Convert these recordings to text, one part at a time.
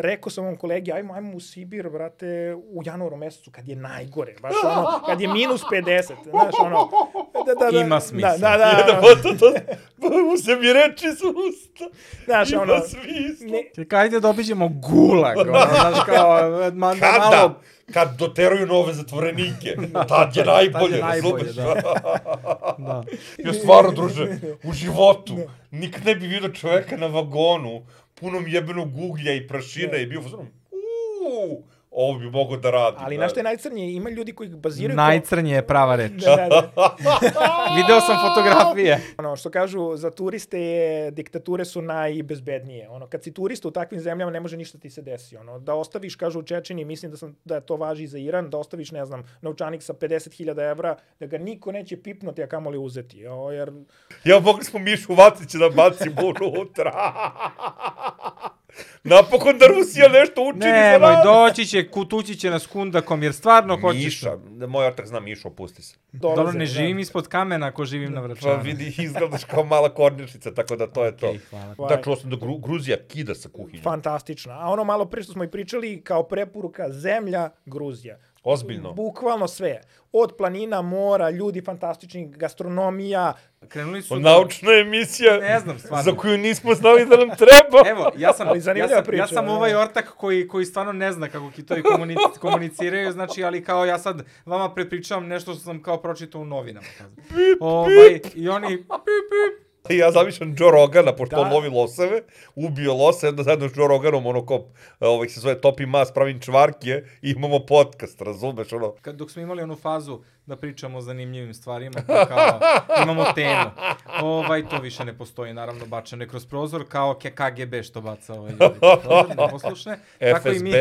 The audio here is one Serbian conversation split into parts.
rekao sam ovom kolegi, ajmo, ajmo u Sibir, brate, u januaru mesecu, kad je najgore, baš ono, kad je minus 50, znaš, ono, da, da, da, Ima smisla. Da, da, da, Da, pa to, to, mu se mi reči s usta. znaš, Ima ono, smisla. ne, Čekaj, ajde da obiđemo gulag, ono, znaš, kao, ma, da Kada? malo... Kad doteruju nove zatvorenike. Tad je najbolje, najbolje, razumeš? Da. Ja stvarno, druže, u životu nikad ne bi vidio čoveka na vagonu punom jebenog uglja i prašina i bio u fazonu, uuu, ovo bi mogo da radi. ali znaš što je najcrnije, ima ljudi koji baziraju... Najcrnije je prava reč. Da, da, da. Video sam fotografije. Ono, što kažu, za turiste je, diktature su najbezbednije. Ono, kad si turista u takvim zemljama, ne može ništa ti se desi. Ono, da ostaviš, kažu u Čečini, mislim da, sam, da to važi i za Iran, da ostaviš, ne znam, novčanik sa 50.000 evra, da ga niko neće pipnuti, a kamoli uzeti. O, jer Ja mogli smo Mišu Vacića da bacimo unutra. Napokon da Rusija nešto učini za Nemoj, nas. doći će, kutući će nas kundakom, jer stvarno hoćeš... Miša, moj otak zna Mišu, opusti se. dolaze. Dobro, ne da. živim ispod kamena ako živim na Pa vračanu. vidi, izgledaš kao mala kornjačica, tako da to je to. Okej, hvala. Da, čuo sam da Gru, Gruzija kida sa kuhinjom. Fantastična. A ono malo pre što smo i pričali, kao preporuka, zemlja, Gruzija. Ozbiljno. Bukvalno sve. Od planina, mora, ljudi fantastični, gastronomija. Krenuli su... Naučna emisija Ne znam, stvarno. za koju nismo znali da nam treba. Evo, ja sam, Ali ja sam, priča, ja sam da. ovaj ortak koji, koji stvarno ne zna kako kitovi komunic, komuniciraju, znači, ali kao ja sad vama prepričavam nešto što sam kao pročitao u novinama. Ovaj, I oni, pip, I ja zamišljam Joe Rogana, pošto Da. on lovi loseve, ubio lose, onda zajedno s Joe Roganom, ono ko, ovaj se zove Topi Mas, pravim čvarkije, i imamo podcast, razumeš, ono, kad, dok smo imali onu fazu da pričamo o zanimljivim stvarima, pa kao imamo temu. Ovaj, to više ne postoji, naravno, bačeno je kroz prozor, kao KGB što baca ovaj ljudi. kroz Prozor, neposlušne. Tako i mi,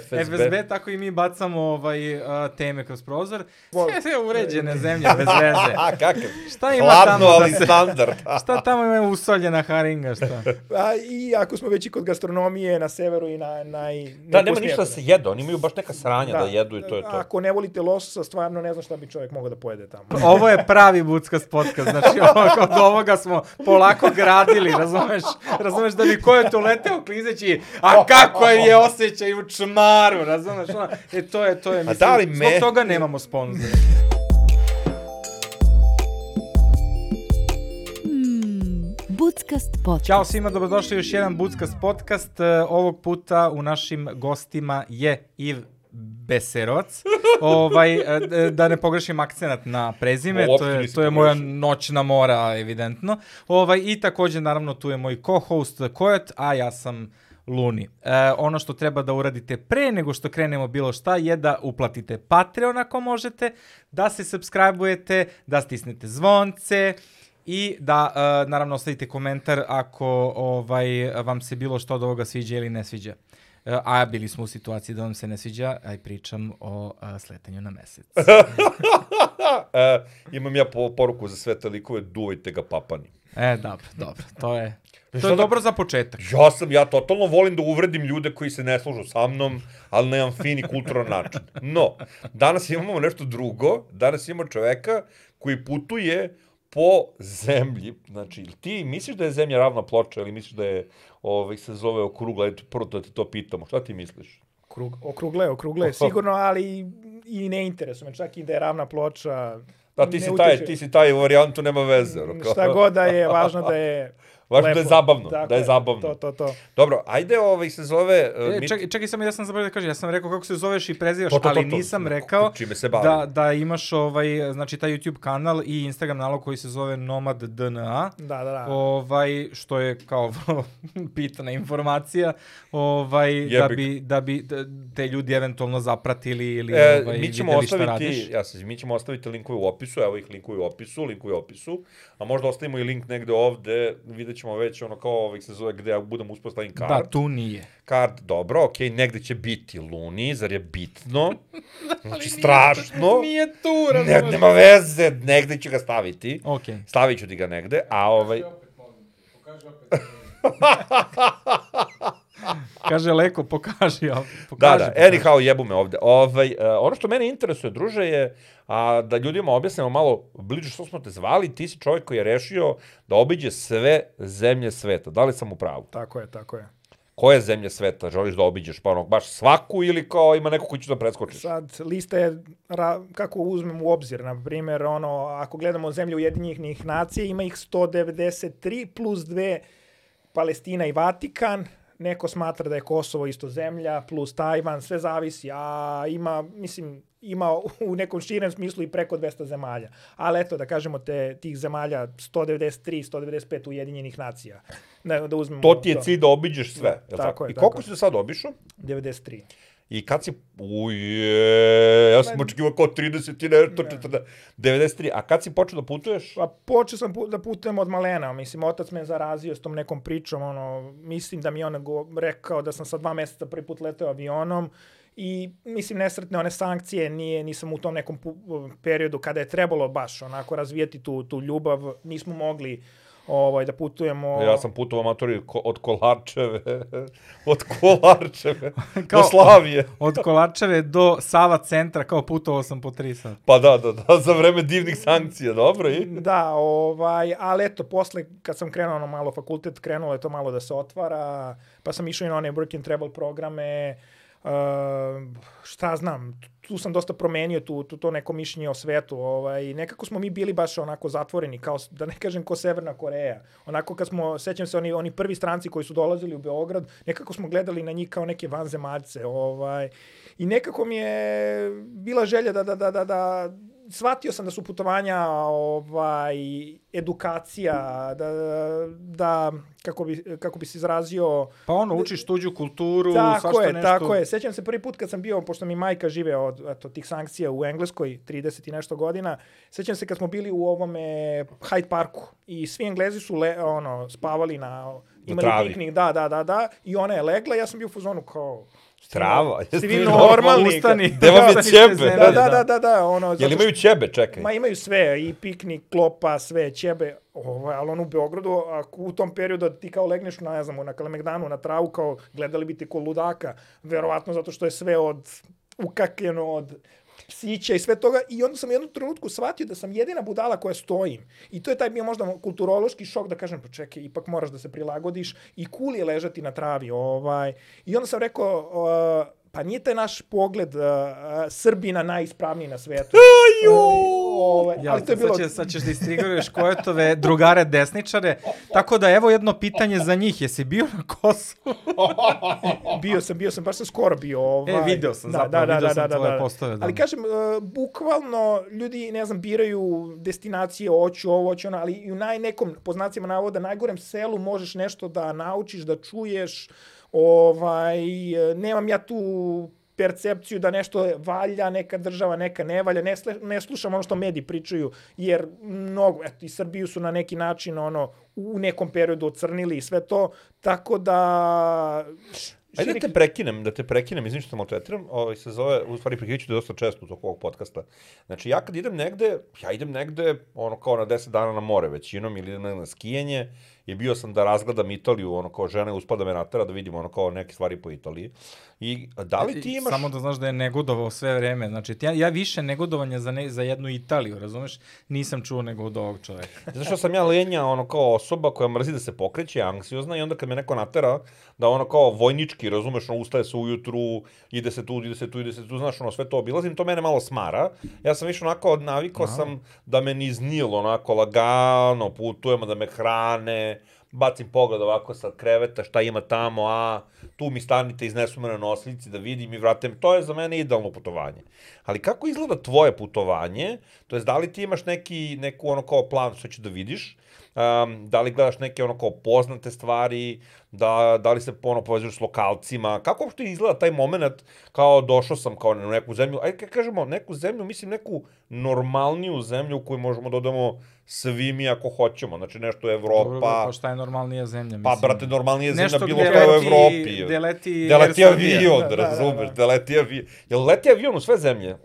FSB, FSB. Tako i mi bacamo ovaj, a, teme kroz prozor. Sve, sve uređene zemlje, bez veze. A, kakav? Šta ima Hladno, tamo da ali se... standard. Šta tamo ima usoljena haringa, šta? A, I ako smo već i kod gastronomije na severu i na naj... Da, nema ništa da se jede, oni imaju baš neka sranja da, jedu i to je to. Ako ne volite lososa, stvarno ne znam šta bi čovjek mogao da pojede tamo. Ovo je pravi buckast podcast, znači od ovoga smo polako gradili, razumeš? Razumeš da bi ko je to leteo klizeći, a kako je osjećaj u čmaru, razumeš? Ono, e, to je, to je, mislim, da li zbog me- toga nemamo sponzora. Buckast podcast. Ćao svima, dobrodošli u još jedan Buckast podcast. E, Ovog puta u našim gostima je Iv Beseroc. ovaj, e, da ne pogrešim akcenat na prezime, Uopšte to je, to je moja noćna mora, evidentno. Ovaj, I takođe, naravno, tu je moj co-host Kojot, a ja sam Luni. E, ono što treba da uradite pre nego što krenemo bilo šta je da uplatite Patreon ako možete, da se subscribe-ujete, da stisnete zvonce, i da uh, naravno ostavite komentar ako ovaj vam se bilo što od ovoga sviđa ili ne sviđa. Uh, a bili smo u situaciji da vam se ne sviđa, aj pričam o uh, sletanju na mesec. E, imam ja po, poruku za sve te likove, duvajte ga papani. e, dobro, dobro, to je to šta je da- dobro za početak. Ja sam, ja totalno volim da uvredim ljude koji se ne služu sa mnom, ali na jedan fin i kulturan način. No, danas imamo nešto drugo. Danas imamo čoveka koji putuje po zemlji. Znači, ti misliš da je zemlja ravna ploča ili misliš da je, ovaj, se zove okrugla? Eto, prvo da te to pitamo. Šta ti misliš? Krug, okrugle, okrugle, sigurno, ali i ne interesuje me, čak i da je ravna ploča. Da, ti si taj, ti si taj varijantu, nema veze. Šta god da je, važno da je Važno da je lepo. zabavno, Tako da je zabavno. To, to, to. Dobro, ajde ovaj se zove... E, mi- čekaj, čekaj samo, ja sam zaboravio da kažem, ja sam rekao kako se zoveš i prezivaš, To, to, to, ali to. nisam rekao čime se bavim. da, da imaš ovaj, znači taj YouTube kanal i Instagram nalog koji se zove Nomad DNA. Da, da, da. ovaj što je kao vrlo pitana informacija ovaj da Jebik. bi da bi da te ljudi eventualno zapratili ili E, ovaj mi ćemo videli šta radiš. ostaviti, ja se, mi ćemo ostaviti linkove u opisu, evo ih linkovi u opisu, linkovi u opisu, a možda ostavimo i link negde ovde, vidjet ćemo već ono kao ovih se zove gde ja budem uspostavim kart. Da, tu nije. Kart, dobro, okej, negde će biti Luni, zar je bitno? Znači, strašno. Nije tu, Ne, razumeš? nema veze, negde ću ga staviti. Okej. Stavit ću ti ga negde, a ovaj... Kaže Leko, pokaži opet. Da, Pokaži, da, pokaži. anyhow, jebu me ovde. Ovaj, uh, ono što mene interesuje, druže, je a, da ljudima objasnimo malo bliže što smo te zvali. Ti si čovjek koji je rešio da obiđe sve zemlje sveta. Da li sam u pravu? Tako je, tako je. koje zemlje sveta želiš da obiđeš, pa ono, baš svaku ili kao ima neko koji će da preskočiš? Sad, lista je, ra, kako uzmem u obzir, na primjer, ono, ako gledamo zemlje Ujedinjenih nacija, ima ih 193 plus dve Palestina i Vatikan, neko smatra da je Kosovo isto zemlja, plus Tajvan, sve zavisi, a ima, mislim, ima u nekom širem smislu i preko 200 zemalja. Ali eto, da kažemo, te, tih zemalja 193, 195 Ujedinjenih nacija. Ne, da uzmemo To ti je cilj da obiđeš sve. Da, jel tako je, I tako koliko je. si sad obišao? 93. I kad si... Uje, ja sam očekivao kao 30 i nešto, 40, 93. A kad si počeo da putuješ? Pa počeo sam da putujem od malena, mislim, otac me zarazio s tom nekom pričom, ono, mislim da mi je on rekao da sam sa dva meseca prvi put leteo avionom i mislim nesretne one sankcije nije nisam u tom nekom periodu kada je trebalo baš onako razvijeti tu tu ljubav nismo mogli ovaj da putujemo Ja sam putovao amatori ko, od Kolarčeve, od Kolarčeve Kao- do Slavije. Od Kolarčeve do Sava centra, kao putovao sam po tri sata. Pa da, da, da, za vreme divnih sankcija, dobro i? Da, ovaj, ali eto, posle kad sam krenuo na malo fakultet, krenulo je to malo da se otvara, pa sam išao i na one work and travel programe, uh, šta znam, tu sam dosta promenio tu, tu, to neko mišljenje o svetu. Ovaj, nekako smo mi bili baš onako zatvoreni, kao, da ne kažem ko Severna Koreja. Onako kad smo, sećam se, oni, oni prvi stranci koji su dolazili u Beograd, nekako smo gledali na njih kao neke vanzemaljce. Ovaj, I nekako mi je bila želja da, da, da, da, da shvatio sam da su putovanja ovaj edukacija da da kako bi kako bi se izrazio Pa ono, učiš tuđu kulturu, tako svašta je nešto. tako je sećam se prvi put kad sam bio pošto mi majka žive od eto tih sankcija u Engleskoj 30 i nešto godina sećam se kad smo bili u ovome Hyde Parku i svi Englezi su le, ono spavali na imali travi. piknik da da da da i ona je legla ja sam bio u fazonu kao Trava. Svi Jeste vi normalni. Ustani. Gde vam je ćebe? da da da da da ono Jel imaju ćebe, čekaj? Ma imaju sve, i piknik, klopa, sve, ćebe, ovaj, ali on u Beogradu, ako u tom periodu ti kao legneš na, ne znam, na Kalemegdanu, na travu, kao gledali bi te ko ludaka, verovatno zato što je sve od ukakljeno, od psića i sve toga i onda sam u jednom trenutku shvatio da sam jedina budala koja stojim. I to je taj bio možda kulturološki šok da kažem, pa čekaj, ipak moraš da se prilagodiš i cool je ležati na travi. Ovaj. I onda sam rekao, uh, pa nije taj naš pogled uh, uh, Srbina najispravniji na svetu. Ovaj, Ja, ali to je bilo... sad, će, sad ćeš da istriguruješ Kojetove drugare desničare. Tako da, evo jedno pitanje za njih. Jesi bio na Kosovu? bio sam, bio sam, baš sam skoro bio. Ovaj. E, video sam zapravo, video sam tvoje postove, da. Ali kažem, uh, bukvalno ljudi, ne znam, biraju destinacije, hoću ovo, hoću ono, ali i u naj nekom, po znacima navoda, najgorem selu možeš nešto da naučiš, da čuješ, ovaj, nemam ja tu percepciju da nešto valja, neka država, neka ne valja, ne, sle, ne slušam ono što mediji pričaju, jer mnogo, eto, i Srbiju su na neki način, ono, u nekom periodu ocrnili i sve to, tako da... Ajde da te prekinem, da te prekinem, izvim što sam maltretiram, ovaj se zove, u stvari prikriću te dosta često u toku ovog podcasta. Znači, ja kad idem negde, ja idem negde, ono, kao na 10 dana na more većinom, ili idem na skijanje, i bio sam da razgledam Italiju, ono, kao žena uspada me natera da vidim, ono, kao neke stvari po Italiji. I da li ti imaš... Samo da znaš da je negodovao sve vreme. Znači, ja, ja više negodovanja za, ne, za jednu Italiju, razumeš? Nisam čuo nego od ovog čoveka. Zato što sam ja lenja, ono, kao osoba koja mrzi da se pokreće, anksiozna, i onda kad me neko natera, da ono, kao vojnički, razumeš, ono, ustaje se ujutru, ide se tu, ide se tu, ide se tu, znaš, ono, sve to obilazim, to mene malo smara. Ja sam više onako, navikao sam da me niz Nil, onako, lagano, putujemo, da me hrane, bacim pogled ovako sa kreveta, šta ima tamo, a tu mi stanite, iznesu me na da vidim i vratim. To je za mene idealno putovanje. Ali kako izgleda tvoje putovanje? To jest, da li ti imaš neki, neku ono kao plan što ćeš da vidiš? Um, da li gledaš neke ono kao poznate stvari, da, da li se ono povezuješ s lokalcima, kako uopšte izgleda taj moment kao došao sam kao na neku zemlju, ajde kad kažemo neku zemlju, mislim neku normalniju zemlju u koju možemo da odemo svi mi ako hoćemo, znači nešto Evropa, Dobro, pa šta je normalnija zemlja? pa Mislim, brate normalnije zemlja Nešto bilo gde koja u Evropi. gde leti Gde leti avion, Da, da, da, razumeš, da. gde leti avion. Jel leti avion u sve zemlje?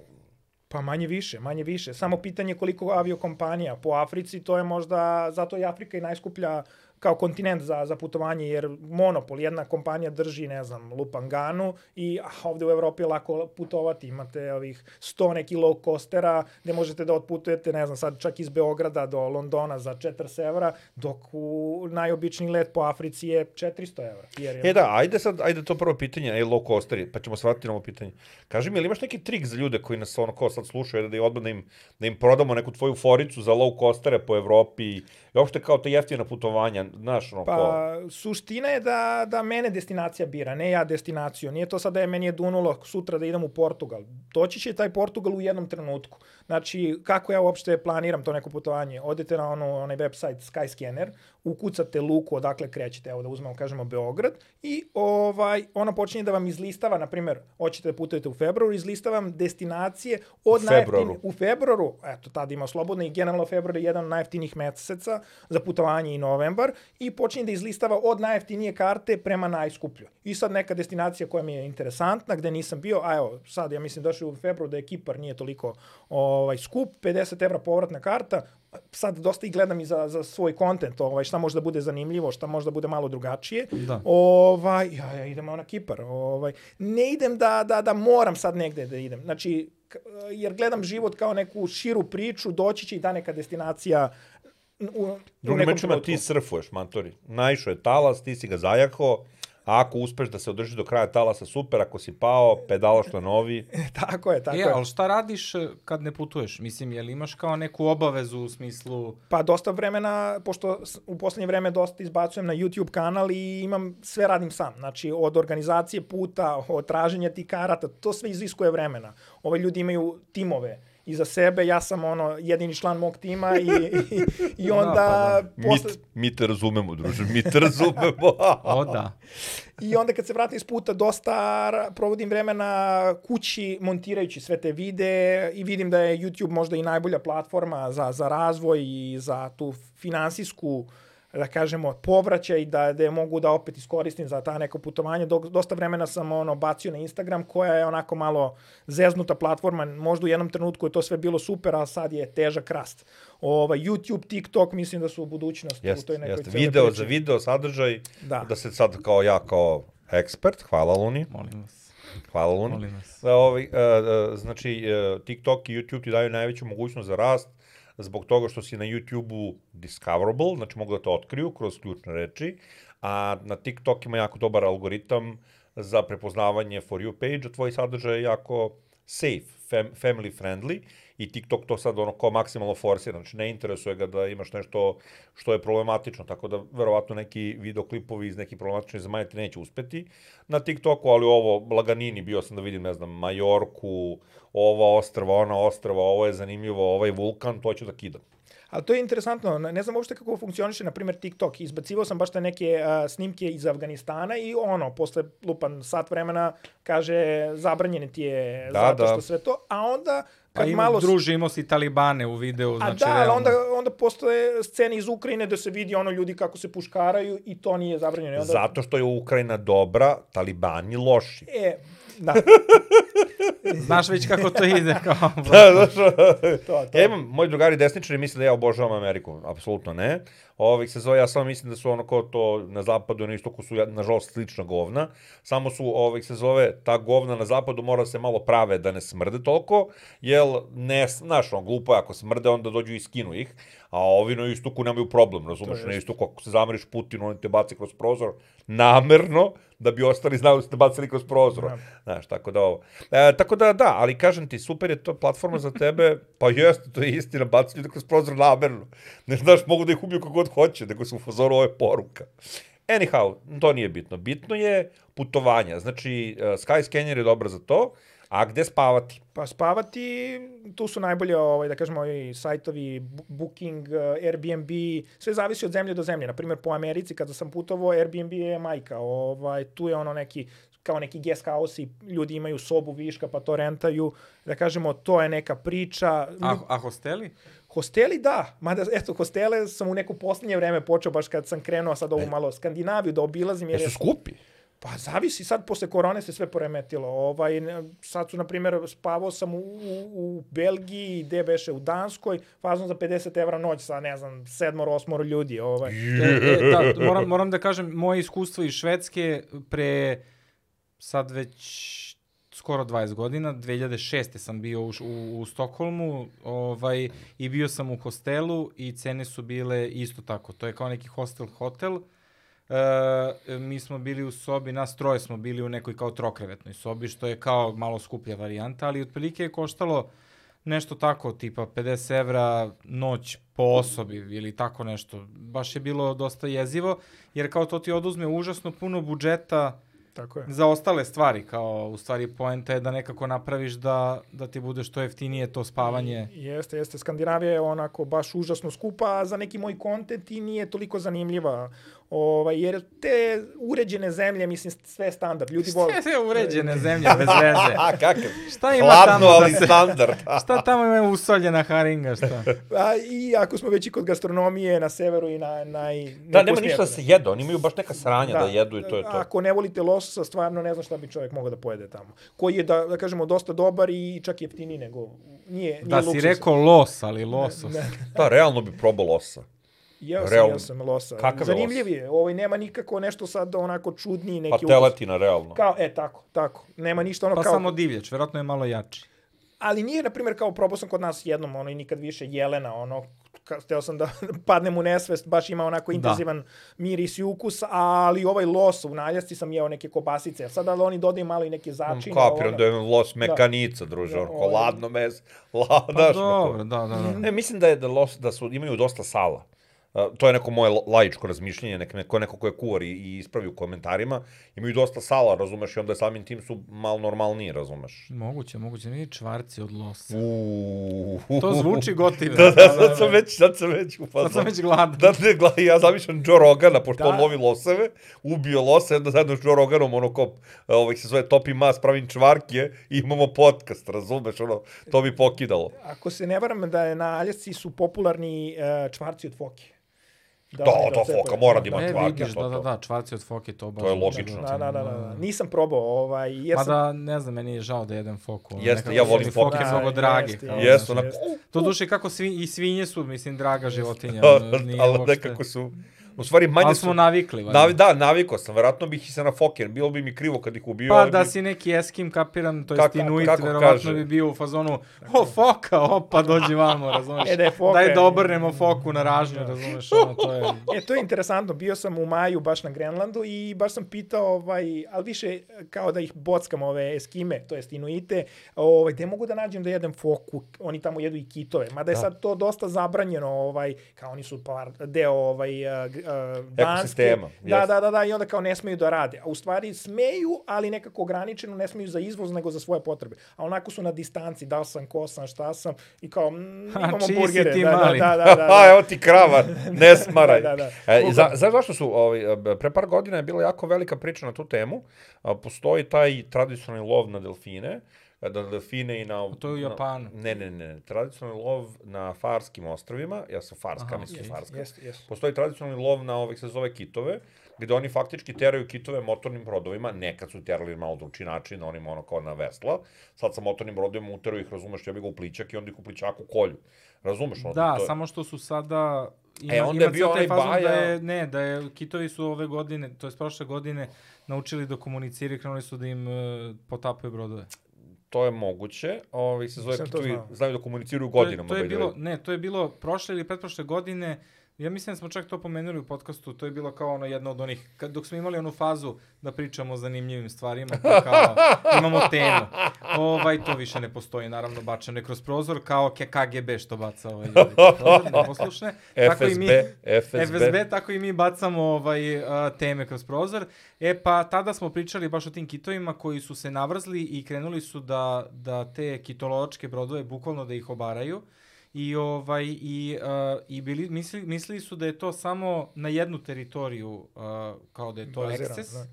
Pa manje više, manje više. Samo pitanje koliko aviokompanija po Africi, to je možda, zato je Afrika i najskuplja kao kontinent za, za putovanje, jer monopol, jedna kompanija drži, ne znam, Lupanganu i a, ovde u Evropi je lako putovati. Imate ovih 100 neki low coastera gde možete da otputujete, ne znam, sad čak iz Beograda do Londona za 40 evra, dok u najobičniji let po Africi je 400 evra. Jer je E da, ajde sad, ajde to prvo pitanje, ej, low coasteri, pa ćemo se vratiti na ovo pitanje. Kaži mi, ili imaš neki trik za ljude koji nas ono kao sad slušaju, da, odmah da im, da im prodamo neku tvoju foricu za low coastere po Evropi i uopšte kao te jeftina putovanja, znaš, ono. Pa, suština je da, da mene destinacija bira, ne ja destinaciju. Nije to sad da je meni je dunulo sutra da idem u Portugal. Doći će taj Portugal u jednom trenutku. Znači, kako ja uopšte planiram to neko putovanje? Odete na ono, onaj website Skyscanner, ukucate luku odakle krećete, evo da uzmemo, kažemo, Beograd, i ovaj, ona počinje da vam izlistava, na primjer, hoćete da putujete u februaru, izlistava vam destinacije od U februaru. u februaru, eto, tada ima slobodno i generalno februar je jedan od najjeftinijih meseca za putovanje i novembar i počinje da izlistava od najjeftinije karte prema najskuplju. I sad neka destinacija koja mi je interesantna, gde nisam bio, a evo, sad ja mislim došli u februaru da je Kipar nije toliko ovaj, skup, 50 evra povratna karta, sad dosta i gledam i za, za svoj kontent, ovaj, šta može da bude zanimljivo, šta može da bude malo drugačije. Da. Ovaj, ja, ja idemo na Kipar. Ovaj, ne idem da, da, da moram sad negde da idem. Znači, jer gledam život kao neku širu priču, doći će i ta neka destinacija u, u Drugim rečima, trenutku. ti surfuješ, matori. Naišao je talas, ti si ga zajahao, a ako uspeš da se održiš do kraja talasa, super, ako si pao, pedalaš na novi. tako je, tako E, je. ali šta radiš e, kad ne putuješ? Mislim, jel imaš kao neku obavezu u smislu... Pa dosta vremena, pošto u poslednje vreme dosta izbacujem na YouTube kanal i imam, sve radim sam. Znači, od organizacije puta, od traženja tih karata, to sve iziskuje vremena. Ove ljudi imaju timove iza sebe, ja sam ono jedini član mog tima i, i, i onda Da, pa Mi, posle, t- mi te razumemo, druže, mi te razumemo. O, da. I onda kad se vratim iz puta, dosta provodim vremena kući montirajući sve te videe i vidim da je YouTube možda i najbolja platforma za, za razvoj i za tu finansijsku da kažemo, povraćaj da, da je mogu da opet iskoristim za ta neka putovanja. Dok, dosta vremena sam ono bacio na Instagram koja je onako malo zeznuta platforma. Možda u jednom trenutku je to sve bilo super, a sad je težak rast. Ovaj, YouTube, TikTok mislim da su u budućnosti u Jeste, toj nekoj cijeloj Video priči. za video, sadržaj, Da. da se sad kao ja, kao ekspert, hvala Luni, Molim vas. hvala Luni. Molim vas. Da, ovaj, uh, znači, uh, TikTok i YouTube ti daju najveću mogućnost za rast zbog toga što si na YouTube-u discoverable, znači mogu da te otkriju kroz ključne reči, a na TikTok ima jako dobar algoritam za prepoznavanje for you page, a tvoj sadržaj je jako safe, fam, family friendly i TikTok to sad ono kao maksimalno forsira, znači ne interesuje ga da imaš nešto što je problematično, tako da verovatno neki videoklipovi iz nekih problematičnih zemalja ti neće uspeti na TikToku, ali ovo laganini, bio sam da vidim, ne znam, Majorku, ova ostrava, ona ostrava, ovo je zanimljivo, ovaj vulkan, to ću da kidam. Ali to je interesantno, ne znam uopšte kako funkcioniše, na primjer, TikTok. Izbacivao sam baš te neke a, snimke iz Afganistana i ono, posle lupan sat vremena, kaže, zabranjene ti je Da, zato da. što sve to, a onda, kad ima, malo... druže, imao si talibane u videu, A znači da, ali realno. onda, onda postoje scene iz Ukrajine da se vidi ono ljudi kako se puškaraju i to nije zabranjeno. I onda, Zato što je Ukrajina dobra, talibani loši. E, da, Znaš već kako to ide. Kao, Da, znaš, to, to. ja imam, moji drugari desničari misle da ja obožavam Ameriku, apsolutno ne. Ovih se zove, ja samo mislim da su ono kao to na zapadu i na istoku su, nažalost, slična govna. Samo su, ovih se zove, ta govna na zapadu mora se malo prave da ne smrde toliko, jel, ne, znaš, ono, glupo je ako smrde, onda dođu i skinu ih, a ovi na istoku nemaju problem, razumeš, na istoku ako se zameriš Putinu, on te baci kroz prozor, namerno, da bi ostali znali da ste bacili kroz prozor. Da. Znaš, tako da ovo. E, tako da, da, ali kažem ti, super je to platforma za tebe, pa jeste, to je istina, bacili ljudi kroz prozor namerno. Ne znaš, mogu da ih ubiju kako god hoće, nego su u fazoru ovo je poruka. Anyhow, to nije bitno. Bitno je putovanja. Znači, uh, Skyscanner je dobra za to, a gde spavati? Pa spavati, tu su najbolje, ovaj, da kažemo, ovi sajtovi, Booking, eh, Airbnb, sve zavisi od zemlje do zemlje. Naprimjer, po Americi, kada sam putovao, Airbnb je majka. Ovaj, tu je ono neki, kao neki guest house i ljudi imaju sobu viška pa to rentaju. Da kažemo, to je neka priča. a, a hosteli? Hosteli da, mada eto, hostele sam u neko poslednje vreme počeo baš kad sam krenuo sad ovu malo Skandinaviju da obilazim. Jer Jesu je, skupi? Pa zavisi, sad posle korone se sve poremetilo. Ovaj, sad su, na primjer, spavao sam u, u, u Belgiji, gde beše u Danskoj, fazno za 50 evra noć sa, ne znam, sedmoro, osmoro ljudi. Ovaj. E, e, da, moram, moram da kažem, moje iskustvo iz Švedske pre sad već skoro 20 godina, 2006. sam bio u, u, u Stokholmu ovaj, i bio sam u hostelu i cene su bile isto tako. To je kao neki hostel hotel. E, mi smo bili u sobi, nas troje smo bili u nekoj kao trokrevetnoj sobi, što je kao malo skuplja varijanta, ali otprilike je koštalo nešto tako, tipa 50 evra noć po osobi ili tako nešto. Baš je bilo dosta jezivo, jer kao to ti oduzme užasno puno budžeta Tako je. za ostale stvari, kao u stvari poenta je da nekako napraviš da, da ti bude što jeftinije to spavanje. Jeste, jeste. Skandinavija je onako baš užasno skupa, a za neki moj kontent i nije toliko zanimljiva. Ovaj, jer te uređene zemlje, mislim, sve standard. Ljudi vole... Sve uređene zemlje, bez veze. A, kakav? Šta ima Hladno, tamo ali da se... standard. Šta tamo ima usoljena haringa, šta? A, I ako smo već i kod gastronomije na severu i na... naj, Da, nema ništa da se jede, oni imaju baš neka sranja da, jedu i to je to. Ako ne volite lososa, stvarno ne znam šta bi čovjek mogao da pojede tamo. Koji je, da, da kažemo, dosta dobar i čak jeftiniji nego... Nije, nije Da si luksuz. rekao los, ali losos. Ne, Da, realno bi probao losa. Jeo sam, Realno. jeo sam losa. Kakav je Zanimljiv je. Ovaj, nema nikako nešto sad onako čudniji neki Pa ukus. teletina, realno. Kao, e, tako, tako. Nema ništa ono Pa kao... samo divljač, verovatno je malo jači. Ali nije, na primjer, kao probao sam kod nas jednom, ono, i nikad više jelena, ono, hteo sam da padnem u nesvest, baš ima onako intenzivan miris i ukus, ali ovaj los, u naljasci sam jeo neke kobasice, sada da oni dodaju malo i neke začine. Kapiram da je los mekanica, druže, Da, ono, ko ovaj- ladno meso. La, Pa dobro, da, da, da. Ne, mislim da je da los da su imaju dosta sala. To je neko moje la- laičko razmišljanje, nek, neko, neko ko je kuvar i, i ispravi u komentarima. Imaju dosta sala, razumeš, i onda samim tim su malo normalniji, razumeš. Moguće, moguće. Vidi čvarci od losa. Uuu. To zvuči gotivno. Da, da, sad sam već, sad sam već u Sad sam fazonu. već gladan. Da, ne, gla, ja zamišljam Joe Rogana, pošto Da. on lovi loseve, ubio lose, onda zajedno s Joe Roganom, ono ko, ovaj se zove Topi Mas, pravim čvarke i imamo podcast, razumeš, ono, to bi pokidalo. Ako se ne varam da je na Aljasci su popularni uh, čvarci od foke. Da, to cepaju. foka mora da ima E, čvarke, vidiš, to, da, da, to. da, čvarci od foke, to baš To je logično. Da, da, da, da, da. Nisam probao, ovaj, jer sam... Mada, ne znam, meni je žao da jedem foku. Jeste, ja volim foke. foke Da, mnogo drage. jeste, onako, To duše kako svi, i svinje su, mislim, draga životinja. Da, ali uopšte- nekako su... U stvari, manje Ali su... smo navikli, valjda. Navi, da, navikao sam, verovatno bih i se na foke, bilo bi mi krivo kad ih ubio. Pa da bi- si neki eskim, kapiram, to je Kako- Inuit, kako verovatno kaže? bi bio u fazonu, o, foka, opa, dođi vamo, razumeš? E, da je foka- Daj da obrnemo foku na ražnju, razumeš, ono, to je... E, to je interesantno. Bio sam u maju baš na Grenlandu i baš sam pitao, ovaj, ali više kao da ih bockam ove eskime, to jest inuite, ovaj, gde mogu da nađem da jedem foku? Oni tamo jedu i kitove. Mada je Da. sad to dosta zabranjeno, ovaj, kao oni su par, deo ovaj, uh, Danske. Da, da, da, da, i onda kao ne smeju da rade. A u stvari smeju, ali nekako ograničeno, ne smeju za izvoz, nego za svoje potrebe. A onako su na distanci, da sam, ko sam, šta sam, i kao, mm, Ha, imamo si burgere. ti da, da, mali? da, da, da, da. A, evo ti krava, ne smaraj. Da, da, da. E, za, znaš zašto su, ovaj, pre par godina je bila jako velika priča na tu temu. A, postoji taj tradicionalni lov na delfine, e, da delfine i na... to je u na- Japanu. Ne, ne, ne, tradicionalni lov na Farskim ostrovima, ja sam Farska, Aha, mislim Jeste, Farska. jeste, jeste. Postoji tradicionalni lov na ovih se zove kitove, gde oni faktički teraju kitove motornim brodovima, nekad su terali na malo drugi način, onim ono kao na vesla, sad sa motornim brodovima uteraju ih, razumeš, ja bih ga u plićak i onda ih u plićaku kolju. Razumeš? ono, Da, to je- samo što su sada... Ima, E, onda je bio onaj Da Baja- je, ne, da je, kitovi su ove godine, to je prošle godine, naučili da komuniciraju, krenuli su da im uh, potapaju brodove. To je moguće. Ovi se zove to znaju da komuniciraju To je, godinama. to je by the bilo, ne, to je bilo prošle ili pretprošle godine, ja mislim da smo čak to pomenuli u podcastu, to je bilo kao ono jedno od onih, kad, dok smo imali onu fazu da pričamo o zanimljivim stvarima, pa kao imamo temu. Ovaj, to više ne postoji, naravno, bačeno je kroz prozor, kao KGB što baca ovaj ljudi prozor, neposlušne. Tako i FSB, mi, FSB. FSB, tako i mi bacamo ovaj, a, teme kroz prozor. E pa tada smo pričali baš o tim kitovima koji su se navrzli i krenuli su da, da te kitolovačke brodove bukvalno da ih obaraju. I ovaj i uh, i bili misli, mislili su da je to samo na jednu teritoriju uh, kao da je to ekses. da.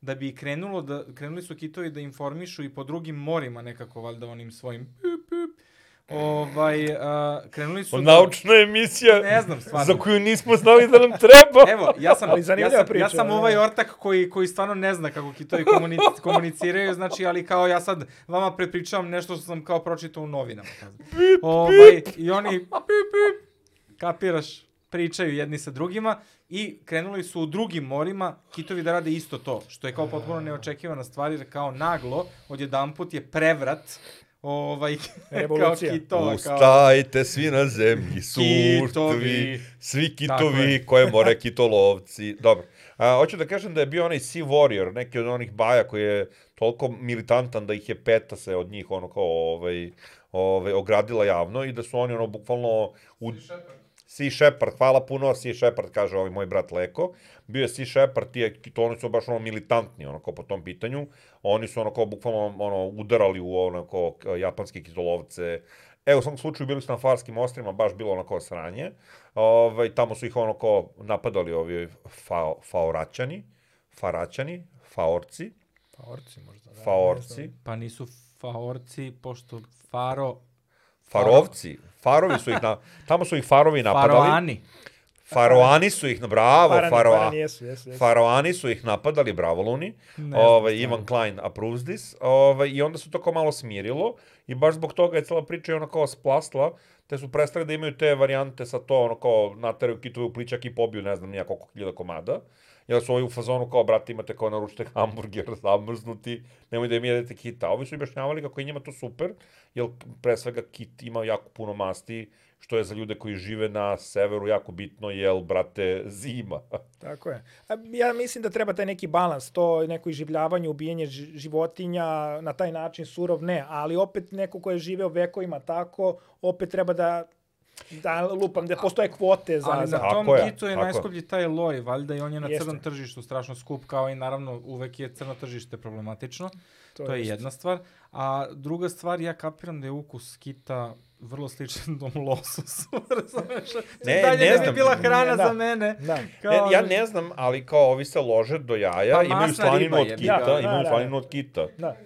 Da bi krenulo da krenuli su kitovi da informišu i po drugim morima nekako valjda onim svojim pip, Ovaj, uh, krenuli su... da- Naučna emisija Ne znam, stvarno. za koju nismo znali da nam treba. Evo, ja sam, Ali ja sam, priča, ja sam da. ovaj ortak koji, koji stvarno ne zna kako kitovi komunic, komuniciraju, znači, ali kao ja sad vama prepričavam nešto što sam kao pročitao u novinama. Ovaj, I oni, pip, pip, kapiraš, pričaju jedni sa drugima i krenuli su u drugim morima kitovi da rade isto to, što je kao potpuno neočekivana stvar, jer kao naglo, odjedanput je prevrat ovaj, kao Revolucija. kitova, kao... Ustajte svi na zemlji, suštvi, svi Tako kitovi je. koje more kitolovci. Dobro. A, hoću da kažem da je bio onaj Sea Warrior, neki od onih baja koji je toliko militantan da ih je peta se od njih ono kao ovaj, ovaj, ogradila javno i da su oni ono bukvalno u, Sea Shepherd, hvala puno, Sea Shepherd, kaže ovaj moj brat Leko. Bio je Sea Shepherd, i to oni su baš ono militantni, ono, kao po tom pitanju. Oni su ono kao bukvalno ono, udarali u k- japanske kitolovce. Evo, u svom slučaju bili su na Farskim ostrima, baš bilo ono kao sranje. Ovaj, tamo su ih ono kao napadali ovi fao, faoraćani, faraćani, faorci, Faorci možda. Da, faorci. Pa nisu faorci, pošto faro... farovci. Farovi su ih na, tamo su ih farovi napadali. Faroani. Faroani su ih, bravo, Parani, faroa, parani jesu, jesu, jesu. Faraoni su ih napadali, bravo Luni. Ovaj, Ivan Klein approves this. Ovaj, I onda su to kao malo smirilo i baš zbog toga je cela priča i ono kao splasla, te su prestali da imaju te varijante sa to, ono kao nateraju kitove u pličak i pobiju ne znam nija koliko hiljada komada. Jer su ovi u fazonu kao, brate, imate kao naručite hamburger zamrznuti, nemoj da im jedete kita. Ovi su objašnjavali kako je njima to super, jer pre svega kit ima jako puno masti, što je za ljude koji žive na severu jako bitno, jel, brate, zima. Tako je. Ja mislim da treba taj neki balans, to neko iživljavanje, ubijanje ži- životinja, na taj način surov ne, ali opet neko ko je živeo vekovima tako, opet treba da da lupam, da postoje kvote za... Ali za... na tom je, kitu je je. najskuplji taj loj, valjda i on je na Jeste. crnom tržištu strašno skup, kao i naravno uvek je crno tržište problematično. To, je jeste. jedna stvar. A druga stvar, ja kapiram da je ukus kita vrlo sličan tom lososu, razumeš? Ne, Dalje ne ne znam. bi bila hrana Da. za mene. Da. Kao, Ne, ja ne znam, ali kao ovi se lože do jaja, Pa imaju slaninu riba od je, kita, da, da, imaju da. slaninu od kita. Da.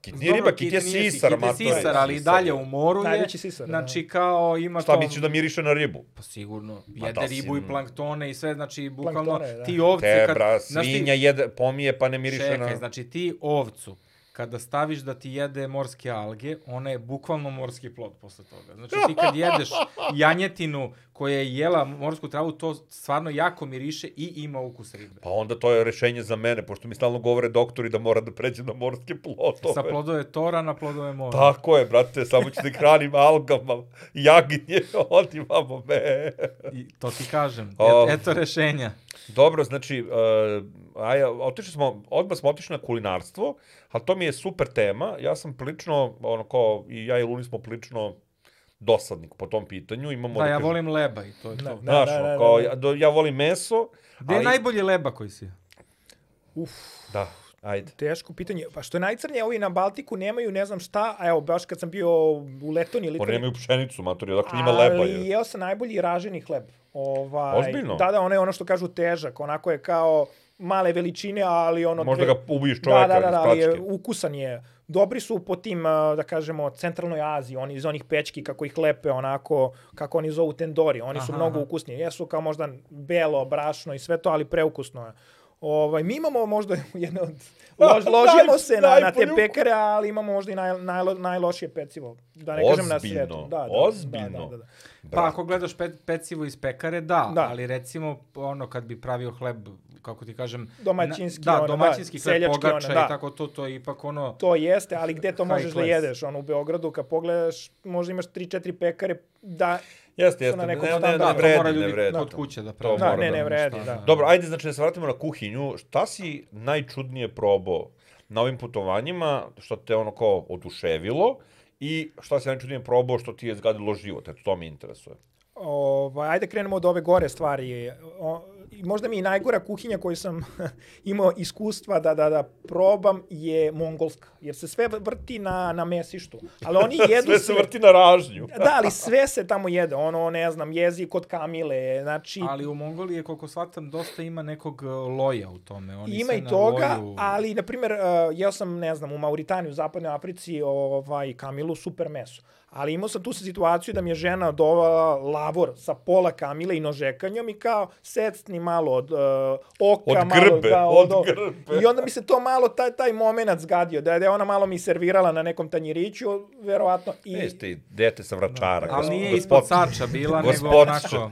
Kit nije riba, kit je sisar, kit je matore. sisar, ali i dalje je. u moru je. Najveći sisar, da. Znači kao ima Šta to... misliš da miriše na ribu? Pa sigurno, jede da, ribu i planktone i sve, znači bukvalno da. ti ovce Te, kad... bra, znaš ti- svinja jede, pomije pa ne miriše Čekaj, na... znači ti ovcu, kada staviš da ti jede morske alge, ona je bukvalno morski plod posle toga. Znači ti kad jedeš janjetinu koja je jela morsku travu, to stvarno jako miriše i ima ukus ribe. Pa onda to je rešenje za mene, pošto mi stalno govore doktori da mora da pređe na morske plotove. Sa plodove tora na plodove mora. Tako je, brate, samo ću da hranim algama, jaginje, odi vamo me. I to ti kažem. Et, eto rešenja. Dobro, znači, uh, aj, otišli smo, odmah smo otišli na kulinarstvo, ali to mi je super tema. Ja sam prilično, ono kao, i ja i Luni smo prilično dosadnik po tom pitanju. Imamo, Da, ja kažem, volim leba i to je Da, to. da. Znaš, da, da, kao, da. ja, do, ja volim meso, Gde je najbolji leba koji si? Da, ajde. Teško pitanje. Pa što je najcrnije, ovi na Baltiku nemaju ne znam šta, a evo, baš kad sam bio u Letoni ili Oni nemaju pšenicu, matori, odakle njima leba Ali je. jeo sam najbolji raženi hleb. Ovaj, Ozbiljno? Da, da, ono je ono što kažu težak, onako je kao male veličine, ali ono... Možda dve- ga ubiješ čoveka da, da, da, iz da, ali je, ukusan je. Dobri su po tim, da kažemo, centralnoj Aziji, oni iz onih pečki, kako ih lepe, onako, kako oni zovu tendori, oni su Aha, mnogo aha. ukusniji. Jesu kao možda belo, brašno i sve to, ali preukusno je. Ovaj, mi imamo možda jedno od... Lož, ložimo se na, na te pekare, ali imamo možda i naj, najlo, najlošije pecivo. Da ne kažem na Ozbiljno, svijetu. Da, da, ozbiljno. Da, da, da. Pa ako gledaš pe, pecivo iz pekare, da, Da. ali recimo ono kad bi pravio hleb, kako ti kažem, Domaćinski, na, da, ono, domaćinski da, hleb pogača ono, da. i tako to, to je ipak ono, To jeste, ali gde to možeš da class. jedeš? Ono, u Beogradu, kad pogledaš, možda imaš 3-4 pekare, da... Jeste, jeste, na ne, nekom ne, ne, standardu. ne vredi, mora ne ljudi vredi. kod kuće da pravi. Da, ne, da- ne vredi, da. Dobro, ajde, znači da se vratimo na kuhinju. Šta si najčudnije probao na ovim putovanjima, što te ono kao oduševilo i šta si najčudnije probao što ti je zgadilo život? Eto, to me interesuje. Ovaj, ajde krenemo od ove gore stvari. O, možda mi i najgora kuhinja koju sam imao iskustva da, da, da probam je mongolska. Jer se sve vrti na, na mesištu. Ali oni jedu Sve se vrti na ražnju. Da, ali sve se tamo jede. Ono, ne znam, jezik od kamile. Znači, Ali u Mongoliji, je, koliko shvatam, dosta ima nekog uh, loja u tome. Oni Ima i toga, loju- ali, na primjer, uh, jeo sam, ne znam, u Mauritaniji, u Zapadnoj Africi, ovaj, kamilu, super meso. Ali imao sam tu situaciju da mi je žena dovala lavor sa pola kamile i nožekanjom i kao secni malo od uh, oka, Od malo grbe, da, od o- grbe. I onda mi se to malo, taj, taj moment zgadio, da je da ona malo mi servirala na nekom tanjiriću, verovatno. I, Jeste i dete sa vračara. Ali gospo- nije ispod sača bila, nego onako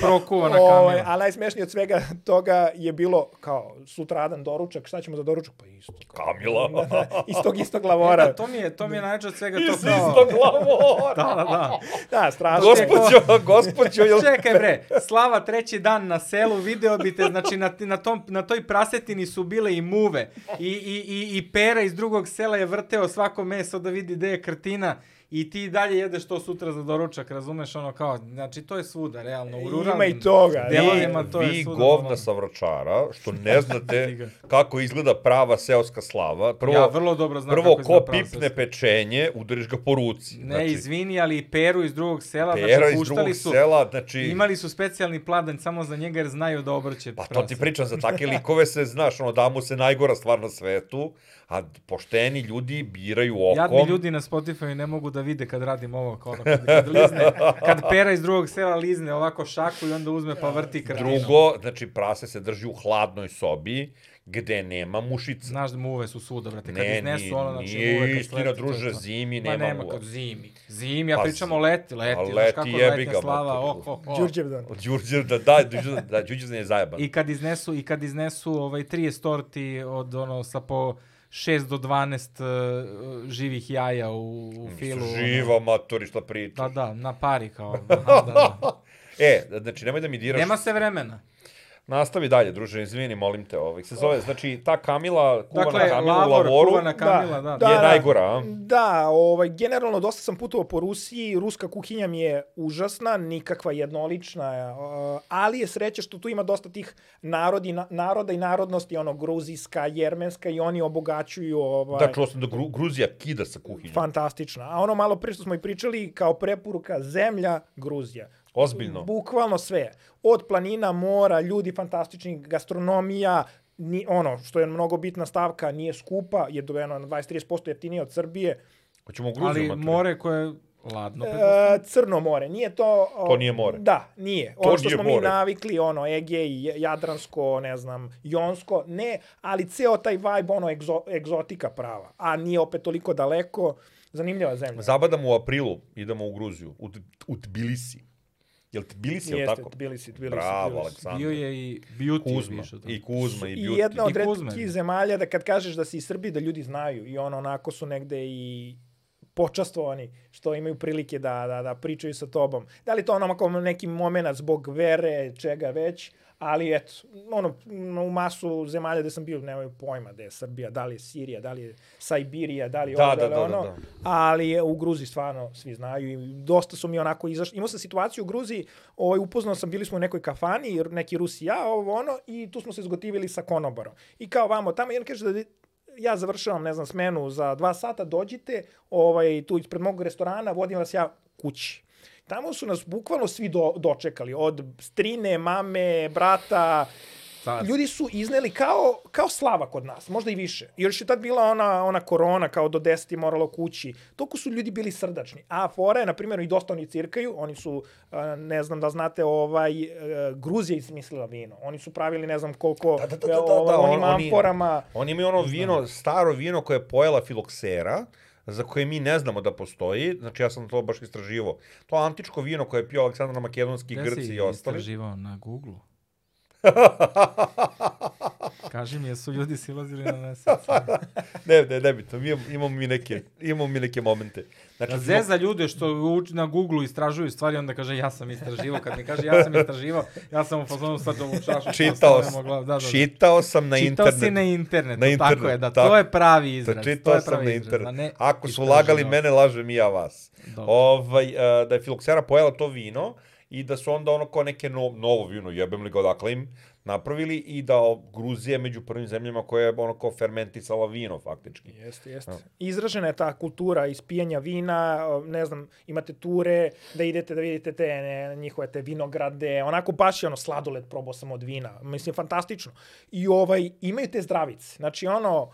prokuvana kamila. a najsmešnije od svega toga je bilo kao sutradan doručak, šta ćemo za doručak? Pa isto. Kamila. Da, da, iz tog istog lavora. Da, to mi je, to mi je najče od svega to kao... istog lavora. Da, da, da. Da, strašno. Gospođo, gospođo, jel... Čekaj bre, Slava treći dan na selu, video bi te, znači na, na, tom, na toj prasetini su bile i muve. I, i, i, i pera iz drugog sela je vrteo svako meso da vidi gde je krtina. I ti dalje jedeš to sutra za doručak, razumeš ono kao, znači to je svuda, realno, u ruralnim Ima i toga. delovima vi, to je vi svuda. govna normalno. sa vračara, što ne znate kako izgleda prava seoska slava. Prvo, ja vrlo dobro znam prvo kako ko pipne pečenje, udariš ga po ruci. Ne, izvini, ali i Peru iz drugog sela, Pera znači iz drugog su, sela, znači... imali su specijalni pladanj samo za njega jer znaju da obrće Pa to ti pričam, za takve likove se, znaš, ono, da mu se najgora stvar na svetu, a pošteni ljudi biraju okom. Jadni ljudi na Spotify ne mogu da vide kad radim ovo, kao ono, kad, kad lizne, kad pera iz drugog sela lizne ovako šaku i onda uzme pa vrti krvinu. Drugo, znači, prase se drži u hladnoj sobi, gde nema mušica. Znaš da muve su svuda, brate, kad Ne, iznesu nije- ono, znači nije muve kad istina, druže, to. zimi Ma nema nema muva. kad zimi. Zimi, ja Pa pričam o leti, leti, a znaš leti kako ga, slava, oh, oh, oh. Đurđevdan. Od Đurđe, da, da, Đurđe, da, Đurđe je zajeban. I kad iznesu, i kad iznesu ovaj 30 torti od ono sa po 6 do 12 uh, živih jaja u, u filu. ono. Živa matori, šta priča. Da, da, na pari kao. Aha, da, da. E, znači, nemoj da mi diraš. Nema se vremena. Nastavi dalje, druže, izvini, molim te. Ovaj. Se zove, znači, ta Kamila, kuvana Dakle, Kamila lavor, u lavoru, kuvana Kamila, da. Da, je da. najgora, a? Da, ovaj, generalno dosta sam putovao po Rusiji, ruska kuhinja mi je užasna, nikakva jednolična, ali je sreća što tu ima dosta tih narodi, na, naroda i narodnosti, ono, gruzijska, jermenska i oni obogaćuju ovaj, Da, čuo sam da Gru, Gruzija kida sa kuhinjom. fantastična. A ono malo pre što smo i pričali, kao preporuka, zemlja, Gruzija. Ozbiljno. Bukvalno sve. Od planina, mora, ljudi fantastični, gastronomija, ni, ono što je mnogo bitna stavka, nije skupa, je dobeno na 20-30% jeftinije od Srbije. Hoćemo u Gruziju, Ali matori? more koje je ladno. E, Crno more, nije to... o, To nije more. Da, nije. To Ono što nije smo mi more. navikli, ono, Egej, Jadransko, ne znam, Jonsko, ne, ali ceo taj vibe, ono, egzo, egzotika prava. A nije opet toliko daleko, zanimljiva zemlja. Zabadamo u aprilu, idemo u Gruziju, u, u Tbilisi. Jel Tbilisi, jel Jeste, tako? Tbilisi, Tbilisi. Bravo, Tbilisi. Aleksandar. Bio je i Beauty Kuzma. više. to. I Kuzma, i I Beauty. jedna od I retkih zemalja da kad kažeš da si iz Srbije, da ljudi znaju i ono, onako su negde i počastovani što imaju prilike da, da, da pričaju sa tobom. Da li to ono neki moment zbog vere, čega već, ali eto, ono, u masu zemalja gde sam bio nemaju pojma da je Srbija, da li je Sirija, da li je Sajbirija, da li je Da, ovo, da, da, je da, da, ono, ali je u Gruziji stvarno svi znaju i dosta su mi onako izašli. Imao sam situaciju u Gruziji, ovaj, upoznao sam, bili smo u nekoj kafani, neki Rusi ja, ovo ono, i tu smo se zgotivili sa konobarom. I kao vamo, tamo jedan kaže da ja završavam, ne znam, smenu za dva sata, dođite, ovaj, tu ispred mog restorana, vodim vas ja kući. Tamo su nas bukvalno svi do, dočekali, od strine, mame, brata, Sad. ljudi su izneli kao, kao slava kod nas, možda i više. Jer još je tad bila ona, ona korona, kao do 10 je moralo kući. Toliko su ljudi bili srdačni. A fora je, na primjer, i dosta oni cirkaju, oni su, ne znam da znate, ovaj, e, Gruzija izmislila vino. Oni su pravili ne znam koliko, Da, da, da, da, da, ovaj, da, onim on- oni- amforama. Oni imaju ono vino, staro vino koje je pojela filoksera, za koje mi ne znamo da postoji, znači ja sam to baš istraživo. To antičko vino koje je pio Aleksandar Makedonski, Gde Grci si i ostali. istraživao na Google? Kaži mi, jesu ljudi silazili na mesec? Ne, ne, ne bitno, mi imamo, imamo mi neke, imamo mi neke momente. Znači, Da zeza ljude što uč- na Google istražuju stvari, onda kaže ja sam istraživao. Kad mi kaže ja sam istraživao, ja sam u fazonu sad ovu čašu. čitao, glavu. Da, da, da. čitao sam na Čitao internet. si na internetu, Na tako internet, je, da, tako. to je pravi izraz. Da, to čitao je sam pravi na izraz, internet. a ne Ako su lagali mene, lažem i ja vas. Dobro. Ovaj, uh, da je filoksera pojela to vino i da su onda ono kao neke no, novo vino, jebem li ga odakle im, napravili i da Gruzija među prvim zemljama koja je ono kao fermentisala vino faktički. Jeste, jeste. Izražena je ta kultura ispijanja vina, ne znam, imate ture da idete da vidite te ne, njihove te vinograde, onako baš je ono sladoled probao sam od vina. Mislim, fantastično. I ovaj, imaju te zdravice. Znači, ono,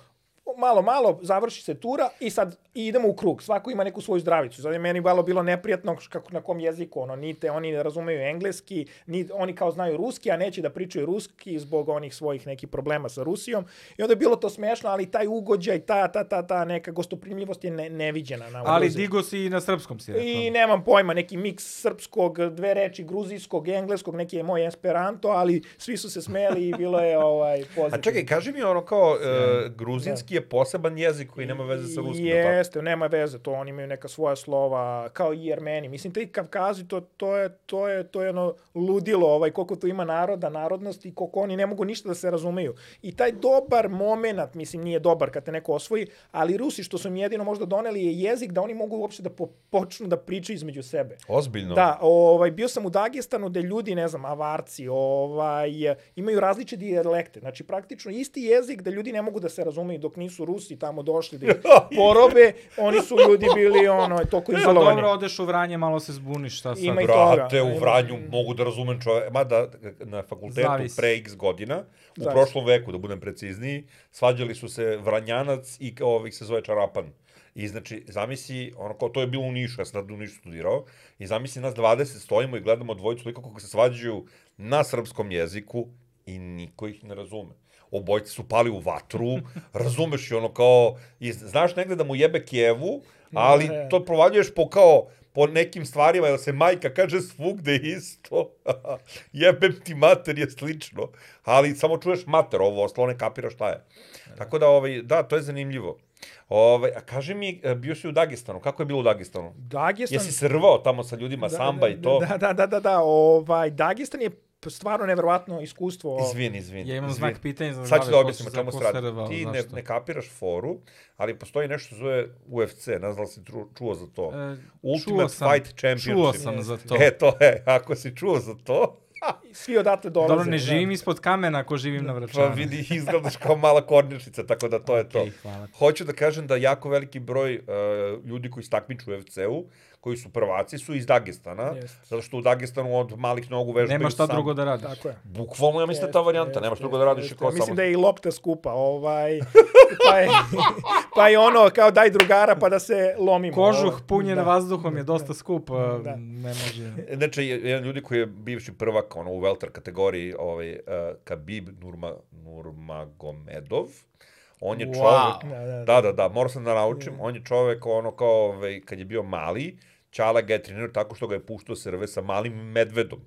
malo, malo, završi se tura i sad idemo u krug. Svako ima neku svoju zdravicu. Sad je meni malo bilo neprijatno kako, na kom jeziku, ono, ni te, oni ne razumeju engleski, ni, oni kao znaju ruski, a neće da pričaju ruski zbog onih svojih nekih problema sa Rusijom. I onda je bilo to smešno, ali taj ugođaj, ta, ta, ta, ta neka gostoprimljivost je ne, neviđena. Na Ali Gruziji. digo si i na srpskom si rekao. I nemam pojma, neki miks srpskog, dve reči, gruzijskog, engleskog, neki je moj esperanto, ali svi su se smeli i bilo je ovaj, pozitivno. A čekaj, kaži mi ono kao, uh, gruzinski je poseban jezik koji nema veze sa ruskim. Jeste, nema veze, to oni imaju neka svoja slova, kao i Jermeni. Mislim, ti Kavkazi, to, to, je, to, je, to je jedno ludilo, ovaj, koliko tu ima naroda, narodnosti, koliko oni ne mogu ništa da se razumeju. I taj dobar moment, mislim, nije dobar kad te neko osvoji, ali Rusi, što su im jedino možda doneli, je jezik da oni mogu uopšte da po, počnu da pričaju između sebe. Ozbiljno? Da, ovaj, bio sam u Dagestanu gde ljudi, ne znam, avarci, ovaj, imaju različite dijalekte. Znači, praktično isti jezik da ljudi ne mogu da se razumeju dok nisu Rusi tamo došli da ih porobe, oni su ljudi bili ono, toliko Pa izolovani. dobro, odeš u Vranje, malo se zbuniš, šta sad? Ima i toga. Brate, u Ima- Vranju mogu da razumem čovjek, mada na fakultetu Zavisi. pre x godina, u Zavisi. prošlom veku, da budem precizniji, svađali su se Vranjanac i kao ovih se zove Čarapan. I znači, zamisli, ono kao, to je bilo u Nišu, ja sam tad u Nišu studirao, i zamisli nas 20 stojimo i gledamo dvojicu lika kako se svađaju na srpskom jeziku i niko ih ne razume. Obojci su pali u vatru, razumeš i ono kao, i znaš negde da mu jebe Kijevu, ali to provaljuješ po kao, po nekim stvarima, jer se majka kaže svugde isto. Jebem ti mater je slično. Ali samo čuješ mater, ovo ostalo ne kapiraš šta je. Tako da, ovaj, da, to je zanimljivo. Ovaj, a kaži mi, e, bio si u Dagestanu, kako je bilo u Dagestanu? Dagestan... Jesi se rvao tamo sa ljudima, samba i to? Da, da, da, da, da, ovaj, Dagestan je stvarno neverovatno iskustvo. Izvin, izvin. Ja imam izvin. znak pitanja za Sad ću da objasnim o čemu se radi. Ti ne, ne kapiraš foru, ali postoji nešto što zove UFC, ne znam da si čuo, čuo za to. E, Ultimate čuo sam- Fight Championship. Čuo sam za to. E, to je, ako si čuo za to, Svi odatle dolaze. Dobro, ne da. živim ispod kamena ako živim na pa Vračanu. vidi, izgledaš kao mala kornjačica, tako da to je to. Hvala. Hoću da kažem da jako veliki broj uh, ljudi koji se takmiču u UFC-u, koji su prvaci, su iz Dagestana, Jeste. zato što u Dagestanu od malih nogu vežbaju Nema šta sam- drugo da radiš. Tako je. Bukvalno, ja mislim da je ta varijanta, nemaš drugo da radiš jeste. kao Mislim samo... da je i lopta skupa, ovaj, pa, je, pa je ono kao daj drugara pa da se lomimo. Kožuh Ovaj, punjen da. vazduhom je dosta skup, Da. ne može... Znači, je- jedan ljudi koji je bivši prvak ono, u welter kategoriji, ovaj, uh, Khabib Nurma, Nurmagomedov, on je Wow. čovek... Da, da, Da, da, da, morao sam da naučim. On je čovek, ono, kao, ovaj, kad je bio mali, Čala ga je trenirao tako što ga je puštao serve sa malim medvedom.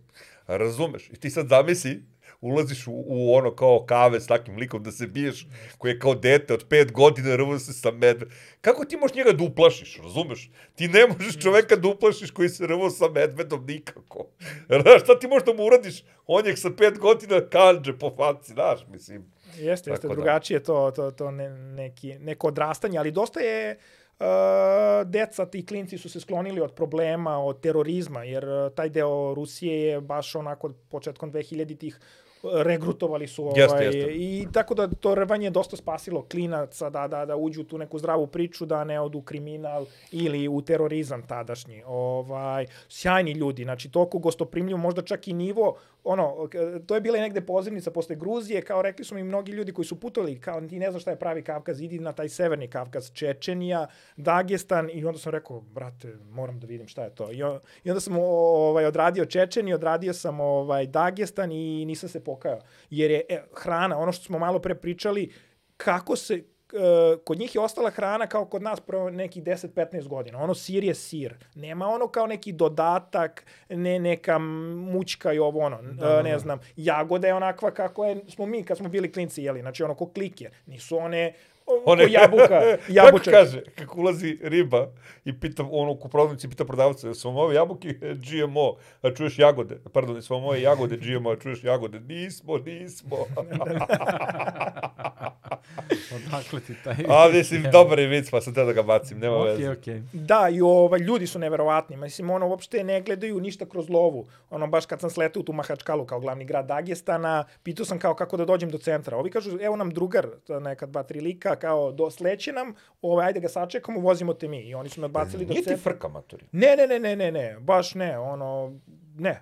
Razumeš? I ti sad zamisli, ulaziš u, u ono kao kave s takim likom da se biješ, koji je kao dete od pet godina rvo se sa medvedom. Kako ti možeš njega da uplašiš, razumeš? Ti ne možeš čoveka da uplašiš koji se rvo sa medvedom nikako. Znaš, šta ti možeš da mu uradiš? On je sa pet godina kanđe po faci, znaš, mislim. Jeste, jeste, Tako da. drugačije to, to, to ne, neki, neko odrastanje, ali dosta je uh, deca, ti klinci su se sklonili od problema, od terorizma, jer uh, taj deo Rusije je baš onako početkom 2000-ih regrutovali su ovaj, Jeste, jeste. i tako da to rvanje je dosta spasilo klinaca da, da, da uđu u tu neku zdravu priču, da ne odu u kriminal ili u terorizam tadašnji. Ovaj, sjajni ljudi, znači toliko gostoprimljivo, možda čak i nivo, ono, to je bila negde pozivnica posle Gruzije, kao rekli su mi mnogi ljudi koji su putovali, kao ti ne znaš šta je pravi Kavkaz, idi na taj severni Kavkaz, Čečenija, Dagestan i onda sam rekao, brate, moram da vidim šta je to. I, i onda sam ovaj, odradio Čečeniju, odradio sam ovaj, Dagestan i nisam se pokajao. Jer je e, hrana, ono što smo malo pre pričali, kako se, kod njih je ostala hrana kao kod nas pro nekih 10-15 godina. Ono sir je sir. Nema ono kao neki dodatak, ne neka mućka i ovo ono. Da, ne znam, jagoda je onakva kako je, smo mi kad smo bili klinci jeli. Znači ono ko klikje. Nisu one one, jabuka, Kako jabučak. kaže, kako ulazi riba i pitam ono u prodavnici, pita prodavca, su vam ove jabuke GMO, a čuješ jagode? Pardon, su vam ove jagode GMO, a čuješ jagode? Nismo, nismo. Odakle ti taj... a mislim, dobar je vic, pa sam te da ga bacim, nema Okej, veze. okej. Da, i ovaj, ljudi su neverovatni. Mislim, ono, uopšte ne gledaju ništa kroz lovu. Ono, baš kad sam sletao u tu Mahačkalu kao glavni grad Dagestana, pitao sam kao kako da dođem do centra. Ovi kažu, evo nam drugar, to je neka dva, tri lika, kao do sleće nam, ovaj, ajde ga sačekamo, vozimo te mi. I oni su me odbacili do Nije ti frka, matori. Ne, ne, ne, ne, ne, ne, baš ne, ono, ne.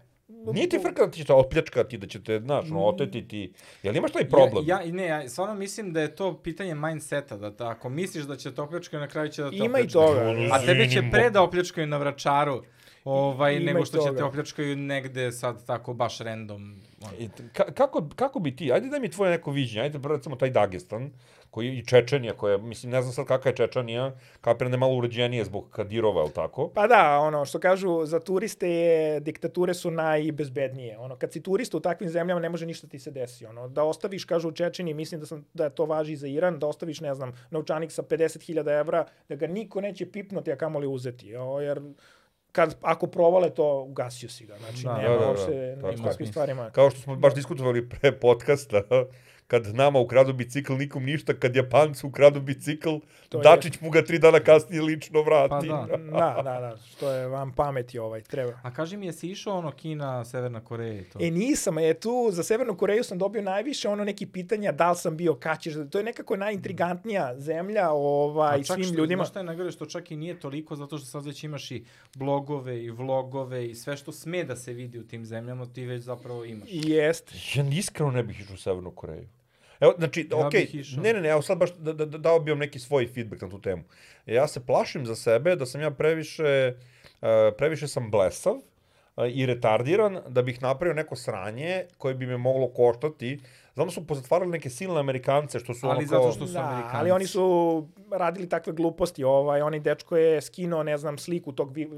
Nije ti frka da ti će opljačkati, da će te, znaš, no, otetiti. Jel imaš taj problem? Ja, ja, ne, ja stvarno mislim da je to pitanje mindseta, da, da ako misliš da će te opljačkati, na kraju će da te Ima i opljačkaju. toga. A tebe će pre da opljačkaju na vračaru, ovaj, Ima nego i što će te opljačkaju negde sad tako baš random. I ka, kako, kako bi ti, ajde daj mi tvoje neko viđenje, ajde recimo taj Dagestan, koji i Čečenija, koja, mislim, ne znam sad kakva je Čečenija, kapiram da je malo uređenije zbog Kadirova, ili tako? Pa da, ono što kažu, za turiste je, diktature su najbezbednije. Ono, kad si turista u takvim zemljama ne može ništa ti se desi. Ono, da ostaviš, kažu u Čečeni, mislim da, sam, da to važi za Iran, da ostaviš, ne znam, novčanik sa 50.000 evra, da ga niko neće pipnuti, a kamoli uzeti. O, jer kad, ako provale to, ugasio si ga. Znači, Da, da, da, nema da, da, uopšte da, je. takvim stvarima. Kao što smo baš diskutovali pre podcasta, kad nama ukradu bicikl, nikom ništa, kad Japancu ukradu bicikl, To je- Dačić mu ga tri dana kasnije lično vrati. Pa da. Da, da, da, što je vam pameti ovaj, treba. A kaži mi, jesi išao ono Kina, Severna Koreja i to? E nisam, e tu za Severnu Koreju sam dobio najviše ono neki pitanja da li sam bio, kad ćeš, to je nekako najintrigantnija zemlja ovaj, A čak svim što, ljudima. Znaš šta je najgore, što čak i nije toliko, zato što sad već imaš i blogove i vlogove i sve što sme da se vidi u tim zemljama, ti već zapravo imaš. I Jest. Ja iskreno ne bih išao u Severnu Koreju. Evo, znači, Ja okej, išao. ne, ne, ne, evo sad baš da, da, da, dao bi vam neki svoj feedback na tu temu. Ja se plašim za sebe da sam ja previše, uh, previše sam blesav uh, i retardiran da bih napravio neko sranje koje bi me moglo koštati. Znam da su pozatvarali neke silne Amerikance što su Ali ono zato kao... što su Da, Amerikanci. ali oni su radili takve gluposti, ovaj, oni dečko je skinuo, ne znam, sliku tog, vi,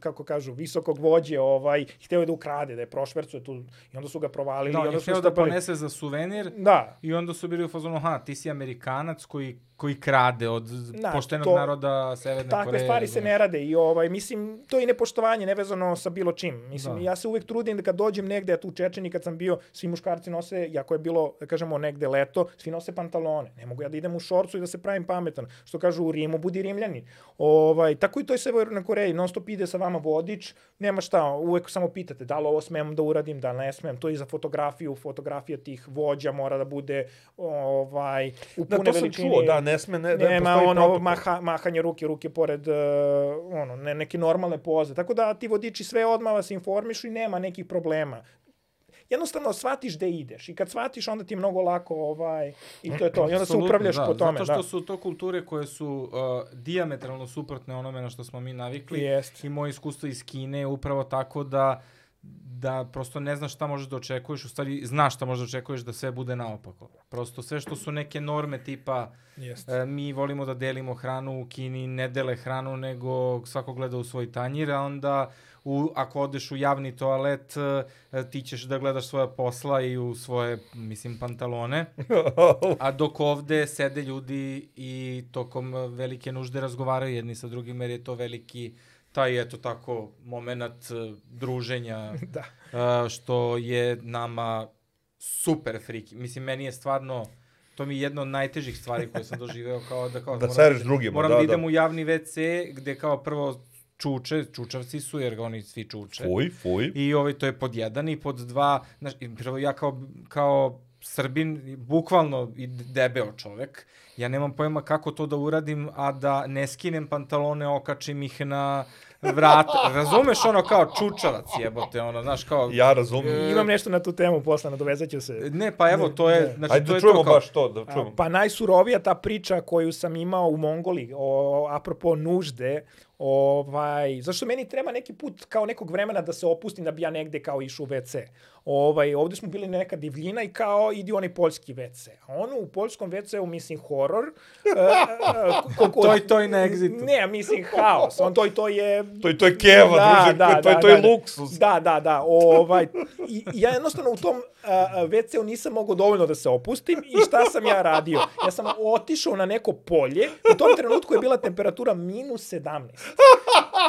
kako kažu, visokog vođe, ovaj, hteo je da ukrade, da je prošvercuje tu, i onda su ga provalili, Da, i on onda je su htio da ponese za suvenir Da, i onda su bili u fazonu, ha, ti si Amerikanac koji, koji krade od Da, poštenog to- naroda Severne takve Koreje. stvari se ne rade i ovaj mislim to je i nepoštovanje nevezano sa bilo čim. Mislim Da. ja se uvek trudim da kad dođem negde, tu u Čečeni kad sam bio, svi muškarci nose, jako je bilo da kažemo negde leto, svi nose pantalone. Ne mogu ja da idem u šorcu i da se pravim pametan. Što kažu u Rimu, budi Rimljani. Ovaj tako i to je Severnoj Koreji, non stop ide sa vama vodič, nema šta, uvek samo pitate da li ovo smem da uradim, da ne smem. To je i za fotografiju, fotografija tih vođa mora da bude ovaj u Da, pune to sam čuo, da, ne sme, ne, ne Nema postoji ono protokol. maha, mahanje ruke, ruke pored uh, ono, ne, neke normalne poze. Tako da ti vodiči sve odmah vas informišu i nema nekih problema. Jednostavno shvatiš gde ideš i kad shvatiš onda ti je mnogo lako ovaj, i to je to. I onda se upravljaš da, po tome. Zato što da. su to kulture koje su uh, diametralno suprotne onome na što smo mi navikli. Jest. I moje iskustvo iz Kine je upravo tako da da prosto ne znaš šta možeš da očekuješ, u stvari znaš šta možeš da očekuješ da sve bude naopako. Prosto sve što su neke norme tipa Jest. e, mi volimo da delimo hranu, u Kini ne dele hranu, nego svako gleda u svoj tanjir, a onda u, ako odeš u javni toalet, e, ti ćeš da gledaš svoja posla i u svoje, mislim, pantalone. A dok ovde sede ljudi i tokom velike nužde razgovaraju jedni sa drugim, jer je to veliki taj, eto tako, moment e, druženja, Da. e, što je nama super friki. Mislim, meni je stvarno, to mi je jedna od najtežih stvari koje sam doživeo, kao da kao... Da moram sereš ide- drugima, Moram da, da, da. idem u javni WC, gde kao prvo čuče, čučavci su, jer ga oni svi čuče. Fuj, fuj. I ovaj, to je pod jedan i pod dva, znaš, prvo ja kao, kao Srbin, bukvalno i debeo čovek, ja nemam pojma kako to da uradim, a da ne skinem pantalone, okačim ih na vrat. Razumeš ono kao čučavac jebote, ono, znaš, kao... Ja razumem. Imam nešto na tu temu posle, nadovezat ću se. Ne, pa evo, to je, Ne. znači, Ajde to da je čujemo to kao... baš to, da A, čujemo. Pa najsurovija ta priča koju sam imao u Mongoliji, o, apropo nužde, ovaj, zašto meni treba neki put kao nekog vremena da se opustim da bi ja negde kao išao u WC. Ovaj, ovde smo bili neka divljina i kao idi u onaj poljski WC. A ono u poljskom WC-u mislim horor. Uh, koliko, To i to i na Exitu. Ne, mislim haos. On to i to je To je, to je keva, druže, to je, to je luksus. Da, da, da. Ovaj, i, ja jednostavno u tom a, WC-u nisam mogao dovoljno da se opustim i šta sam ja radio? Ja sam otišao na neko polje, u tom trenutku je bila temperatura minus 17.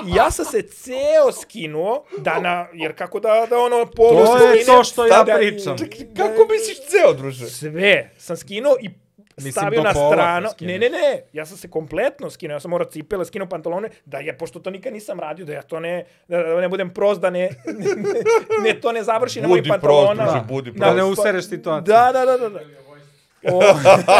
I ja sam se ceo skinuo, da na, jer kako da, da ono polu To je to što ja da- pričam. Kako misliš ceo, druže? Sve sam skinuo i Mislim, stavio na stranu. Ne, ne, ne, ja sam se kompletno skinuo, ja sam morao cipele, skinuo pantalone, da je, pošto to nikad nisam radio, da ja to ne, da, da ne budem prost, da ne, ne, ne to ne završi na mojim Budi prost, pantalonama. druže, budi Da ne prost. usereš situaciju. Da, da, da, da. da. O,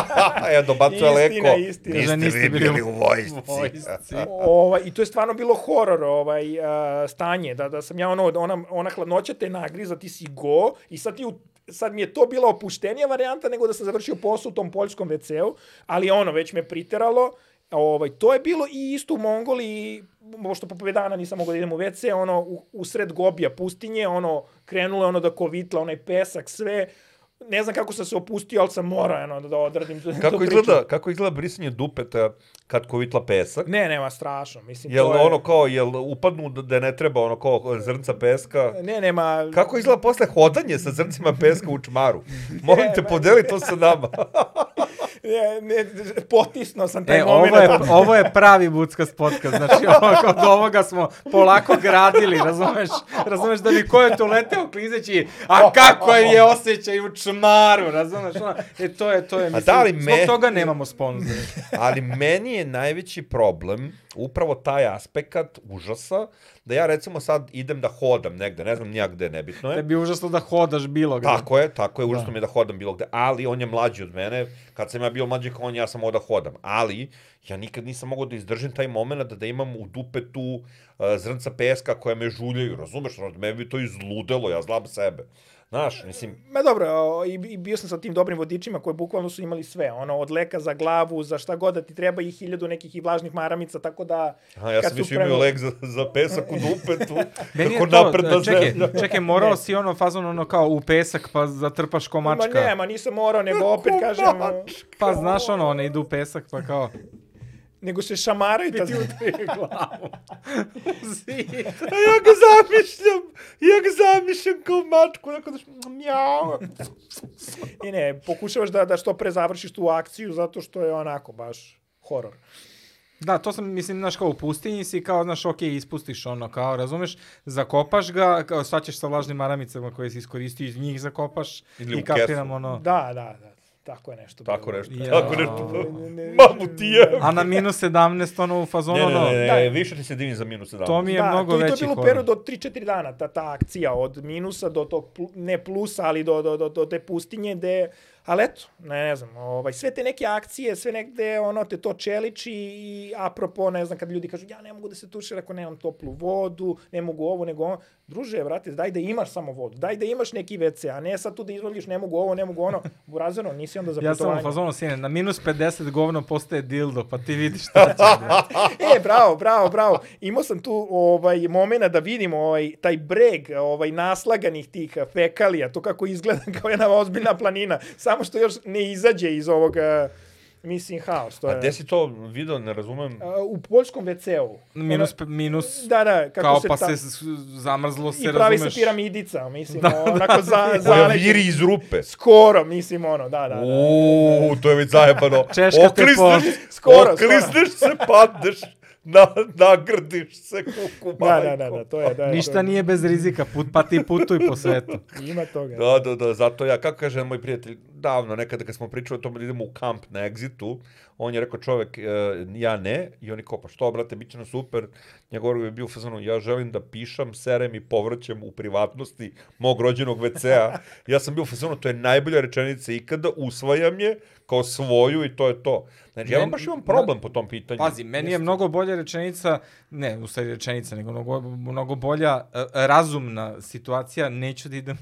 ja dobacuje Istina, leko. istina. Niste, Niste vi bili bili u u vojsci. vojsci. ovaj, I to je stvarno bilo horor ovaj, a, stanje, da, da sam ja ono, ona, ona hladnoća te nagriza, ti si go i sad ti u sad mi je to bila opuštenija varijanta nego da sam završio posao u tom poljskom WC-u, ali ono, već me priteralo, ovaj, to je bilo i isto u Mongoliji, pošto po pove dana nisam mogao da idem u WC, ono, u, u sred gobija pustinje, ono, krenulo je ono da kovitla, onaj pesak, sve, ne znam kako sam se opustio, ali sam morao ono, da odradim tu, Kako tu izgleda, kako izgleda brisanje dupeta kad kovitla pesak? Ne, nema, strašno. Mislim, Jel to je... ono kao, jel upadnu da da ne treba ono kao zrnca peska? Ne, nema... Kako izgleda posle hodanje sa zrncima peska u čmaru? Molim te, podeli to sa nama. Ne, ne, potisno sam taj E, moment. ovo je, ovo je pravi buckast podcast, znači ovo, od ovoga smo polako gradili, razumeš? Razumeš da bi ko je tu leteo klizeći, a kako je osjećaj u čmaru, razumeš? Ono, e, to je, to je, mislim, da li zbog me- toga nemamo sponzore. Ali meni je najveći problem upravo taj aspekt užasa, da ja recimo sad idem da hodam negde, ne znam nija gde, nebitno je. Tebi je užasno da hodaš bilo gde. Tako je, tako je, užasno mi je da hodam bilo gde, ali on je mlađi od mene, kad sam ja bio mlađi kao on, ja sam mogao da hodam, ali ja nikad nisam mogao da izdržim taj moment da, da imam u dupetu uh, zrnca peska koja me žuljaju, razumeš, me bi to izludelo, ja znam sebe. Znaš, mislim, Ma dobro, o, i, i bio sam sa tim dobrim vodičima koji bukvalno su imali sve, ono, od leka za glavu, za šta god da ti treba i hiljadu nekih i vlažnih maramica, tako da... aha, ja sam više imao leg za, za pesak u dupetu, Meni je kako to, napredna čekaj, zemlja. čekaj, morao si ono fazon ono kao u pesak pa zatrpaš ko Ma ne, ma nisam morao, nego opet kažem, Pa znaš ono, one idu u pesak pa kao... nego se šamaraju. Ta... utrije glavu. Zid. A ja ga zamišljam, ja ga zamišljam kao mačku, tako da š- mjau. I ne, pokušavaš da, da što pre završiš tu akciju, zato što je onako baš horor. Da, to sam, mislim, znaš, kao u pustinji si, kao, znaš, okej, ispustiš ono, kao, razumeš, zakopaš ga, kao, sad ćeš sa vlažnim maramicama koje si iskoristio, iz njih zakopaš Ili i kapiram, ono... Da, da, da. Tako je nešto. Tako nešto, Ja. tako nešto. Ne, ne, Mamu ti je. A na minus 17, ono, u fazonu, Ne, ne, ne, ne, Da. više ti se divim za minus 17. to mi je da, mnogo to, i to je veći bilo period od 3-4 dana, ta, ta akcija, od minusa do tog, ne plusa, ali do, do, do, do te pustinje, gde, ali eto, ne, ne znam, ovaj, sve te neke akcije, sve negde, ono, te to čeliči i apropo, ne znam, kad ljudi kažu, ja ne mogu da se tušem ako nemam toplu vodu, ne mogu ovo, nego ono, druže, vrate, daj da imaš samo vodu, daj da imaš neki WC, a ne sad tu da izvoliš, ne mogu ovo, ne mogu ono, burazano, nisi onda za Ja sam u putovanje. fazonu, sine, na minus 50 govno postaje dildo, pa ti vidiš šta će. e, bravo, bravo, bravo. Imao sam tu ovaj momena da vidim ovaj taj breg, ovaj naslaganih tih fekalija, to kako izgleda kao jedna ozbiljna planina, samo što još ne izađe iz ovog uh, Missing House. To A je, gde si to video, ne razumem? Uh, u poljskom WC-u. Minus, pe- minus, Da, da, kako kao se pa ta... se zamrzlo se, I pravi razumeš. se piramidica, mislim, da, onako za, Koja zaleđe. viri iz rupe. Skoro, mislim, ono, da, da, da. Uuu, to je već zajebano. Češka te Oklisneš, Skoro, oklisneš se, padneš, na, nagrdiš se kuku Da, majko. da, da, da, to je, da. je, to Ništa je. nije bez rizika, put, pa ti putuj po svetu. Ima toga. Da, da, da, zato ja, kako kaže moj prijatelj, davno, nekada kad smo pričali o tome da idemo u kamp na Exitu, on je rekao čovek, e, ja ne, i oni kao, pa što, brate, bit će nam super, njegov je bio u fazonu, ja želim da pišem, serem i povraćam u privatnosti mog rođenog WC-a. Ja sam bio u fazonu, to je najbolja rečenica ikada, usvajam je kao svoju i to je to. Znači, ja vam baš imam problem po tom pitanju. Pazi, meni je mnogo bolja rečenica, ne, u stvari rečenica, nego mnogo, mnogo bolja e, razumna situacija, neću da idem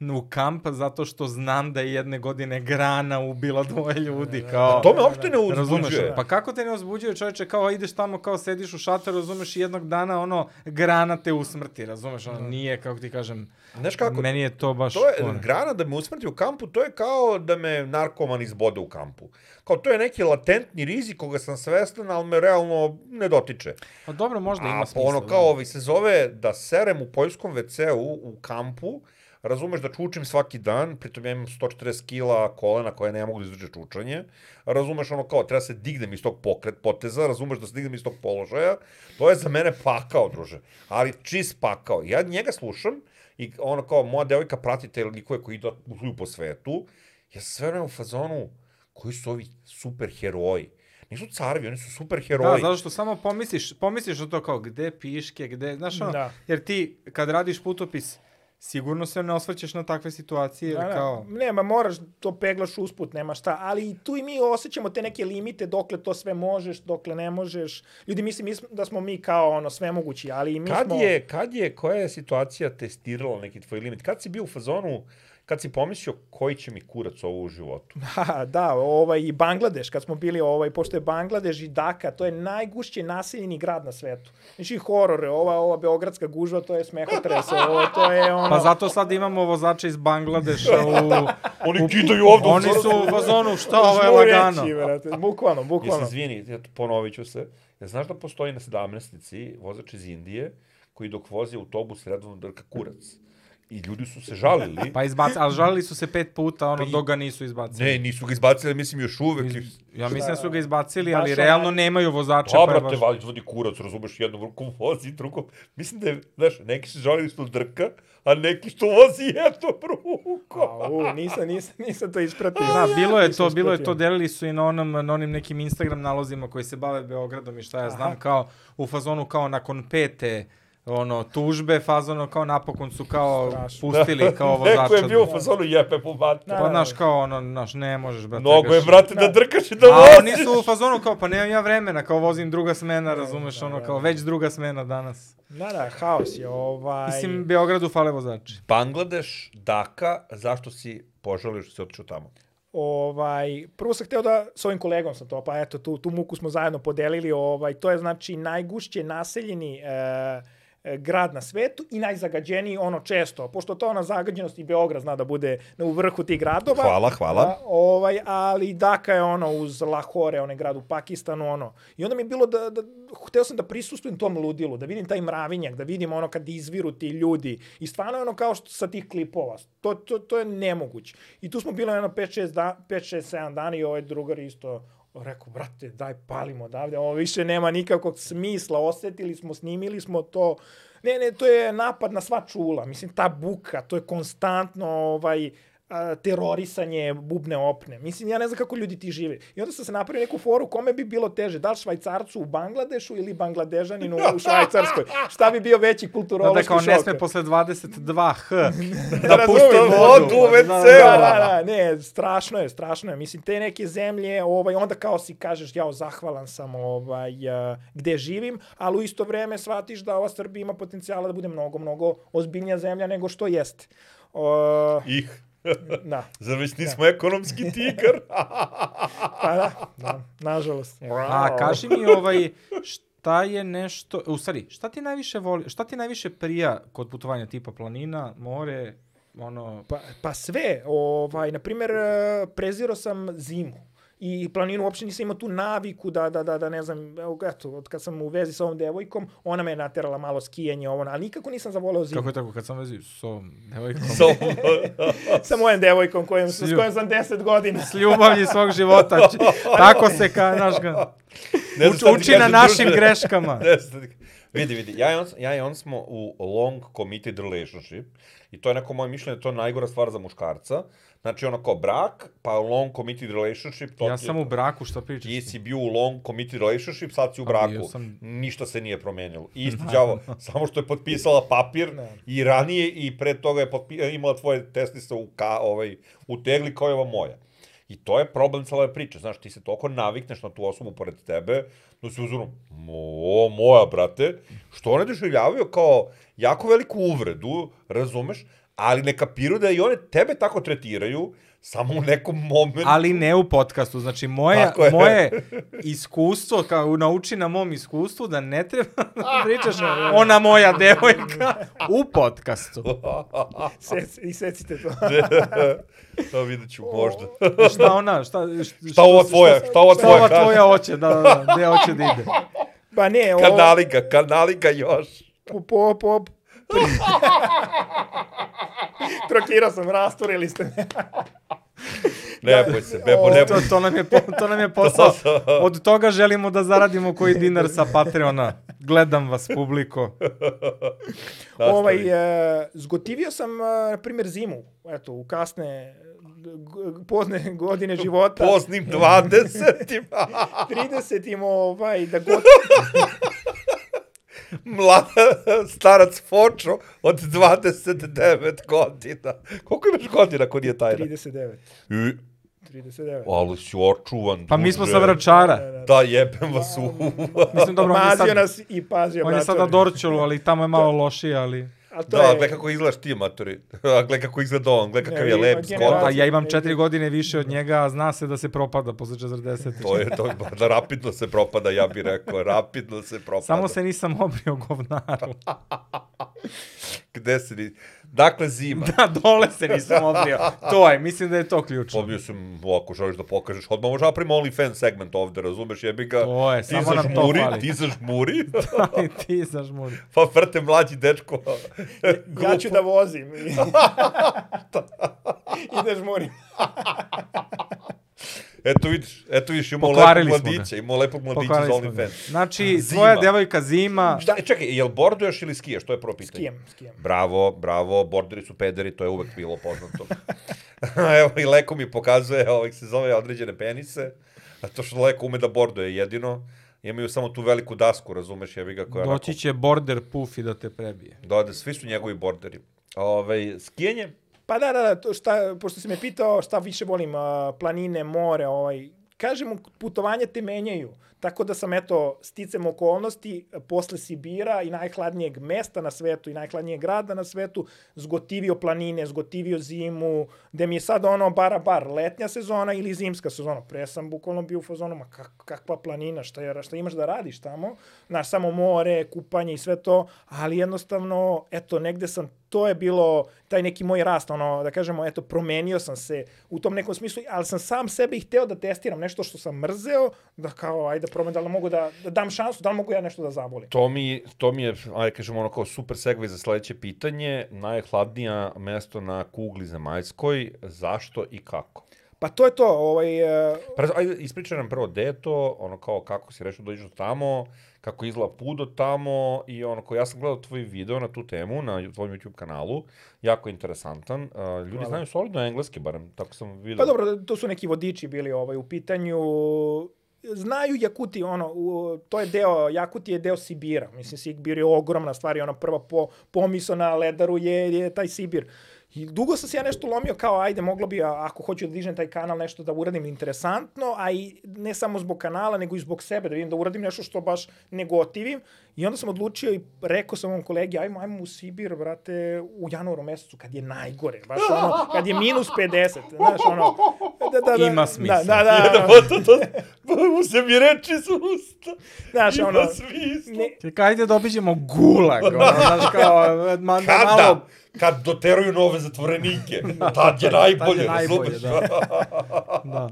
u kamp zato što znam da je jedne godine grana ubila dvoje ljudi, kao... To me uopšte ne Razumeš, pa kako te ne uzbuđuje čoveče, kao ideš tamo, kao sediš u šatoru, razumeš, i jednog dana, ono, grana te usmrti, razumeš, ono, nije, kako ti kažem, Znaš kako, meni je to baš... To je, ono, grana da me usmrti u kampu, to je kao da me narkoman izbode u kampu. Kao to je neki latentni rizik koga sam svestan, ali me realno ne dotiče. Pa dobro, možda ima A smisla. ono da. kao ovi se zove da serem u poljskom WC-u u kampu, razumeš da čučim svaki dan, pritom ja imam 140 kila kolena koje ne mogu da izdrže čučanje, razumeš ono kao treba se dignem iz tog pokret poteza, razumeš da se dignem iz tog položaja, to je za mene pakao, druže, ali čist pakao. Ja njega slušam i ono kao moja devojka prati te likove koji idu po svetu, ja sam sve vreme u fazonu koji su ovi super heroji. Nisu carevi, oni su super Da, heroji. zato što samo pomisliš, pomisliš o to kao gde piške, gde, znaš ono, Da. jer ti kad radiš putopis, sigurno se ne osvrćeš na takve situacije, jer Da, da. kao... Nema, moraš, to peglaš usput, nema šta. Ali i tu i mi osjećamo te neke limite dokle to sve možeš, dokle ne možeš. Ljudi misli mi da smo mi kao ono sve mogući, ali i mi Kad smo... je, kad je, koja je situacija testirala neki tvoj limit? Kad si bio u fazonu, kad si pomislio koji će mi kurac ovo u životu? Da, da, ovaj, i Bangladeš, kad smo bili, ovaj, pošto je Bangladeš i Daka, to je najgušće naseljeni grad na svetu. Znači, horore, ova, ova beogradska gužva, to je smehotres, ovo, to je ono... Pa zato sad imamo vozača iz Bangladeša u... Oni čitaju ovde. Oni su u fazonu, šta ovo je lagano? Žmureći, brate, bukvalno, Jesi, bukvalno. izvini, ja ponovit ću se. Ja znaš da postoji na 17-nici vozač iz Indije koji dok vozi autobus redovno drka kurac. I ljudi su se žalili. Pa izbacili, ali žalili su se pet puta, ono, Pa i- dok ga nisu izbacili. Ne, nisu ga izbacili, mislim još uvek. Iz- Ja mislim da su ga izbacili, ali Baš realno onaj- nemaju vozača. Pa, brate, baš- vali izvodi kurac, razumeš, jednom rukom vozi, drugom. Mislim da je, znaš, neki se žalili što drka, a neki što vozi jednom rukom. A, u, nisam, nisam, nisam to ispratio. Da, bilo je to, bilo je to, delili su i na onom, na onim nekim Instagram nalozima koji se bave Beogradom i šta ja znam, kao u fazonu kao nakon pete ono, tužbe, fazono kao napokon su kao Strašno. pustili kao vozača. Neko je bio u da- fazonu jepe po mater. Pa, znaš, kao ono, znaš, ne možeš, brate. Mnogo je, brate, da drkaš i da A voziš. oni su u fazonu kao, pa nemam ja vremena, kao vozim druga smena, razumeš, ono, kao već druga smena danas. Da, da, haos je, ovaj... Mislim, Beogradu fale vozači. Bangladeš, Daka, zašto si požalio što si otišao tamo? Ovaj, prvo sam hteo da, s ovim kolegom sam to, pa eto, tu, tu muku smo zajedno podelili, ovaj, to je znači najgušće naseljeni e, e, grad na svetu i najzagađeniji ono često, pošto to ona zagađenost i Beograd zna da bude u vrhu tih gradova. Hvala, hvala. Da, ovaj, ali Daka je ono uz Lahore, onaj grad u Pakistanu, ono. I onda mi je bilo da, da hteo sam da prisustujem tom ludilu, da vidim taj mravinjak, da vidim ono kad izviru ti ljudi. I stvarno je ono kao što sa tih klipova. To, to, to je nemoguće. I tu smo bili jedno 5-6 da, 5-6-7 dana i ovaj drugar isto rekao, brate, daj palimo odavde, ovo više nema nikakvog smisla, osetili smo, snimili smo to. Ne, ne, to je napad na sva čula. Mislim, ta buka, to je konstantno ovaj, a, terorisanje bubne opne. Mislim, ja ne znam kako ljudi ti žive. I onda sam se napravio neku foru kome bi bilo teže, da li švajcarcu u Bangladešu ili bangladežaninu u Švajcarskoj. Šta bi bio veći Da, kulturološki da, kao šok? ne sme posle 22 h Da da pusti vodu. Da. Da, da, da, da, ne, strašno je, strašno je. Mislim, te neke zemlje, ovaj, onda kao si kažeš, jao, zahvalan sam ovaj, a, gde živim, ali u isto vreme shvatiš da ova Srbija ima potencijala da bude mnogo, mnogo ozbiljnija zemlja nego što jeste. O, Ih, da, zar već nismo ekonomski tigar? pa da, da, nažalost. A kaži mi ovaj, šta je nešto, u stvari, šta ti najviše voli, šta ti najviše prija kod putovanja tipa planina, more, ono, Pa, pa sve, ovaj, na primjer, eh, prezirao sam zimu i planinu uopšte nisam imao tu naviku da, da, da, da ne znam, evo, eto, od kad sam u vezi sa ovom devojkom, ona me je naterala malo skijanje, ovo, ali nikako nisam zavoleo zimu. kako je tako, kad sam vezi s ovom devojkom, So, Sa mojom devojkom kojom, s Sju- kojom sam 10 godina. s ljubavlji svog života, tako se ka, znaš ga, ne uč, znam uči na našim greškama. Ne znam vidi, vidi, ja i, on, ja i on smo u long committed relationship i to je neko moje mišljenje, to je najgora stvar za muškarca. Znači ono kao brak, pa long committed relationship. To Ja ti sam u braku, šta pričaš? Ti si bio u long committed relationship, sad si u braku. sam. Ništa se nije promenilo. Isti đavo, samo što je potpisala papir Da. i ranije i pre toga je potpi, imala tvoje tesnice u, ka, ovaj, u tegli kao je ova moja. I to je problem cele priče. Znaš, ti se toliko navikneš na tu osobu pored tebe, da si uzmano, o, moja, brate, što one doživljavaju kao jako veliku uvredu, razumeš, ali ne kapiraju da i one tebe tako tretiraju, samo u nekom momentu. Ali ne u podcastu, znači moje, moje iskustvo, kao nauči na mom iskustvu da ne treba da pričaš ona moja devojka u podcastu. Sec, I secite to. to vidjet ću možda. Šta ona, šta, Šta ova tvoja, šta ova šta tvoja ova kaže? tvoja hoće, da, da, da, gde hoće da ide. Pa ne, ovo, Kanalika, kanalika još. po, po, po, Trokirao sam, rasturili ste me. Ne boj se, bebo, ne To, boj to, nam je, to nam je posao. Od toga želimo da zaradimo koji dinar sa Patreona. Gledam vas, publiko. ovaj, e, zgotivio sam, e, na primjer, zimu. Eto, u kasne pozne godine života. Poznim 20. 30 im ovaj, da god... mlada, starac Fočo od 29 godina. Koliko imaš godina kod je tajna? 39. I, 39. ali si očuvan. Pa mi smo sa vračara. Da, jebem vas u... Mislim, dobro, on je Mazio sad, nas i pazio on je sad na. Dorčelu, ali tamo je malo lošije, ali... A to Da, je, gledaj kako izgledaš ti, matori. Gledaj kako izgleda on, gledaj kakav Ne, je ima lep, skoro. Pa ja imam četiri godine više od njega, a zna se da se propada posle 40. To je to, da rapidno se propada, ja bih rekao, rapidno se propada. Samo se nisam obrio govnaru. Gde se ni... Dakle, zima. Da, dole se nisam obrio. To je, mislim da je to ključno. Pobio sam, ako želiš da pokažeš, odmah možda napravimo OnlyFans segment ovde, razumeš, jebi ga. To je, ti samo nam to fali. Ti zažmuri, Ali ti zažmuri. pa vrte mlađi dečko. ja ću da vozim. Ideš morim. Eto vidiš, eto vidiš, imamo Pokvarili lepog mladića, imamo lepog mladića za. OnlyFans. Znači, Zima. tvoja devojka zima, Šta, čekaj, jel borduješ ili skiješ? To je prvo pitanje. Skijem, skijem. Bravo, bravo, borderi su pederi, to je uvek bilo poznato. Evo, i Leko mi pokazuje, ovih se zove određene penise, a to što Leko ume da borduje jedino, imaju samo tu veliku dasku, razumeš, jebi ga koja doći će border pufi da te prebije. Da, da, svi su njegovi borderi. Ove, skijanje, Pa da, da, da, to šta, pošto si me pitao šta više volim, a, planine, more, ovaj, kažemo, putovanja te menjaju. Tako da sam, eto, sticam okolnosti, posle Sibira i najhladnijeg mesta na svetu i najhladnijeg grada na svetu, zgotivio planine, zgotivio zimu, gde mi je sad ono bara bar, letnja sezona ili zimska sezona. Pre sam bukvalno bio u fazonu, ma kak, kakva planina, šta, je, šta imaš da radiš tamo? Znaš, samo more, kupanje i sve to, ali jednostavno, eto, negde sam to je bilo taj neki moj rast, ono, da kažemo, eto, promenio sam se u tom nekom smislu, ali sam sam sebe i hteo da testiram nešto što sam mrzeo, da kao, ajde, promen, da li mogu da, da dam šansu, da li mogu ja nešto da zavolim. to mi, to mi je, ajde kažemo, ono kao super segve za sledeće pitanje, najhladnija mesto na kugli zemaljskoj, zašto i kako? Pa to je to, ovaj, e, Pre, ajde, ispričaj nam prvo gde je to, ono kao kako si rešio da dođeš do tamo, kako izgleda put do tamo i ono kao ja sam gledao tvoj video na tu temu na tvojom YouTube kanalu, jako interesantan. Uh, ljudi Hvala. znaju solidno engleski, barem tako sam video. Pa dobro, to su neki vodiči bili ovaj, u pitanju. Znaju Jakuti, ono, u, to je deo, Jakuti je deo Sibira. Mislim, Sibir je ogromna stvar i ona prva po, pomiso na ledaru je, je taj Sibir. I dugo sam se ja nešto lomio kao, ajde, moglo bi, ako hoću da dižem taj kanal, nešto da uradim interesantno, a i ne samo zbog kanala, nego i zbog sebe, da vidim da uradim nešto što baš ne gotivim. I onda sam odlučio i rekao sam ovom kolegi, ajmo, ajmo u Sibir, brate, u januaru mesecu, kad je najgore, baš ono, kad je minus 50, znaš, ono, da, da, da, Ima smisla. Da, da, da, Da, da, to, to, mu se mi reči s usta. znaš, Ima ono, smisla. ne, Čekaj, ajde da obiđemo gulag, ono, znaš, kao, ma, da Kada? malo... Kad doteruju nove zatvorenike. Tad je najbolje, Tad je najbolje, da. Da.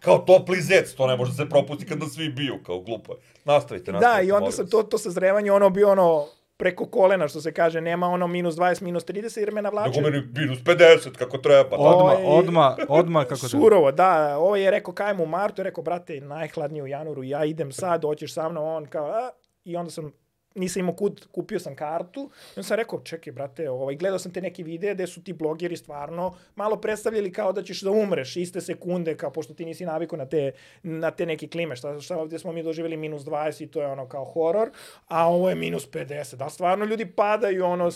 kao topli zec, to ne može da se propusti kada svi biju, kao glupo. je. Nastavite, nastavite. Da, i onda sam to, to sazrevanje, ono bio ono preko kolena, što se kaže, nema ono minus 20, minus 30, jer me navlače. Nego meni minus 50, kako treba. Odma, odma, odma, kako treba. Surovo, da. Ovo je rekao, kajem u martu, je rekao, brate, najhladnije u januaru, ja idem sad, hoćeš sa mnom, on kao, a, i onda sam nisam imao kud, kupio sam kartu. I onda sam rekao, čekaj, brate, ovaj, gledao sam te neke videe gde su ti blogeri stvarno malo predstavljali kao da ćeš da umreš iste sekunde, kao pošto ti nisi navikao na te, na te neke klime. Šta, šta ovdje smo mi doživjeli minus 20 i to je ono kao horor, a ovo je minus 50. Da, stvarno ljudi padaju, ono,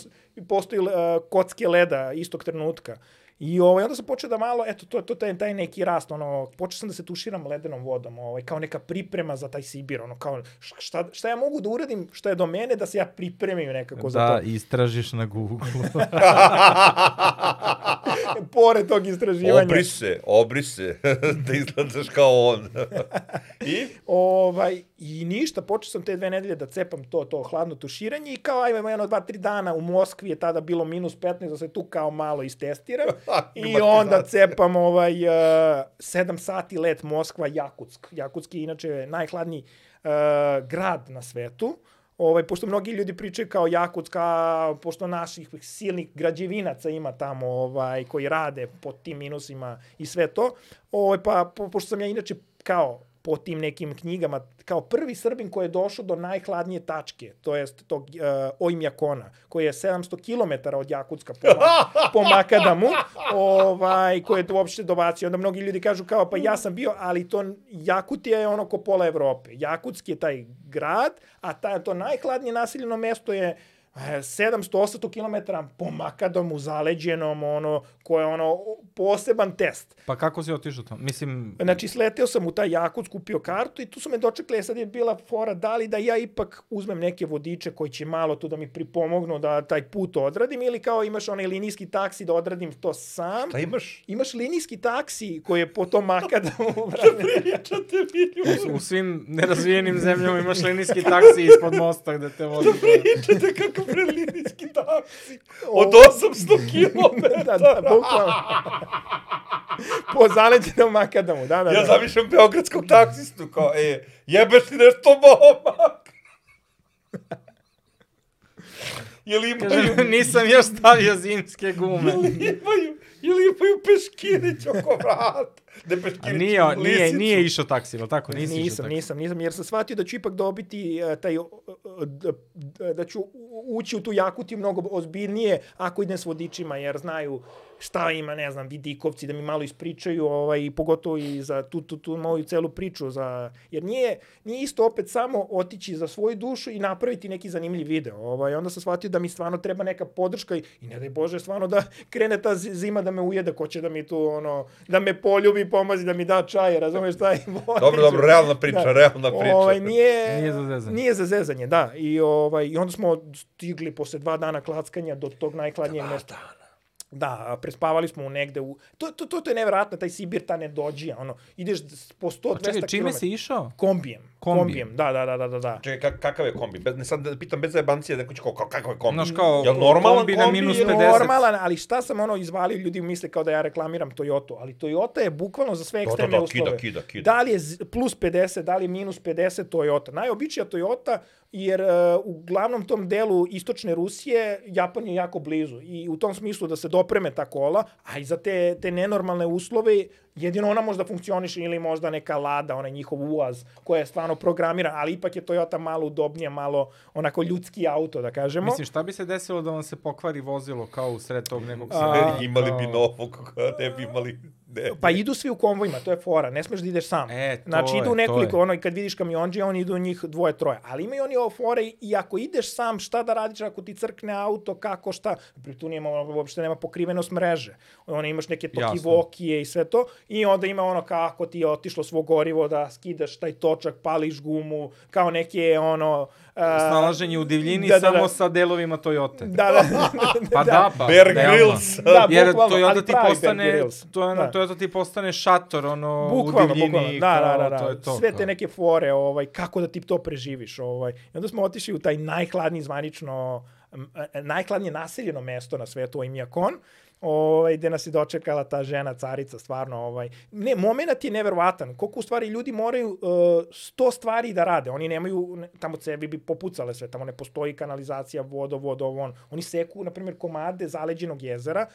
postoji uh, kocke leda istog trenutka. I ovaj, onda sam počeo da malo, eto, to, to taj, taj neki rast, ono, počeo sam da se tuširam ledenom vodom, ovaj, kao neka priprema za taj Sibir, ono, kao, šta, šta ja mogu da uradim, šta je do mene, da se ja pripremim nekako za Da, to. istražiš na Google. Pored tog istraživanja. Obri se, obri se, da izgledaš kao on. I? Ovaj, I ništa, počeo sam te dve nedelje da cepam to, to hladno tuširanje i kao ajmo jedno, dva, tri dana u Moskvi je tada bilo minus 15, da se tu kao malo istestiram. I onda cepam ovaj, uh, 7 sati let Moskva, Jakutsk. Jakutsk je inače najhladniji uh, grad na svetu. Ovaj, pošto mnogi ljudi pričaju kao Jakutsk, a pošto naših silnih građevinaca ima tamo ovaj, koji rade pod tim minusima i sve to, ovaj, pa po, pošto sam ja inače kao po tim nekim knjigama, kao prvi Srbin koji je došao do najhladnije tačke, to jest tog uh, Ojmjakona, koji je 700 km od Jakutska po, po Makadamu, ovaj, koji je uopšte dobacio. Onda mnogi ljudi kažu kao, pa ja sam bio, ali to Jakutija je ono ko pola Evrope. Jakutski je taj grad, a ta, to najhladnije naseljeno mesto je 700-800 km po Makadomu zaleđenom, ono, koje je ono poseban test. Pa kako si otišao tamo? Mislim, Znači, sleteo sam u taj Jakut, skupio kartu i tu su me dočekali, sad je bila fora da li da ja ipak uzmem neke vodiče koji će malo tu da mi pripomognu da taj put odradim ili kao imaš onaj linijski taksi da odradim to sam. Šta imaš? Imaš linijski taksi koji je po tom Makadamu. Pričate mi u svim nerazvijenim zemljama imaš linijski taksi ispod mosta gde te vodi. Pričate kako pre linijski taksi. Od 800 km. da, da, bukvalno. po zaleđenom Makadamu, da, da. Ja da. zamišljam beogradskog taksistu kao, e, jebeš ti nešto momak? Jel imaju, Kaže, nisam još stavio zimske gume. jel imaju, jel imaju peškirić oko vrata? Ne peškirić, nije, nije, nije išao taksi, ili tako? Nisi nisam, taksi. nisam, nisam, jer sam shvatio da ću ipak dobiti uh, taj, uh, uh, d- d- da ću ući u tu Jakutiju mnogo ozbiljnije ako idem s vodičima, jer znaju šta ima, ne znam, vidikovci, da mi malo ispričaju, ovaj, pogotovo i za tu, tu, tu moju celu priču, za, jer nije, nije isto opet samo otići za svoju dušu i napraviti neki zanimljiv video. Ovaj, onda sam shvatio da mi stvarno treba neka podrška i, i ne daj Bože, stvarno da krene ta zi- zima da me ujede, ko će da mi tu, ono, da me poljubi, pomozi, da mi da čaj, razumeš šta i Dobro, dobro, realna priča, Da. realna priča. Ovaj, nije, Nije za zezanje. Nije za zezanje, da. I, ovaj, I onda smo stigli posle dva dana klackanja do tog najhladnijeg mesta. Da, prespavali smo u negde u... To, to, to, to je nevjerojatno, taj Sibir, ta nedođija, ono, ideš po 100-200 A čekaj, km. čime si išao? Kombijem. Kombijem. Kombijem, da, da, da, da, da. da. Čekaj, kak, kakav je kombi? Bez, ne sad da pitam bez zajebancije, neko će kao, kao kakav je kombi? Znaš kao, Jel normalan kombi na kombi minus ili 50? Normalan, ali šta sam ono izvalio, ljudi misle kao da ja reklamiram Toyota, ali Toyota je bukvalno za sve da, ekstremne da, uslove. kida, kida, kida. Da li je plus 50, da li je minus 50 Toyota. Najobičija Toyota, jer uh, u glavnom tom delu istočne Rusije Japan je jako blizu i u tom smislu da se dopreme ta kola, a i za te, te nenormalne uslove jedino ona možda funkcioniše ili možda neka Lada, onaj njihov UAZ koja je stvarno programiran, ali ipak je Toyota malo udobnije, malo onako ljudski auto, da kažemo. Mislim, šta bi se desilo da vam se pokvari vozilo kao u sred tog nekog A, imali bi novog, ne bi imali... Ne. Pa idu svi u konvojima, to je fora, ne smeš da ideš sam. E, to znači je, idu to nekoliko, je. ono, i kad vidiš kamionđe, oni idu njih dvoje, troje. Ali imaju oni ovo fore i ako ideš sam, šta da radiš ako ti crkne auto, kako, šta. Pri tu nema, ono, uopšte nema pokrivenost mreže. Ono, imaš neke tokivokije i sve to. I onda ima ono kako ti je otišlo svo gorivo da skidaš taj točak, pališ gumu, kao neke, ono... a, Snalaženje u divljini da, da, samo da. sa delovima Toyote. Da, da, Pa da, pa. Bear. Grylls. Da, Jer bukvalno, ali Toyota ti postane, to je, Da. Toyota ti postane šator, ono, Bukvalno, u divljini, bukvalno. Da, da, da, da. to je to. Sve te neke fore, ovaj, kako da ti to preživiš. Ovaj. I onda smo otišli u taj najhladniji zvanično, m, e, najhladnije naseljeno mesto na svetu, ovaj Mijakon, ovaj, gde nas je dočekala ta žena, carica, stvarno, ovaj. Ne, moment je neverovatan. Koliko u stvari ljudi moraju uh, sto stvari da rade. Oni nemaju, ne, tamo cevi bi popucale sve, tamo ne postoji kanalizacija, vodovod, ovo, on. Oni seku, na primjer, komade zaleđenog jezera,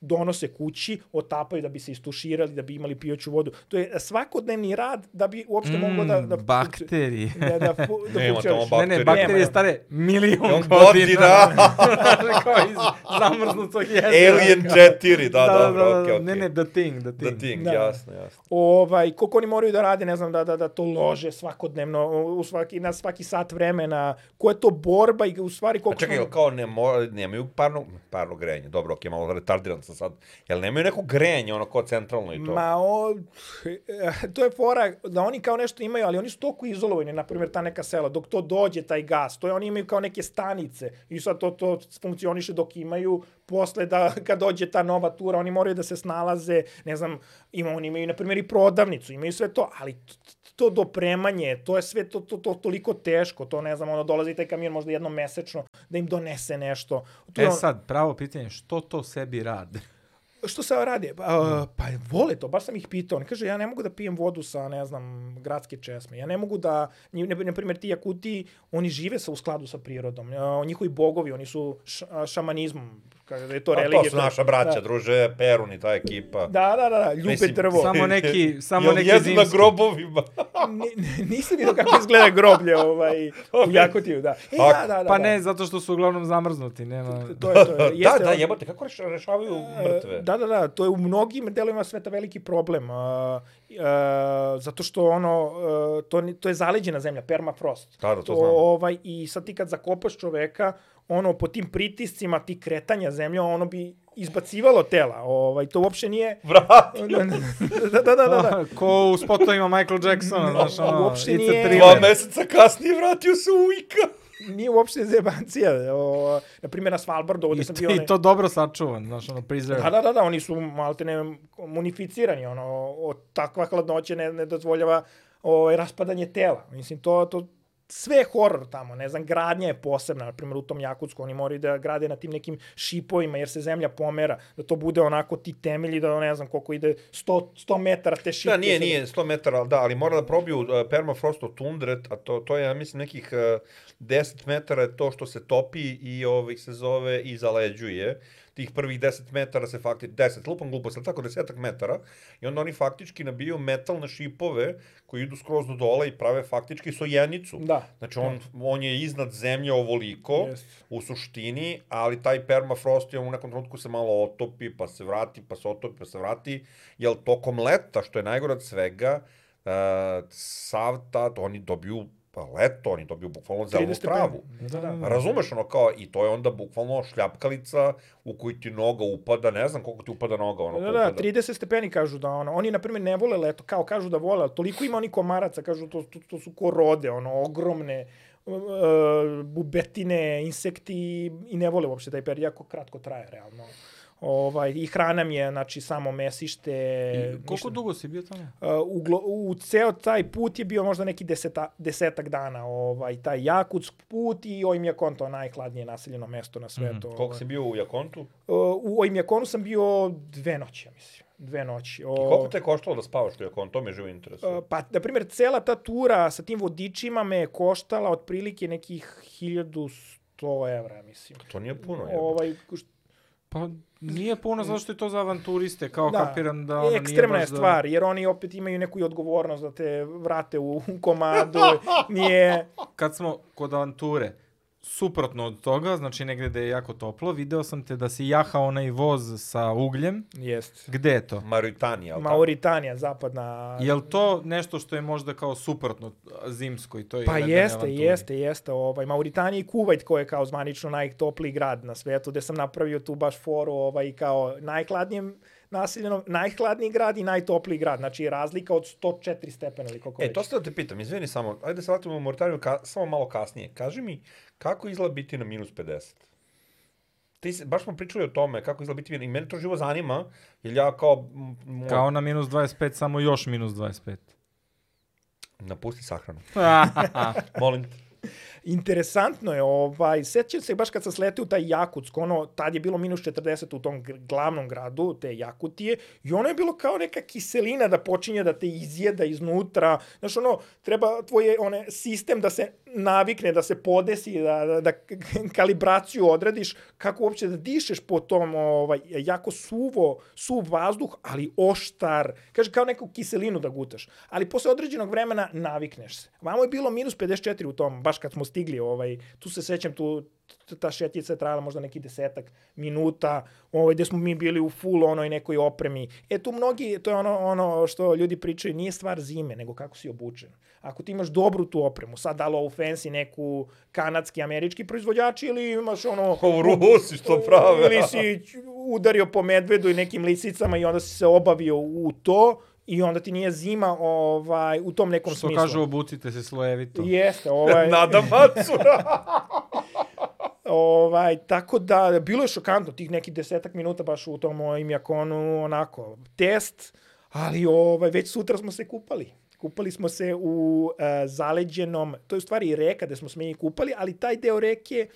donose kući, otapaju da bi se istuširali, da bi imali pijuću vodu. To je svakodnevni rad da bi uopšte moglo da... da Mm, bakterije. Da, da, fu- da Nema tamo Ne, ne, Bakterije. bakterije Nema. stare milion godina. godina. kao iz zamrznutog jezera. Alien 4, da, da, dobro, da, da, okej, okej. Ne, ne, the thing, the thing. The Thing, Da. jasno, jasno. ovaj, koliko oni moraju da rade, ne znam, da, da, da to lože svakodnevno, u svaki, na svaki sat vremena, koja je to borba i u stvari A koliko čekaj, jel kao ne mo, nemaju parno, parno grejanje, dobro, okej, malo retardiran sam sad. Jel nemaju neko grejanje, ono kao centralno i to? Ma, o, to je fora da oni kao nešto imaju, ali oni su toliko izolovani, na primjer ta neka sela, dok to dođe taj gas, to je oni imaju kao neke stanice i sad to, to funkcioniše dok imaju, posle da kad dođe ta nova tura, oni moraju da se snalaze, ne znam, ima, oni imaju na primjer i prodavnicu, imaju sve to, ali to dopremanje, to je sve to, to, to toliko teško, to ne znam, ono dolazi taj kamion možda jednom mesečno da im donese nešto. To E sad, pravo pitanje, što to sebi rade? što se radi? Pa, uh, pa vole to, baš sam ih pitao. On kaže, ja ne mogu da pijem vodu sa, ne znam, gradske česme. Ja ne mogu da, ne, na primjer, ti Jakuti, oni žive sa, u skladu sa prirodom. Uh, njihovi bogovi, oni su š, šamanizmom, kaže da je to Pa religija. to su naša braća, da. druže, Perun i ta ekipa. Da, da, da, da, ljube Mislim, drvo. Samo neki, samo Jel neki jedu na zimski. grobovima? Ni- ni- Nisam vidio kako izgleda groblje ovaj, u Jakutiju, da. E, da, Tako. da, da. Pa da. ne, zato što su uglavnom zamrznuti, nema... To je, to je. da, Jeste, da, on- jebote, kako reš- rešavaju mrtve? Da, da, da, to je u mnogim delovima sveta veliki problem. Uh, uh, zato što ono, uh, to, to je zaleđena zemlja, permafrost. Da, da, to to znam. Ovaj, I sad ti kad zakopaš čoveka, ono, po tim pritiscima, ti kretanja zemlja, ono bi izbacivalo tela. Ovaj, to uopšte nije... Vrat! da, da, da, da, da. Ko u spotovima Michael Jacksona, znaš, ono, uopšte nije- Dva meseca kasnije vratio se u Ika. Nije uopšte zebancija. O, na primjer, na Svalbardu, ovde I, sam bio... I to dobro sačuvan, znaš, ono, preserve. Da, da, da, da, oni su malte ne munificirani, ono, o, takva hladnoća ne, ne dozvoljava ovaj, raspadanje tela. Mislim, to, to, sve je horor tamo, ne znam, gradnja je posebna, na primjer u tom Jakutsku, oni moraju da grade na tim nekim šipovima, jer se zemlja pomera, da to bude onako ti temelji, da ne znam koliko ide, 100, 100 metara te šipke. Da, nije, nije 100 metara, ali da, ali mora da probiju uh, permafrost od tundre, a to, to je, ja mislim, nekih uh, 10 metara je to što se topi i ovih se zove i zaleđuje. Tih prvih 10 metara se faktički, 10, lupam glupost, ali tako desetak metara, i onda oni faktički nabiju metalne šipove koji idu skroz do dole i prave faktički sojenicu. Da. Znači, on, on je iznad zemlje ovoliko, Jest. u suštini, ali taj permafrost je u nekom trenutku se malo otopi, pa se vrati, pa se otopi, pa se vrati, jer tokom leta, što je najgore od svega, uh, sav ta, oni dobiju pa leto, oni dobiju bukvalno 30 zelenu travu. Da, da. Razumeš ono kao, i to je onda bukvalno šljapkalica u koju ti noga upada, ne znam koliko ti upada noga, ono Da, da, upada. 30 stepeni kažu da ono, oni na primjer ne vole leto, kao kažu da vole, ali toliko ima oni komaraca, kažu to, to, to su ko rode, ono, ogromne uh, bubetine, insekti i ne vole uopšte taj period, jako kratko traje, realno. Ovaj, I hrana mi je, znači, samo mesište. I koliko ništa. dugo si bio tamo? Uh, u, glo, u ceo taj put je bio možda neki deseta, desetak dana, ovaj, taj Jakutsk put i Ojmjakonto, najhladnije naseljeno mesto na svetu. Mhm. Koliko si bio u Jakontu? Uh, u Ojmjakonu sam bio dve noći, ja mislim. Dve noći. O, I koliko te je koštalo da spavaš u Jakontu? To me živo interesuje. Uh, Pa, na primjer, cela ta tura sa tim vodičima me je koštala otprilike nekih 1100 evra, mislim. to nije puno, jebote. Ovaj, Pa nije puno, zato što je to za avanturiste, kao Da. kapiram da ono nije ekstremna je stvar, jer oni opet imaju neku i odgovornost da te vrate u komadu. Nije... Kad smo kod avanture, suprotno od toga, znači negde gde je jako toplo, video sam te da si jahao onaj voz sa ugljem. Jest. Gde je to? Mauritanija? Mauritanija, zapadna... Je li to nešto što je možda kao suprotno zimskoj? To je Pa jeste, avanturi? jeste, jeste. Ovaj, Mauritanija i Kuvajt koji je kao zvanično najtopliji grad na svetu, gde sam napravio tu baš foru ovaj, kao najhladnijem naseljeno, najhladniji grad i najtopliji grad. Znači razlika od 104 stepena ili koliko E, već. to ste da te pitam, izvini samo, ajde da se vratimo u Mauritaniju ka, samo malo kasnije. Kaži mi, kako izgleda biti na minus 50? Ti se, baš smo pričali o tome kako izgleda biti, i mene to živo zanima, jer ja kao... Moj, Kao na minus 25, samo još minus 25. Napusti sahranu. Molim te. Interesantno je, ovaj, sećam se baš kad sam sletio u taj Jakutsk, ono, tad je bilo minus 40 u tom glavnom gradu, te Jakutije, i ono je bilo kao neka kiselina da počinje da te izjeda iznutra, znaš, ono, treba tvoj one, sistem da se navikne, da se podesi, da, da, da kalibraciju odradiš, kako uopće da dišeš po tom, ovaj, jako suvo, suv vazduh, ali oštar, kaže, kao neku kiselinu da gutaš, ali posle određenog vremena navikneš se. Vamo je bilo minus 54 u tom, baš kad smo stigli, ovaj, tu se sećam, tu ta šetjica je trajala možda neki desetak minuta, ovaj, gde smo mi bili u full onoj nekoj opremi. E tu mnogi, to je ono, ono što ljudi pričaju, nije stvar zime, nego kako si obučen. Ako ti imaš dobru tu opremu, sad da li ovu fancy neku kanadski, američki proizvođači ili imaš ono... Ovo Rusi što prave. Ili si udario po medvedu i nekim lisicama i onda si se obavio u to i onda ti nije zima ovaj, u tom nekom Što smislu. kažu, obucite se slojevito. Jeste, ovaj, Nada Matsura. ovaj, tako da, bilo je šokantno, tih nekih desetak minuta baš u tom mojim jakonu, onako, test, ali ovaj, već sutra smo se kupali. Kupali smo se u uh, zaleđenom, to je u stvari reka gde smo se mi kupali, ali taj deo reke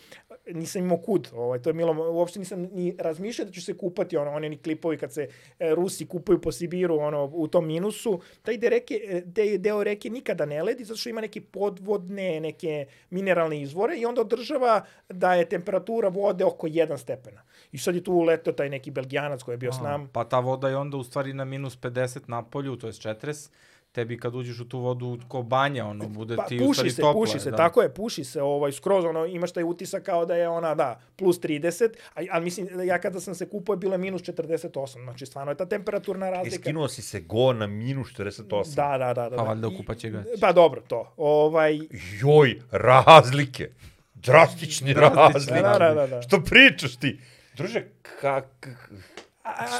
nisam imao kud. Ovaj, to je bilo, uopšte nisam ni razmišljao da ću se kupati, ono, oni ni klipovi kad se e, Rusi kupaju po Sibiru, ono, u tom minusu. Taj de reke, e, de, deo reke nikada ne ledi, zato što ima neke podvodne, neke mineralne izvore i onda održava da je temperatura vode oko 1 stepena. I sad je tu letao taj neki belgijanac koji je bio s nam. Pa ta voda je onda u stvari na minus 50 na polju, to je 40. Tebi kad uđeš u tu vodu ko banja, ono, bude Pa, ti u puši stvari se, toplo. puši se, da. tako je, puši se, ovaj, skroz, ono, imaš taj utisak kao da je ona, da, plus 30, a, ali mislim, ja kada sam se kupao je bilo je minus 48, znači stvarno je ta temperaturna I razlika. skinuo si se go na minus 48. Da, da, da. da Pa da. valjda okupaće ga. Pa dobro, to. Ovaj, Joj, razlike. Drastične Drastične razlike. Da, da, da, da. Što pričaš ti? Druže, kak...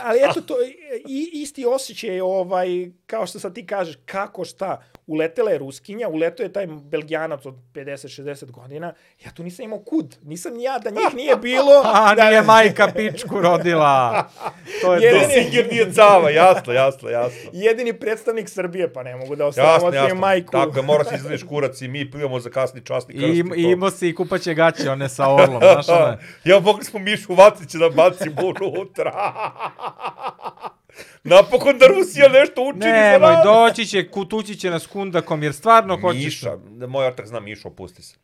Ali eto to, i, isti osjećaj, ovaj, kao što sad ti kažeš, kako šta, uletela je Ruskinja, uletao je taj Belgijanac od 50-60 godina, ja tu nisam imao kud, nisam ni ja, da njih nije bilo. A, da, nije majka pičku rodila. To je Jedan to. je- Singer nije cava, jasno, jasno, jasno. Jedini predstavnik Srbije, pa ne mogu da jasno. majku. Tako je, mora se izvediš kurac i mi plivamo za kasni časni krst. I, to. i imao si i kupaće gaće, one sa orlom, znaš ono. Ja mogli smo Mišu Vacića da bacimo unutra. Napokon da Rusija nešto učini za Nemoj, nas. doći će, kutući će nas kundakom, jer stvarno hoćeš... Miša, moj otak zna Mišo, pusti se.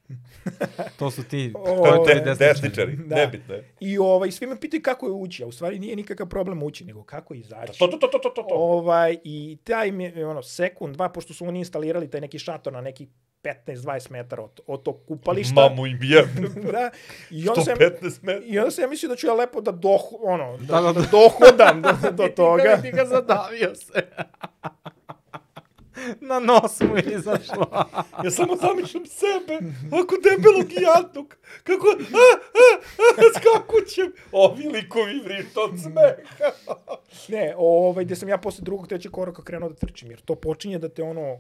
To su ti, O, to je De, desničari. Da. nebitno je. I ovaj, svi me pitaju kako je ući, a u stvari nije nikakav problem ući, nego kako izaći. To, to, to, to, to, to. to. Ovaj, I taj mi je, ono, sekund, dva, pošto su oni instalirali taj neki šator na neki 15-20 metara od, od tog kupališta. Mamu im jebem. da, i onda sam, 115 metara. I onda sam ja mislio da ću ja lepo da doh, ono, da, Da, da, da, da dohodam do, do toga. Ti ga zadavio se. Na nos mu je izašlo. Ja samo zamišljam sebe, ako debelog i jadnog, kako, a, a, a, skakućem. Ovi likovi vrište od smeha. Ne, ovaj, gde sam ja posle drugog, trećeg koraka krenuo da trčim, jer to počinje da te ono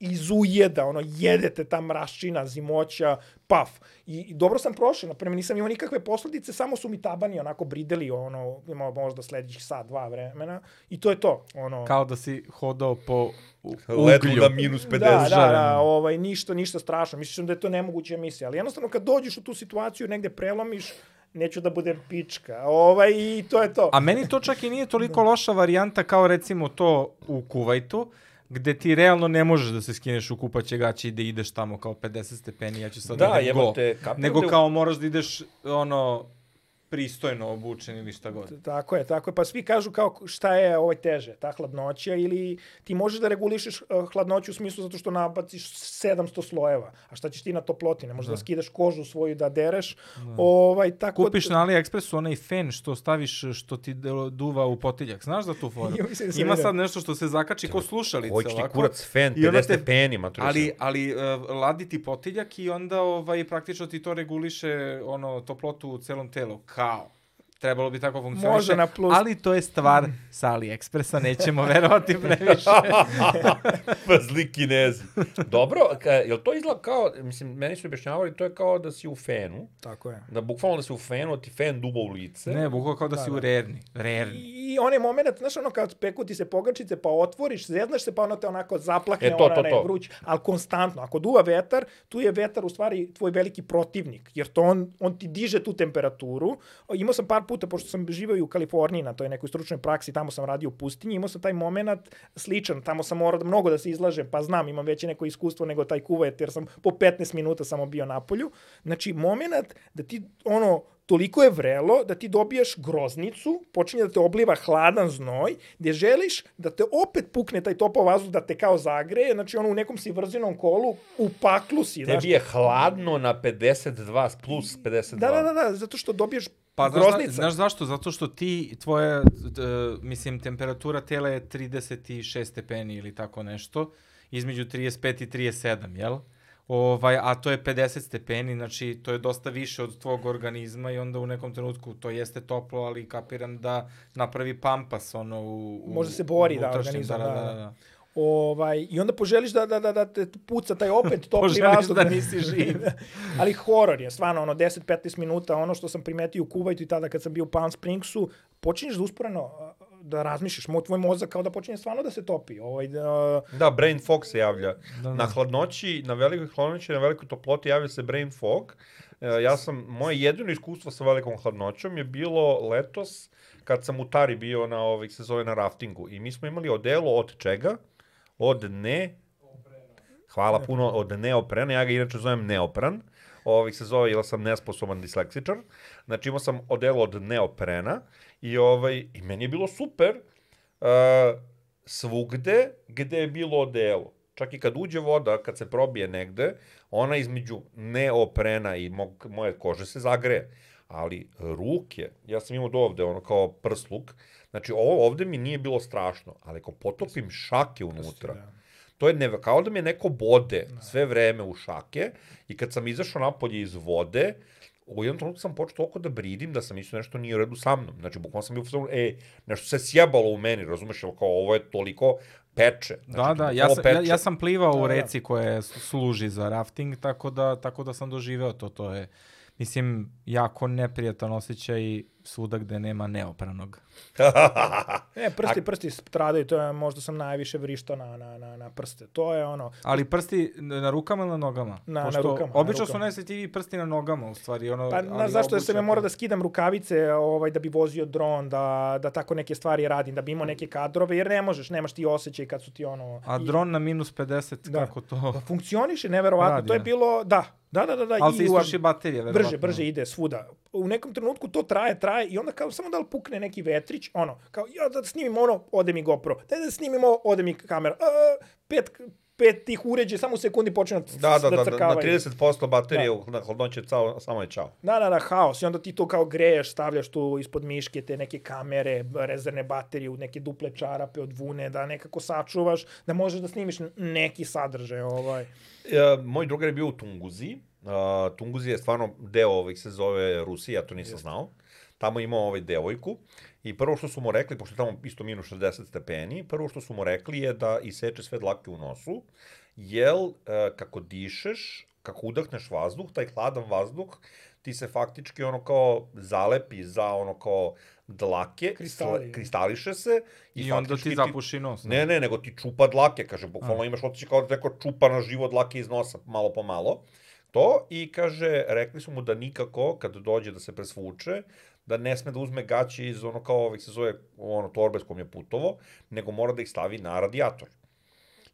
izujeda, ono, jedete ta mraščina, zimoća, paf. I, i dobro sam prošao, naprema nisam imao nikakve posledice, samo su mi tabani onako brideli, ono, imao možda sledećih sat, dva vremena, i to je to, ono. Kao da si hodao po u- Ledu uglju. na minus 50. Da, da, da, ovaj, ništa, ništa strašno. Mislim da je to nemoguća emisija. Ali jednostavno kad dođeš u tu situaciju, negde prelomiš, neću da budem pička. Ovaj, I to je to. A meni to čak i nije toliko loša varijanta kao recimo to u Kuvajtu, gde ti realno ne možeš da se skineš u kupaće gaće i da ideš tamo kao 50 stepeni, ja ću sad Da, idem go. kapiram Nego kao moraš da ideš ono pristojno obučen ili šta god. Tako je, tako je. Pa svi kažu kao šta je ovaj teže, ta hladnoća ili ti možeš da regulišeš uh, hladnoću u smislu zato što nabaciš 700 slojeva. A šta ćeš ti na toploti? Ne možeš da, skidaš kožu svoju da dereš. Ovaj, tako Kupiš na AliExpressu onaj fen što staviš, što ti duva u potiljak. Znaš za tu foru? Da Ima vidio. sad nešto što se zakači ko slušalice. Hoće ti kurac fen, I onda 50 te- stepeni, ma to Ali, ali uh, ladi ti potiljak i onda ovaj, praktično ti to reguliše ono, toplotu u celom telu. Kao. Trebalo bi tako funkcioniše. Može na plus. Ali to je stvar sa AliExpressa, nećemo verovati previše. pa zli kinezi. Dobro, ka, jel to izgleda kao, mislim, meni su objašnjavali, to je kao da si u fenu, Tako je. da bukvalno da si u fenu, da ti fen duba u lice. ne, bukvalno kao da, Da, si da. u rerni. Rerni. I onaj moment, znaš ono kad peku ti se pogačice, pa otvoriš, zeznaš se, pa ono te onako zaplakne, E, to, ona to, ne to. vruć, ali konstantno. Ako duva vetar, tu je vetar u stvari tvoj veliki protivnik, jer to on, on ti diže tu temperaturu. Imao sam par puta, pošto sam živeo i u Kaliforniji na toj nekoj stručnoj praksi, tamo sam radio u pustinji, imao sam taj moment sličan, tamo sam morao da mnogo da se izlažem, pa znam, imam veće neko iskustvo nego taj kuvet, jer sam po 15 minuta samo bio na polju. Znači, moment da ti, ono, toliko je vrelo da ti dobijaš groznicu, počinje da te obliva hladan znoj, gde želiš da te opet pukne taj topao vazduh, da te kao zagreje, znači ono u nekom si vrzinom kolu, u paklu si, znaš. Tebi je hladno na 52 plus 52. Da, da, da, da, zato što dobiješ Pa znaš, groznica. znaš zašto? Zato što ti, tvoja, d, mislim, temperatura tela je 36 stepeni ili tako nešto, između 35 i 37, jel? Ovaj, a to je 50 stepeni, znači to je dosta više od tvog organizma i onda u nekom trenutku to jeste toplo, ali kapiram da napravi pampas ono u... u Može se bori, da, organizam, da, da, da, da. da. Ovaj, I onda poželiš da, da, da, da te puca taj opet topli Poželiš vazduh. da nisi živ. Ali horor je, stvarno, ono, 10-15 minuta, ono što sam primetio u Kuvajtu i tada kad sam bio u Palm Springsu, počinješ da usporeno da razmišljaš, mo, tvoj mozak kao da počinje stvarno da se topi. Ovaj, da, Da, brain fog se javlja. Da, Na hladnoći, na velikoj hladnoći, na velikoj toploti javlja se brain fog. E, ja sam, moje jedino iskustvo sa velikom hladnoćom je bilo letos kad sam u Tari bio na ovih se zove na raftingu i mi smo imali odelo od čega? Od ne Hvala puno od neoprena, ja ga inače zovem neopran. Ovih se zove, jer sam nesposoban disleksičar. Znači imao sam odelo od neoprena i, ovaj, i meni je bilo super uh, svugde gde je bilo odelo. Čak i kad uđe voda, kad se probije negde, ona između neoprena i mog, moje kože se zagreje. Ali ruke, ja sam imao do ovde ono kao prsluk, znači ovo ovde mi nije bilo strašno, ali ako potopim šake unutra, da. to je neve, kao da me neko bode sve vreme u šake i kad sam izašao napolje iz vode, u jednom trenutku sam počeo toliko da bridim da sam mislio nešto nije u redu sa mnom. Znači, bukvalno sam bio u e, nešto se sjebalo u meni, razumeš, jel kao ovo je toliko peče. Da, Znači, da, to ja sam, peče. ja, ja sam plivao Da, u da. reci koja služi za rafting, tako da, tako da sam doživeo to. To je, mislim, jako neprijatan osjećaj svuda gde nema neopranog. E, prsti, prsti stradaju, to je, možda sam najviše vrištao na, na, na, na prste. To je ono, Ali prsti na rukama ili na nogama? Na- na Pošto rukama, na Obično su rukama. najosjetljiviji prsti na nogama, u stvari. Ono, Pa, ali na, zašto ja sam ja morao da skidam rukavice ovaj, da bi vozio dron, da, da tako neke stvari radim, da bi imao neke kadrove, jer ne možeš, nemaš ti osjećaj kad su ti ono... A i- dron na minus 50, Da. kako to... Pa funkcioniše, neverovatno. Radi, to je bilo, da, da, da, da. da Ali se i u- istroši baterija, verovatno. Brže, brže ide svuda. U nekom trenutku to traje, traje i onda kao samo da li pukne neki vetrić, ono, kao ja da snimim ono, ode mi GoPro, da da snimimo, ode mi kamera. A, pet, pet tih uređaja, samo u sekundi počne da, Da, da, da, da, na crkavaju. 30% baterije da. na hladnoće cao, samo je čao. Da, da, da, haos. I onda ti to kao greješ, stavljaš tu ispod miške te neke kamere, rezervne baterije u neke duple čarape od vune, da nekako sačuvaš, da možeš da snimiš neki sadržaj. Ovaj. E, moj drugar je bio u Tunguzi. Uh, Tunguzi je stvarno deo ovih se zove Rusija, ja to nisam znao. Tamo je imao ovaj devojku i prvo što su mu rekli, pošto je tamo isto minus 60 stepeni, prvo što su mu rekli je da iseče sve dlake u nosu, jel uh, kako dišeš, kako udahneš vazduh, taj hladan vazduh, ti se faktički ono kao zalepi za ono kao dlake, Kristali. kristališe se i, I onda ti zapuši nos. Ne, ne, nego ti čupa dlake, kaže, bukvalno imaš otići kao da neko čupa na živo dlake iz nosa, malo po malo. To, i kaže, rekli su mu da nikako, kad dođe da se presvuče, da ne sme da uzme gaće iz ono kao ovih se zove, ono torbe s kojom je putovo, nego mora da ih stavi na radijator.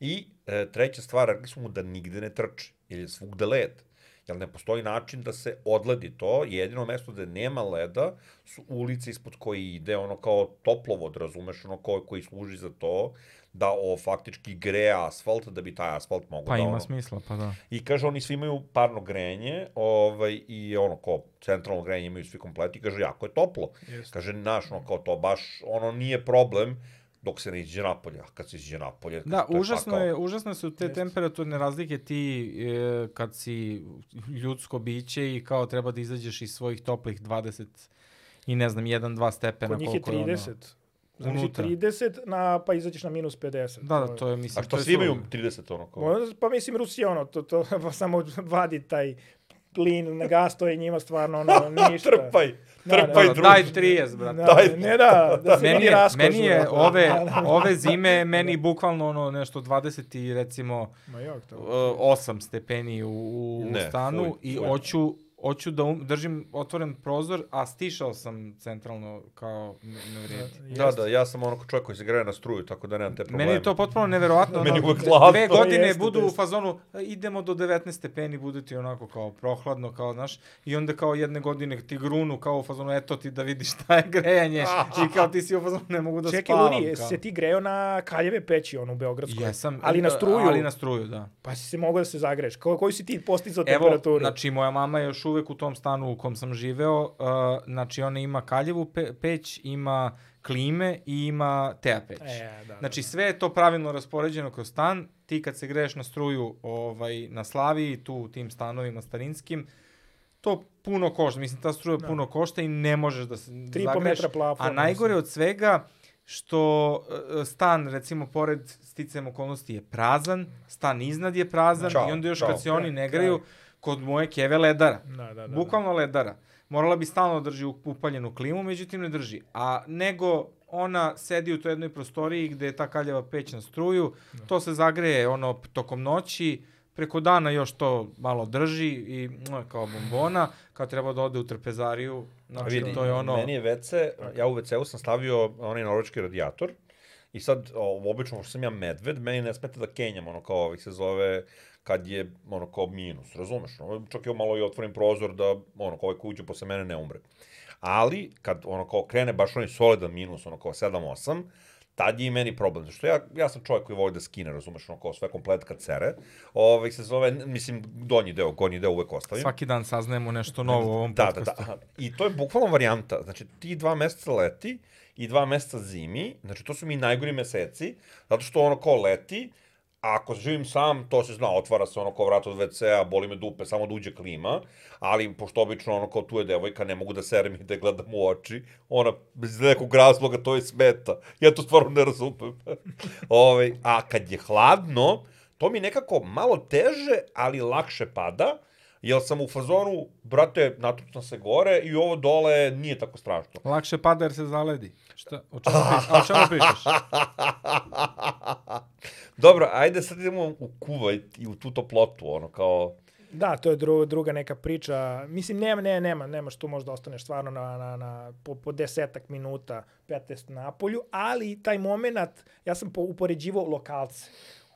I e, treća stvar, rekli su mu da nigde ne trči, jer je svugde led. Jer ne postoji način da se odledi to, jedino mesto gde nema leda su ulice ispod koje ide ono kao toplovod, razumeš, ono ko, koji služi za to, da o, faktički greje asfalt, da bi taj asfalt mogao Pa da ima ono, smisla, pa da. I kaže, oni svi imaju parno grenje, ovaj, i ono, kao, centralno grenje imaju svi kompleti, kaže, jako je toplo. Jeste. Kaže, naš, ono, kao to baš, ono, nije problem dok se ne iđe napolje. A kad se iđe napolje, Da, je užasno pakao. je, užasno su te temperaturne razlike ti e, kad si ljudsko biće i kao treba da izađeš iz svojih toplih 20 i ne znam, 1-2 stepena. Kod njih je koliko ono. 30. Znači unutra. 30, na, pa izađeš na minus 50. Da, da, to je, mislim, A to što svi imaju suludo. 30 ono kao? Pa mislim Rusija ono, to, to pa samo vadi taj plin na gas, to je njima stvarno ono, ništa. Trpaj, Da, da, trpaj Da, drugi. daj 30, brate. Da, Daj. ne da, da se Meni je, raskoš. meni je ove, Da, da. ove zime, meni bukvalno ono nešto 20 i recimo Ma jok to. uh, 8 stepeni u, u Ne, stanu fuj, i fuj. hoću, hoću da um, držim otvoren prozor, a stišao sam centralno kao ne vredi. Da, da, ja sam ono čovjek koji se greje na struju, tako da nemam te probleme. Meni je to potpuno neverovatno. Meni uvek dve- hladno. Dve godine Jeste, budu u fazonu, "E, idemo do 19 stepeni, bude ti onako kao prohladno, kao, znaš, i onda kao jedne godine ti grunu kao u fazonu, eto ti da vidiš šta je grejanje, i kao ti si u fazonu, ne mogu da Čekaj, spavam. Luni, kao. se ti greo na kaljeve peći, ono, u Beogradskoj? Jesam. Ali na struju? Ali na struju, da. Pa si se mogao da se zagreš. Ko, koju si ti postizao Evo, temperaturu? znači, moja mama je još uvek u tom stanu u kom sam živeo, uh, znači, ona ima kaljevu pe peć, ima klime i ima teja peć. E, da, Znači, da, sve je to pravilno raspoređeno kroz stan. Ti kad se greješ na struju ovaj, na Slaviji, tu u tim stanovima starinskim, to puno košta. Mislim, ta struja Da. puno košta i ne možeš da se zagreješ. A najgore od svega, što e, stan, recimo, pored sticajem okolnosti je prazan, stan iznad je prazan Ćao, i onda još ćao. kad se oni Kraj, ne greju, kod moje keve ledara. Da, da, da. Bukvalno ledara. Morala bi stalno da drži upaljenu klimu, međutim ne drži. A nego ona sedi u toj jednoj prostoriji gde je ta kaljeva peć na struju, to se zagreje ono tokom noći, preko dana još to malo drži i kao bombona, kad treba da ode u trpezariju, znači Vidi, to je ono... Meni je WC, ja u WC-u sam stavio onaj norvečki radijator i sad, o, obično, što sam ja medved, meni ne smeta da kenjam, ono kao ovih se zove, kad je, ono, kao minus, razumeš? Ono, čak i malo i otvorim prozor da, ono, kao ovaj uđe posle mene ne umre. Ali, kad, ono, kao krene baš onaj solidan minus, ono, kao 7-8, tad je i meni problem. Što ja, ja sam čovjek koji voli da skine, razumeš, ono, kao sve komplet kad cere. Ovaj se zove, mislim, donji deo, gornji deo uvek ostavim. Svaki dan saznajemo nešto novo u ovom Da, da, podcastu. da. I to je bukvalno varijanta. Znači, ti dva meseca leti i dva meseca zimi, znači to su mi najgori meseci, zato što ono kao leti, a ako živim sam, to se zna, otvara se ono kao vrat od WC-a, boli me dupe, samo da uđe klima, ali pošto obično ono kao tu je devojka, ne mogu da serem i da gledam u oči, ona bez nekog razloga to je smeta. Ja to stvarno ne razumem. Ove, a kad je hladno, to mi nekako malo teže, ali lakše pada, jer sam u fazonu, brate, natrucam se gore i ovo dole nije tako strašno. Lakše pada jer se zaledi. Šta? O čemu? A o čemu pričaš? Dobro, ajde sad idemo u Kuvajt i u tu toplotu, ono kao... Da, to je dru, druga neka priča. Mislim, nema, ne, nema, nema što možda ostaneš stvarno na, na, na, po, po desetak minuta, 15 na polju, ali taj moment, ja sam po, upoređivao lokalce.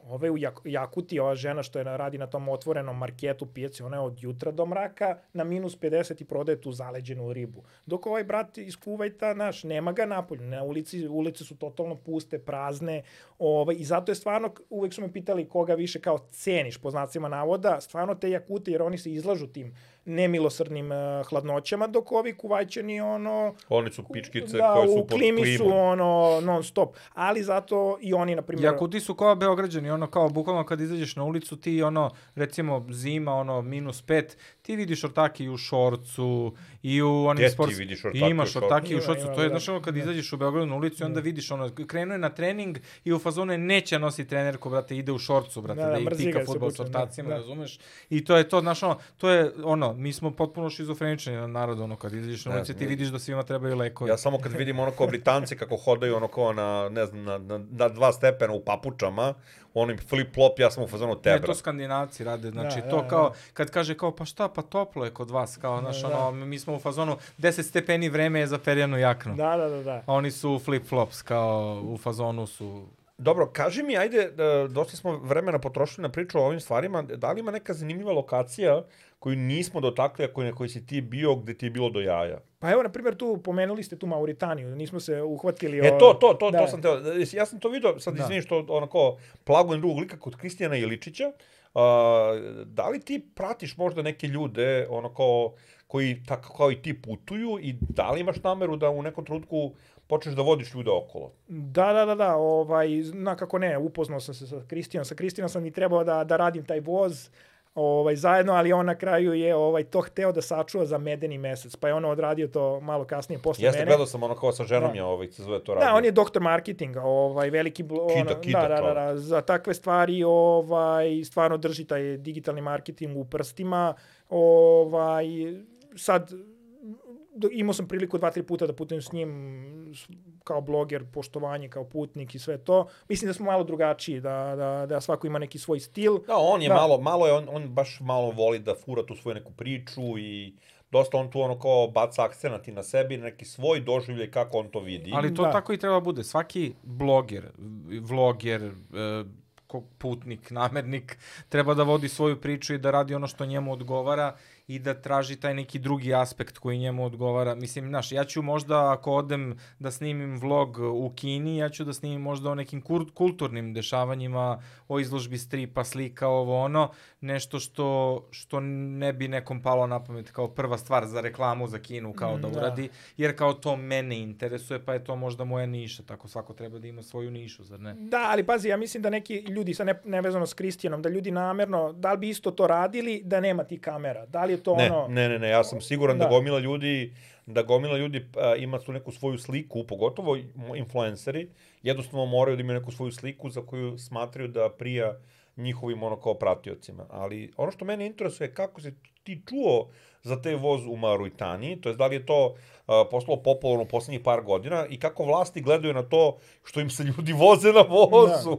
Ove u Jak Jakuti, ova žena što je na, radi na tom otvorenom marketu pijaci, ona je od jutra do mraka na minus 50 i prodaje tu zaleđenu ribu. Dok ovaj brat iz Kuvajta, naš, nema ga napolju. Na ulici, ulice su totalno puste, prazne. Ovaj, I zato je stvarno, uvek su me pitali koga više kao ceniš, po znacima navoda, stvarno te Jakute, jer oni se izlažu tim nemilosrdnim uh, hladnoćama, dok ovi Kuvajćani, ono, Oni su pičkice da, koje su u pod klimi klimom. su ono non stop. Ali zato i oni na primjer Jakuti su kao Beograđani, ono kao bukvalno kad izađeš na ulicu ti ono recimo zima ono minus pet, ti vidiš ortaki u šorcu i u onim Gdje ti sports... vidiš ortake u Imaš ortaki u Ima, šorcu, ima, to je da. znaš ono kad izađeš u Beogradu na ulicu i onda vidiš ono krenuo je na trening i u fazonu je neće nosi trenerku, brate, ide u šorcu, brate, Da, da, da, i mrzi pika ga se fudbal s buče, da, ortacima, da. razumeš? I to je to, znaš ono, to je ono, mi smo potpuno šizofrenični na narod, ono, kad izađeš na Ne, ulicu ti vidiš da svima trebaju lekovi. Ja samo kad vidim ono kao Britanci kako hodaju ono kao na, ne znam, na, na, na dva stepena u papučama, onim flip-flop, ja sam u fazonu Ne, tebra. to skandinavci rade, znači Da, to da, kao, da. kad kaže kao, pa šta, pa toplo je kod vas, kao, znaš, Da. ono, mi smo u fazonu, 10 stepeni vreme je za perjanu jaknu. Da, da, da, da. A oni su flip-flops, kao, u fazonu su... Dobro, kaži mi, ajde, da, dosta smo vremena potrošili na priču o ovim stvarima, da li ima neka zanimljiva lokacija koju nismo dotakli, a na kojoj si ti bio, gde ti je bilo do jaja? Pa evo, na primjer, tu pomenuli ste tu Mauritaniju, nismo se uhvatili... E, to, to, to, da. to sam teo. Ja sam to vidio, sad Da. izvini što onako plagujem drugog lika kod Kristijana Iličića. Uh, da li ti pratiš možda neke ljude, ono kao, koji tako kao i ti putuju i da li imaš nameru da u nekom trenutku počneš da vodiš ljude okolo? Da, da, da, da, ovaj, zna kako ne, upoznao sam se sa Kristijanom, sa Kristijanom sam i trebao da, da radim taj voz, ovaj, zajedno, ali on na kraju je ovaj, to hteo da sačuva za medeni mesec, pa je on odradio to malo kasnije posle Jeste, mene. gledao sam ono kao sa ženom Da. je ovaj, se zove to radio. Da, on je doktor marketinga, ovaj veliki ono, kida da, da, da, da, za takve stvari ovaj stvarno drži taj digitalni marketing u prstima. Ovaj sad imao sam priliku dva, tri puta da putujem s njim kao bloger, poštovanje, kao putnik i sve to. Mislim da smo malo drugačiji, da, da, da svako ima neki svoj stil. Da, on je Da. malo, malo je, on, on baš malo voli da fura tu svoju neku priču i dosta on tu ono kao baca akcenat i na sebi, na neki svoj doživljaj kako on to vidi. Ali to Da. tako i treba bude. Svaki bloger, vloger, e, putnik, namernik, treba da vodi svoju priču i da radi ono što njemu odgovara i da traži taj neki drugi aspekt koji njemu odgovara. Mislim, znaš, ja ću možda ako odem da snimim vlog u Kini, ja ću da snimim možda o nekim kulturnim dešavanjima, o izložbi stripa, slika, ovo ono, nešto što, što ne bi nekom palo na pamet kao prva stvar za reklamu za Kinu kao da Mm, da. uradi, jer kao to mene interesuje, pa je to možda moja niša, tako svako treba da ima svoju nišu, zar ne? Da, ali pazi, ja mislim da neki ljudi, sa ne, nevezano s Kristijanom, da ljudi namerno, da li bi isto to radili da nema ti kamera? Da li je to Ne, ono... ne, ne, ne, ja sam siguran da, Da. gomila ljudi da gomila ljudi a, ima tu neku svoju sliku, pogotovo influenceri, jednostavno moraju da imaju neku svoju sliku za koju smatraju da prija njihovim ono kao pratiocima. Ali ono što mene interesuje je kako se ti čuo za te voz u Mauritaniji, to je da li je to postalo popularno u poslednjih par godina i kako vlasti gledaju na to što im se ljudi voze na vozu.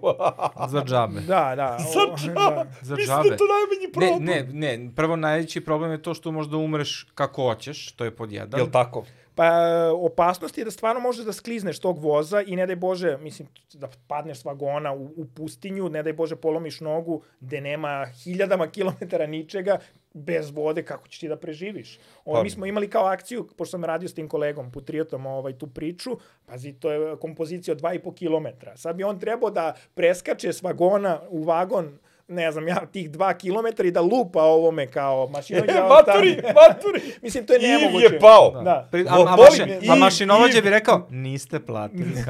Za džabe. Da, da. za o, džabe. da. Za Mislim da džabe. to najmanji Ne, problem. ne, ne, prvo najveći problem je to što možda umreš kako hoćeš, to je pod jedan. Jel tako? Pa opasnost je da stvarno možeš da sklizneš tog voza i ne daj Bože, mislim, da padneš s vagona u, u pustinju, ne daj Bože polomiš nogu gde nema hiljadama kilometara ničega, bez vode, kako ćeš ti da preživiš? Ovo, Pa- mi smo imali kao akciju, pošto sam radio s tim kolegom, Putriotom, ovaj, tu priču, pazi, to je kompozicija od 2,5 kilometra. Sad bi on trebao da preskače s vagona u vagon ne znam ja, tih dva kilometra i da lupa ovome kao mašinom. E, maturi, maturi! Mislim, to je Iv nemoguće. je pao. Da. Pri, a, a, volim maši, Iv, a mašinovođe Iv. bi rekao, niste platili.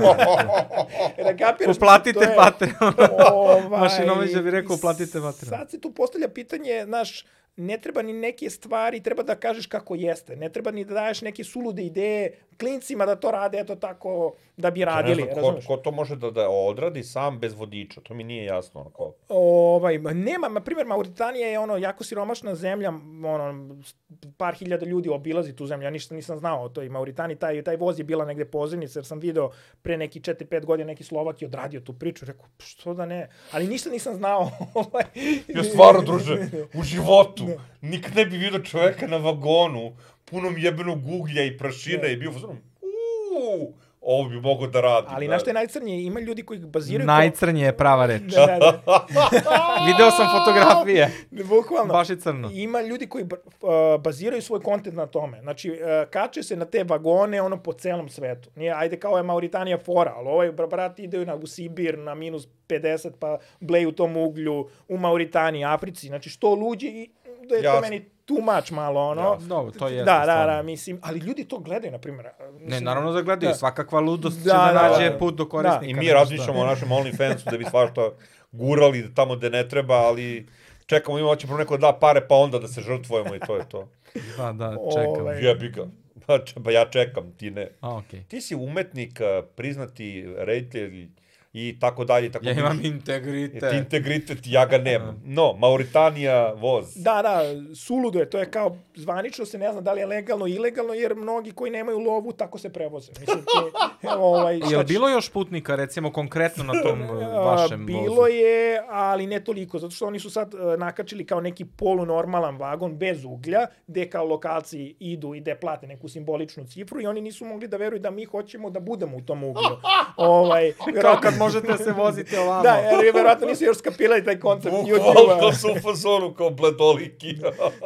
E, da kapiraš, Uplatite je- Patreon. ovaj, Mašinovođe bi rekao, uplatite Patreon. Sad se tu postavlja pitanje, znaš, ne treba ni neke stvari, treba da kažeš kako jeste. Ne treba ni da daješ neke sulude ideje klincima da to rade, eto tako, da bi radili, ne znam, ko, ko to može da, da odradi sam bez vodiča, to mi nije jasno. Onako. Ovaj, ma nema, na primjer, Mauritanija je ono jako siromašna zemlja, ono, par hiljada ljudi obilazi tu zemlju, ja ništa nisam znao o toj Mauritaniji, taj, taj voz je bila negde pozivnica, jer sam video pre neki 4-5 godina neki Slovak je odradio tu priču, rekao, "Pa što da ne, ali ništa nisam znao. ovaj. Ja stvarno, druže, u životu nikad ne bi vidio čoveka na vagonu punom jebenog uglja i prašine i bio fazon, uuu, ovo bi mogo da radi. Ali da. na što je najcrnije, ima ljudi koji baziraju... Najcrnje je prava reč. Da, da, da. Video sam fotografije. Bukvalno. Baš je crno. Ima ljudi koji ba- uh, baziraju svoj kontent na tome. Znači, uh, kače se na te vagone ono po celom svetu. Nije, ajde kao je Mauritanija fora, ali ovaj bra- brat ide na, u Sibir na minus 50 pa bleju u tom uglju u Mauritaniji, Africi. Znači, što luđe i da je to Jasno. meni too much malo, ono. Dobro, to jeste Da, da, stvarno. da, mislim, ali ljudi to gledaju, na primjer. Ne, naravno da gledaju, Da. svakakva ludost će Da, da, da, nađe da. put do Da. korisnika. I mi razmišljamo o našem OnlyFansu da bi svašta gurali tamo gde ne treba, ali čekamo, ima će prvo neko da da pare, pa onda da se žrtvujemo i to je to. šta. Da, da, čekam. Ovaj. Jebi ga. Pa, pa ja čekam, ti ne. A, okej. Ti si umetnik, priznati reditelj i tako dalje. Tako Ja dalje. imam Ti integritet. integritet, ja ga nemam. No, Mauritanija, voz. Da, da, suludo je, to je kao, zvanično se ne zna da li je legalno ili ilegalno, jer mnogi koji nemaju lovu tako se prevoze. Mislim, te, evo, ovaj, šta Jel bilo još putnika, recimo, konkretno na tom A, vašem Bilo vozu? je, ali ne toliko, zato što oni su sad uh, nakačili kao neki polunormalan vagon bez uglja, gde kao lokalci idu i gde plate neku simboličnu cifru i oni nisu mogli da veruju da mi hoćemo da budemo u tom uglju. ovaj, Kao kad možete da se vozite ovamo. Da, jer verovatno nisu još skapirali taj koncept Bukvalno YouTube-a. su u fazonu kao bledoliki.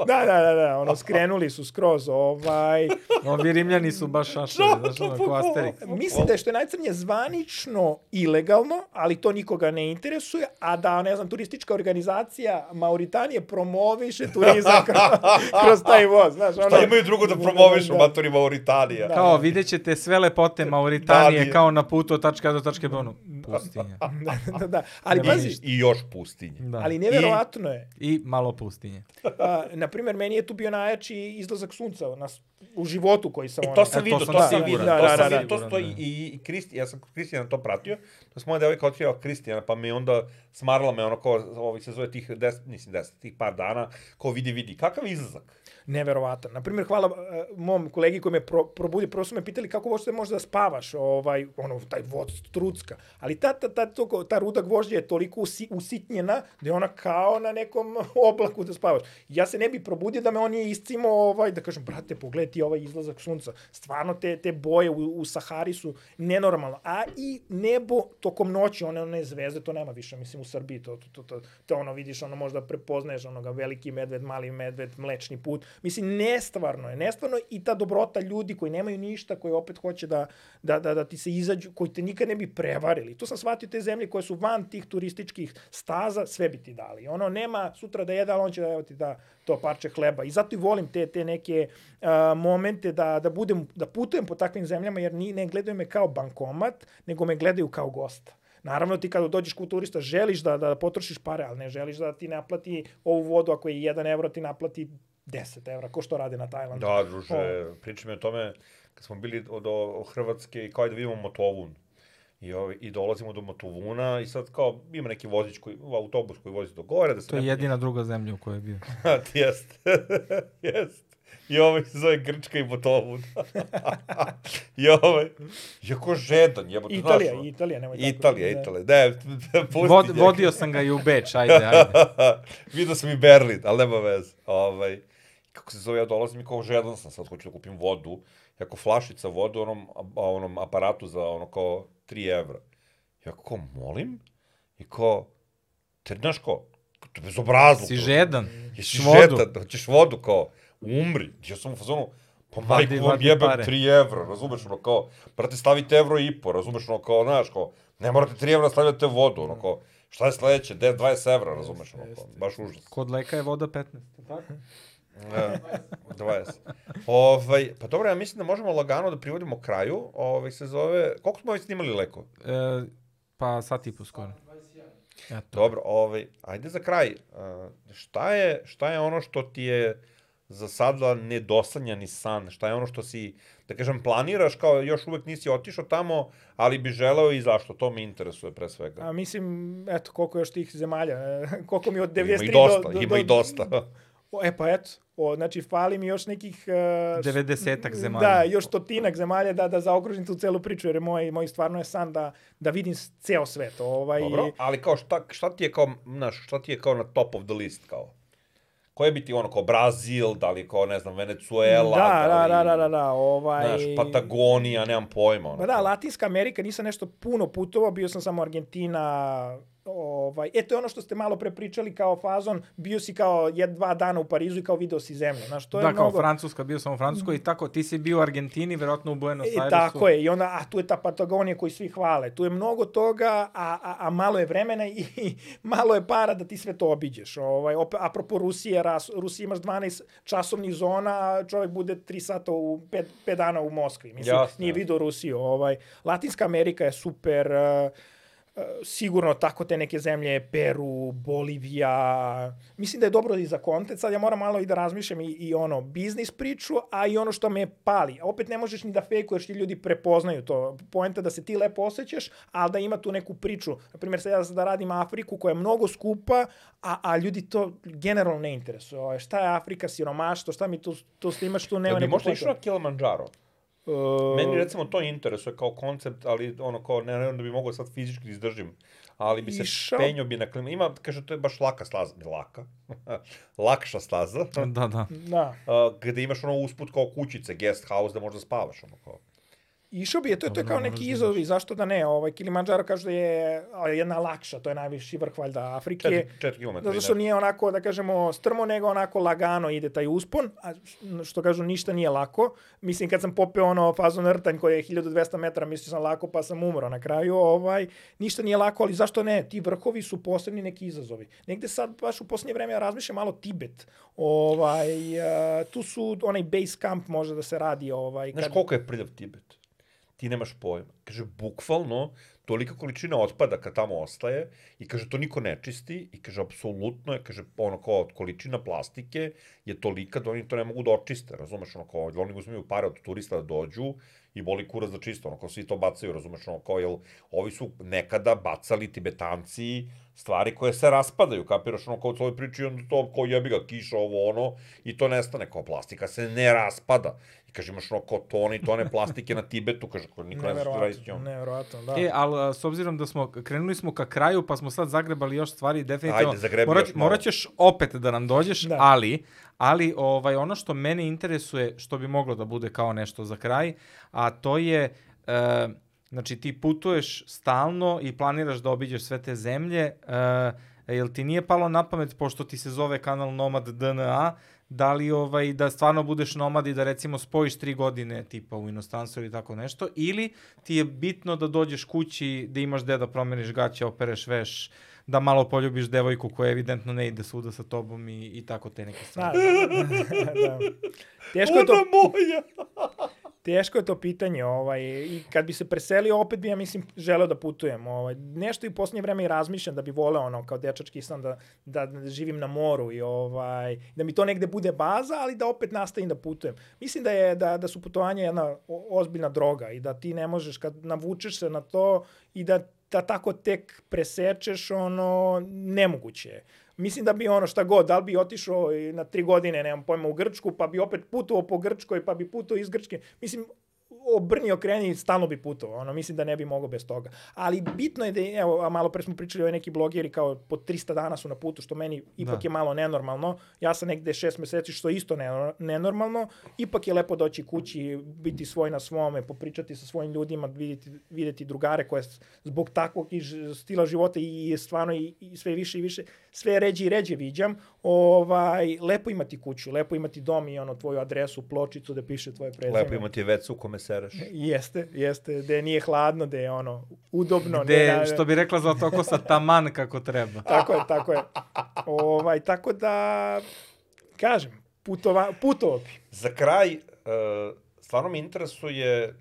Da, da, da, da, ono, skrenuli su skroz, ovaj... Ovi rimljani su baš šašali, znaš, ono, ko Asterix. Mislim da je što je najcrnije zvanično ilegalno, ali to nikoga ne interesuje, a da, ne znam, turistička organizacija Mauritanije promoviše turizam kroz, kroz taj voz, znaš, ono... Šta imaju drugo da promovišu Da, matori Mauritanija? Da. Kao, vidjet ćete sve lepote Mauritanije Da, kao na putu od tačka A do tačke B, ono, pustinja. da, da, da, ali Nema pazi. I još pustinje. Da. ali neverovatno je. I malo pustinje. Na primjer, meni je tu bio najjači izlazak sunca na, s- u životu koji sam... Ono- to sam E, to vidio, to sam vidio, Da, to da, sam da, vidio, to stoji i, i Kristi, ja sam Kristijana to pratio, to sam moja devojka otkrila Kristijana, pa me onda smarala me ono kao, ovih se zove tih deset, mislim deset, tih par dana, kao vidi, vidi, kakav izlazak? neverovatan. Na primjer, hvala e, mom kolegi koji me pro, probudio, prvo su me pitali kako uopšte možeš da spavaš, ovaj, ono, taj vod trucka. Ali ta, ta, ta, to, ta ruda gvožđa je toliko usi, usitnjena da je ona kao na nekom oblaku da spavaš. Ja se ne bi probudio da me on nije iscimo, ovaj, da kažem, brate, pogledaj ti ovaj izlazak sunca. Stvarno te, te boje u, u Sahari su nenormalno. A i nebo tokom noći, one, one zvezde, to nema više, mislim, u Srbiji, to, to, to, to, to ono, vidiš, ono, možda prepoznaješ onoga veliki medved, mali medved, mlečni put. Mislim, nestvarno je, nestvarno i ta dobrota ljudi koji nemaju ništa, koji opet hoće da, da, da, da ti se izađu, koji te nikad ne bi prevarili. To sam shvatio te zemlje koje su van tih turističkih staza, sve bi ti dali. Ono, nema sutra da jede, ali on će da evo ti da to parče hleba. I zato i volim te, te neke uh, momente da, da, budem, da putujem po takvim zemljama, jer ni, ne gledaju me kao bankomat, nego me gledaju kao gosta. Naravno, ti kada dođeš kod turista, želiš da, da potrošiš pare, ali ne želiš da ti naplati ovu vodu, ako je 1 evro, ti naplati 10 evra, ko što rade na Tajlandu. Da, druže, pričaj mi o tome, kad smo bili od, o, o Hrvatske i kao da vidimo Motovun. I, ovaj, I dolazimo do Matuvuna i sad kao ima neki vozić koji, autobus koji vozi do gore. Da se To je jedina druga zemlja u kojoj je bio. Jest. Jest. I ovaj se zove Grčka i Motovun. I ovaj, jako žedan, jebote, znaš, Italija, ono. Italija, nemoj tako. Italija, da. Italija. Ne, pusti Vod, njega. vodio sam ga i u Beč, ajde, ajde. Vidio sam i Berlin, ali nema veze. Ovaj, kako se zove, ja dolazim i kao žedan sam, sad hoću da kupim vodu. Jako flašica vode u onom, a, onom aparatu za ono kao 3 evra. Ja kao, molim? I kao, te znaš kao, to je bezobrazluk. Si žedan. Jesi vodu. žetan, hoćeš vodu kao, umri. Ja sam u fazonu, pa majku vam jebem pare. 3 evra, razumeš, ono kao, brate, stavite evro i po, razumeš, ono kao, znaš, kao, ne morate 3 evra stavljate vodu, ono kao, šta je sledeće, 10, 20 evra, razumeš, ono kao, baš užas. Kod leka je voda 15. E, 20. Ovaj, pa dobro, ja mislim da možemo lagano da privodimo kraju, ovaj se zove, koliko smo već snimali leko? E, pa sat i po skoro. Eto. Dobro, ovaj, ajde za kraj. Šta, je, šta je ono što ti je za sada nedosanjani san? Šta je ono što si, da kažem, planiraš kao još uvek nisi otišao tamo, ali bi želeo i zašto? To me interesuje pre svega. A mislim, eto, koliko još tih zemalja, koliko mi od 93 Ima i dosta, do, do, ima i dosta. O, e pa eto, o, znači fali mi još nekih... Uh, 90-ak zemalja. Da, još stotinak zemalja da, da zaokružim tu celu priču, jer je moj, moj stvarno je san da, da vidim ceo svet. Ovaj, Dobro, ali kao šta, šta ti je kao, znaš, šta ti je kao na top of the list kao? Koje bi ti ono kao Brazil, da li kao, ne znam, Venezuela, da, da, li, da, da, da, da, ovaj... Znaš, Patagonija, nemam pojma. Ono, Pa da, Latinska Amerika, nisam nešto puno putovao, bio sam samo Argentina, ovaj, e, to je ono što ste malo pre pričali kao fazon, bio si kao jed, dva dana u Parizu i kao video si zemlju, znaš, to je da, kao mnogo... Francuska, bio sam u Francuskoj i tako, ti si bio u Argentini, verovatno u Buenos E, Airesu. tako je, i onda, a tu je ta Patagonija koju svi hvale. Tu je mnogo toga, a, a, a malo je vremena i, i malo je para da ti sve to obiđeš. Ovaj, opet, apropo Rusije, ras, Rusiji imaš 12 časovnih zona, a čovjek bude 3 sata u 5, 5 dana u Moskvi. Mislim, Jasno, nije video Rusiju. Ovaj, Latinska Amerika je super, uh, sigurno tako te neke zemlje, Peru, Bolivija, mislim da je dobro i za kontent, sad ja moram malo i da razmišljam i, i ono, biznis priču, a i ono što me pali. Opet ne možeš ni da fejkuješ, ti ljudi prepoznaju to. Poenta da se ti lepo osjećaš, ali da ima tu neku priču. Naprimjer, sad ja da radim Afriku koja je mnogo skupa, a, a ljudi to generalno ne interesuje. Šta je Afrika, siromaštvo, šta mi tu, tu snimaš, tu nema Jel bi neku možda išao na Kilimanjaro? Uh, Meni recimo to interesuje kao koncept, ali ono kao ne, ne da bi mogao sad fizički da izdržim, ali bi se Išao- penio bi na klimu. Ima, kaže, to je baš laka staza, ne laka, lakša staza, Da, da. Da. uh, gde imaš ono usput kao kućice, guest house, da možda spavaš, ono kao. Išao bi je, to, je- to je kao neki da izazovi, zašto da ne? Ovaj, Kilimanjaro kaže da je jedna lakša, to je najviši vrh valjda Afrike. 4, 4 km. Zato što nije onako, da kažemo, strmo, nego onako lagano ide taj uspon, a što kažu, ništa nije lako. Mislim, kad sam popeo ono fazon rtanj koji je 1200 metara, mislio sam lako, pa sam umro na kraju, ovaj, ništa nije lako, ali zašto ne? Ti vrhovi su posebni neki izazovi. Negde sad, baš u posljednje vreme, ja razmišljam malo Tibet. Ovaj, a, tu su, onaj base camp može da se radi. Ovaj, Znaš koliko je prljav Tibet? Ti nemaš pojma. Kaže, bukvalno, tolika količina otpada kad tamo ostaje i kaže, to niko ne čisti i kaže, apsolutno je, kaže, ono kao, količina plastike je tolika da oni to ne mogu da očiste, razumeš, ono kao, oni uzmeju pare od turista da dođu i boli kurac da čiste, ono kao, svi to bacaju, razumeš, ono kao, jel, ovi su nekada bacali tibetanci stvari koje se raspadaju, kapiraš, ono kao u tvojoj priči, onda to kao jebi ga, kiša, ovo, ono, i to nestane, kao plastika se ne raspada. Kaže, imaš ono kao tone i tone plastike na Tibetu, kaže, kao niko ne zna što radi s Neverovatno, njom. neverovatno, da. E, ali a, s obzirom da smo, krenuli smo ka kraju, pa smo sad zagrebali još stvari, definitivno, Ajde, zagrebi morat, još malo. morat ćeš opet da nam dođeš, Da. ali, ali ovaj, ono što mene interesuje, što bi moglo da bude kao nešto za kraj, a to je, e, znači ti putuješ stalno i planiraš da obiđeš sve te zemlje, e, jel ti nije palo na pamet, pošto ti se zove kanal Nomad DNA, da li ovaj, da stvarno budeš nomad i da recimo spojiš tri godine tipa u inostranstvu ili tako nešto, ili ti je bitno da dođeš kući, da imaš gde da promeniš gaće, opereš veš, da malo poljubiš devojku koja evidentno ne ide svuda sa tobom i, i tako te neke stvari. Da, da, da. Teško je to, Ona moja! Teško je to pitanje, ovaj, i kad bi se preselio, opet bi ja, mislim, želeo da putujem. Ovaj. Nešto i u posljednje vreme i razmišljam da bi voleo, ono, kao dečački sam, da, da, živim na moru i ovaj, da mi to negde bude baza, ali da opet nastavim da putujem. Mislim da, je, da, da su putovanja jedna ozbiljna droga i da ti ne možeš, kad navučeš se na to i da, da tako tek presečeš, ono, nemoguće je. Mislim da bi ono šta god, da li bi otišao na tri godine, nemam pojma, u Grčku, pa bi opet putovao po Grčkoj, pa bi putovao iz Grčke. Mislim, obrni okreni, stalno bi putovao, ono, mislim da ne bi mogao bez toga. Ali bitno je da, evo, a malo pre smo pričali o neki blogeri kao po 300 dana su na putu, što meni ipak Da. je malo nenormalno. Ja sam negde šest meseci, što isto ne- nenormalno. Ipak je lepo doći kući, biti svoj na svome, popričati sa svojim ljudima, vidjeti, vidjeti drugare koje zbog takvog i stila života i, stvarno i, i sve više i više, sve ređe i ređe viđam. Ovaj, lepo imati kuću, lepo imati dom i ono tvoju adresu, pločicu da piše tvoje prezime. Lepo imati vecu u kome sereš. Jeste, jeste, da nije hladno, da je ono udobno. Gde, ne, da, što bi rekla Zlatokosa, taman kako treba. Tako je, tako je. Ovaj, tako da, kažem, putova, putovao bi. Za kraj, uh, stvarno me interesuje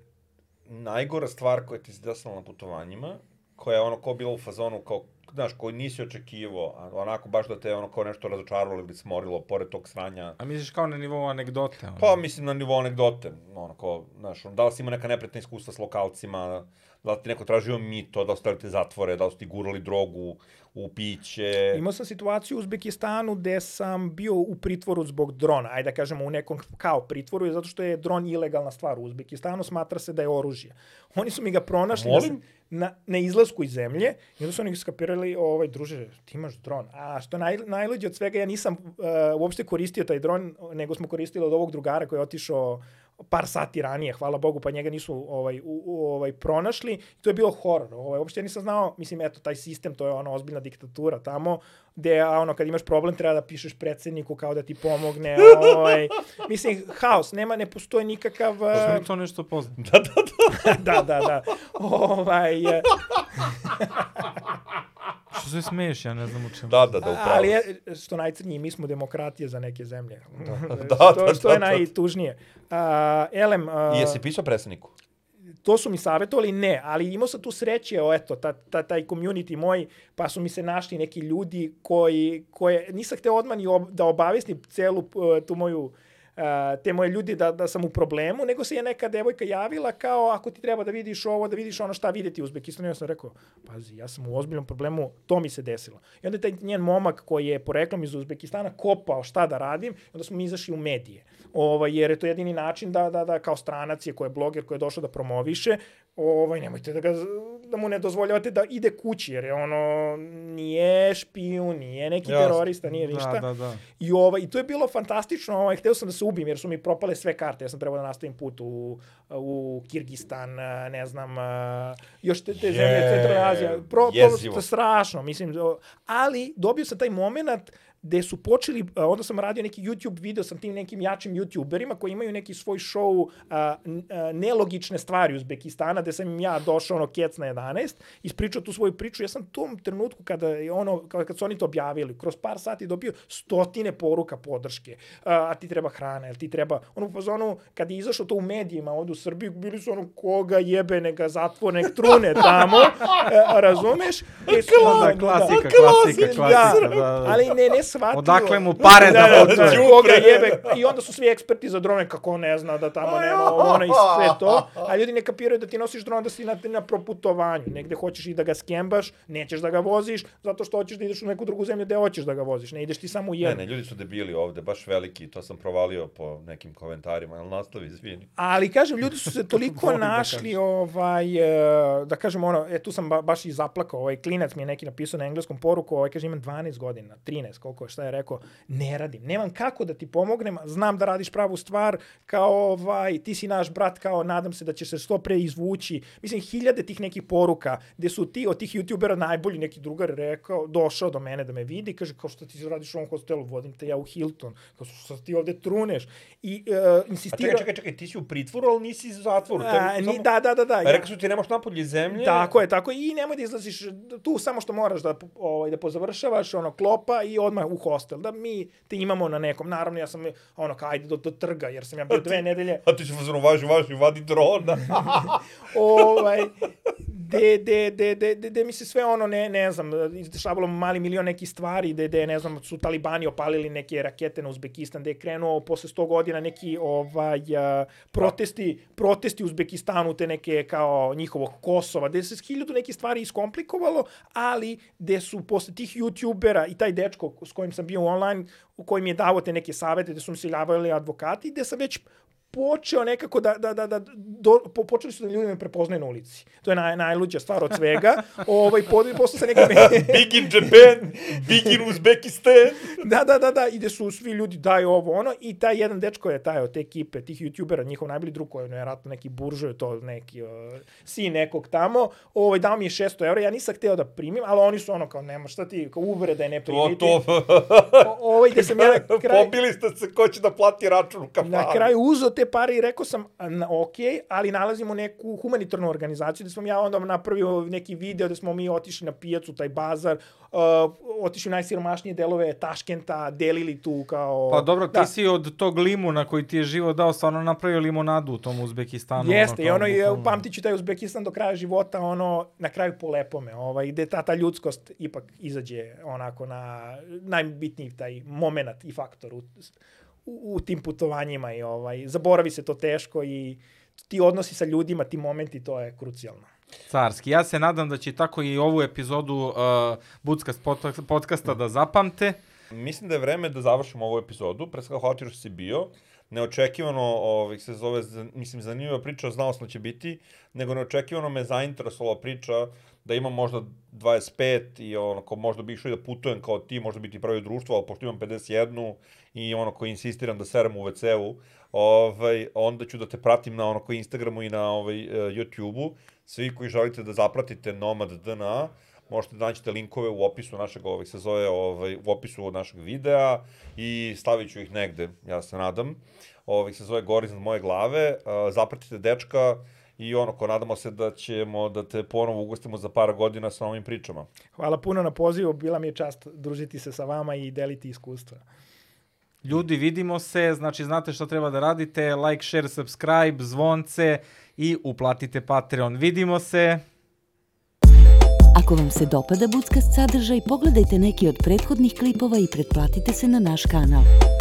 najgora stvar koja ti se desila na putovanjima, koja je ono kao bila u fazonu, kao, znaš, koju nisi očekivao, onako baš da te ono kao nešto razočaralo ili smorilo pored tog sranja. A misliš kao na nivou anegdote? Ono? Pa, mislim, na nivou anegdote, ono, kao, znaš, ono, da li si imao neka nepretna iskustva s lokalcima, da li ti neko tražio mito, da li su stavili te zatvore, da li su ti gurali drogu u piće. Imao sam situaciju u Uzbekistanu gde sam bio u pritvoru zbog drona. Ajde da kažemo u nekom kao pritvoru, zato što je dron ilegalna stvar u Uzbekistanu, smatra se da je oružje. Oni su mi ga pronašli na, Molim? na, na izlasku iz zemlje i onda su oni skapirali, ovaj, druže, ti imaš dron. A što naj, najluđe od svega, ja nisam uh, uopšte koristio taj dron, nego smo koristili od ovog drugara koji je otišao par sati ranije, hvala Bogu, pa njega nisu ovaj, u, u, ovaj, pronašli. To je bilo horor. Ovaj, uopšte ja nisam znao, mislim, eto, taj sistem, to je ona ozbiljna diktatura tamo, gde, a ono, kad imaš problem, treba da pišeš predsedniku kao da ti pomogne. Ovaj, mislim, haos, nema, ne postoji nikakav... Možda eh, mi to nešto pozna. Da, da, da. da, da, da. Ovaj, eh, Što se smeješ, ja ne znam u čemu. Da, da, da, upravo. ali je, što najcrnije, mi smo demokratija za neke zemlje. Da, što, da, što da, je da. najtužnije. Uh, Elem, uh, I jesi pisao predsedniku? to su mi savjetovali, ne, ali imao sam tu sreće, o, eto, ta, ta, taj community moj, pa su mi se našli neki ljudi koji, koje, nisam hteo odmah ni ob, da obavestim celu uh, tu moju uh, te moje ljudi da, da sam u problemu, nego se je neka devojka javila kao ako ti treba da vidiš ovo, da vidiš ono šta videti u Uzbekistanu. Ja sam rekao, pazi, ja sam u ozbiljnom problemu, to mi se desilo. I onda je taj njen momak koji je poreklom iz Uzbekistana kopao šta da radim, i onda smo mi izašli u medije. Ovaj, jer je to jedini način da, da, da kao stranac je, ko je bloger, koji je došao da promoviše, ovaj, nemojte da, ga, da mu ne dozvoljavate da ide kući, jer je ono, nije špijun, nije neki Jasno. terorista, nije ništa. Da, da, da. I, ovaj, I to je bilo fantastično, ovaj, hteo sam da se ubijem jer su mi propale sve karte, ja sam trebao da nastavim put u, u Kirgistan, ne znam, još te, te zemlje, Je, Centralna Azija, pro, pro, strašno, mislim, ali dobio sam taj moment gde su počeli, a, onda sam radio neki YouTube video sa tim nekim jačim YouTuberima koji imaju neki svoj show a, n- a, nelogične stvari Uzbekistana, gde sam im ja došao ono kec na 11, ispričao tu svoju priču, ja sam u tom trenutku kada je ono, kada, kad su oni to objavili, kroz par sati dobio stotine poruka podrške, a, a ti treba hrana, jel ti treba, ono u fazonu, kad je izašao to u medijima ovde u Srbiji, bili su ono, koga jebe, neka zatvor, nek trune tamo, e, razumeš? E, Da, klasika, klasika, klasika. Da, da. ali ne, ne shvatio. Odakle mu pare da da, putuje? koga jebe. I onda su svi eksperti za drone, kako ne zna da tamo nema ono i sve to. A ljudi ne kapiraju da ti nosiš dron da si na, na proputovanju. Negde hoćeš i da ga skembaš, nećeš da ga voziš, zato što hoćeš da ideš u neku drugu zemlju gde hoćeš da ga voziš. Ne ideš ti samo u Ne, jednu. ne, ljudi su debili ovde, baš veliki, to sam provalio po nekim komentarima, ali nastavi, izvini. Ali kažem, ljudi su se toliko da našli, ovaj, e, da kažem ono, e, tu sam ba, baš i zaplakao, ovaj klinac mi je neki napisao na engleskom poruku, ovaj, kaže imam 12 godina, 13, koliko je, šta je rekao, ne radim, nemam kako da ti pomognem, znam da radiš pravu stvar, kao ovaj, ti si naš brat, kao nadam se da ćeš se što pre izvući. Mislim, hiljade tih nekih poruka, gde su ti od tih youtubera najbolji neki drugar rekao, došao do mene da me vidi, kaže, kao što ti radiš u ovom hostelu, vodim te ja u Hilton, kao što ti ovde truneš. I uh, A insistira... čekaj, čekaj, čekaj, ti si u pritvoru, ali nisi u zatvoru. A, ni, samo- da, da, da, da. A rekao su ti nemaš napolje zemlje. Tako je, tako je. I nemoj da izlaziš tu samo što moraš da ovaj da pozavršavaš ono klopa i odmah u hostel, da mi te imamo na nekom, naravno ja sam ono kao ajde do, do trga, jer sam ja bio dve nedelje, A ti će fazonu važi, važi, vadi drona. ovaj, de, de, de, de, de, de mi se sve ono, ne, ne znam, izdešavalo mali milion nekih stvari, de, de, ne znam, su talibani opalili neke rakete na Uzbekistan, da je krenuo posle 100 godina neki ovaj, a, protesti, protesti Uzbekistanu, te neke kao njihovog Kosova, gde se hiljadu nekih stvari iskomplikovalo, ali gde su posle tih youtubera i taj dečko s kojim sam bio online, u kojim je davo te neke savete, gde su mi se javljali advokati, gde sam već počeo nekako da, da, da, da do, po, počeli su da ljudi me prepoznaju na ulici. To je naj, najluđa stvar od svega. ovaj, pod, posle se neke... Big in Japan, big in Uzbekistan. da, da, da, da, ide su svi ljudi daju ovo ono i taj jedan dečko je taj od te ekipe, tih youtubera, njihov najbolji drug koji je vjerojatno neki buržo, to neki uh, sin nekog tamo, ovaj, dao mi je 600 eura, ja nisam hteo da primim, ali oni su ono kao, nema šta ti, kao uvreda je ne To, primiti. to. O, ovaj, gde sam ja na kraju, Pobili ste se ko će da plati račun u kafanu. na kraju uzeo te pare i rekao sam, ok, ali nalazimo neku humanitarnu organizaciju, da sam ja onda napravio neki video da smo mi otišli na pijacu, taj bazar, uh, otišli u najsiromašnije delove Taškenta, delili tu kao... Pa dobro, ti da. si od tog limuna koji ti je život dao stvarno napravio limonadu u tom Uzbekistanu. Jeste, i kao ono, je, bukvalno. pamtit ću taj Uzbekistan do kraja života, ono, na kraju po lepome, ovaj, gde ta, ta ljudskost ipak izađe onako na najbitniji taj moment i faktor u, u, u tim putovanjima i ovaj, zaboravi se to teško i ti odnosi sa ljudima, ti momenti, to je krucijalno. Carski. Ja se nadam da će tako i ovu epizodu uh, Buckast pod- podcasta da zapamte. Mislim da je vreme da završimo ovu epizodu. Pre svega hvala ti što si bio. Neočekivano ovaj, se zove, mislim, zanimljiva priča, znao sam da će biti, nego neočekivano me zainteresovala priča da imam možda 25 i ono, kao možda bi išao i da putujem kao ti, možda bi ti pravio društvo, ali pošto imam 51 i ono koji insistiram da serem u WC-u, ovaj, onda ću da te pratim na ono koji Instagramu i na ovaj, eh, YouTube-u. Svi koji želite da zapratite Nomad DNA, možete da naćete linkove u opisu našeg ovih se zove ovaj u opisu od našeg videa i stavit ću ih negde, ja se nadam. Ovih se zove Gori iznad moje glave. Uh, zapratite dečka i ono ko nadamo se da ćemo da te ponovo ugostimo za par godina sa ovim pričama. Hvala puno na pozivu, bila mi je čast družiti se sa vama i deliti iskustva. Ljudi, vidimo se, znači znate šta treba da radite, like, share, subscribe, zvonce i uplatite Patreon. Vidimo se! Ako vam se dopada Budskast sadržaj, pogledajte neki od prethodnih klipova i pretplatite se na naš kanal.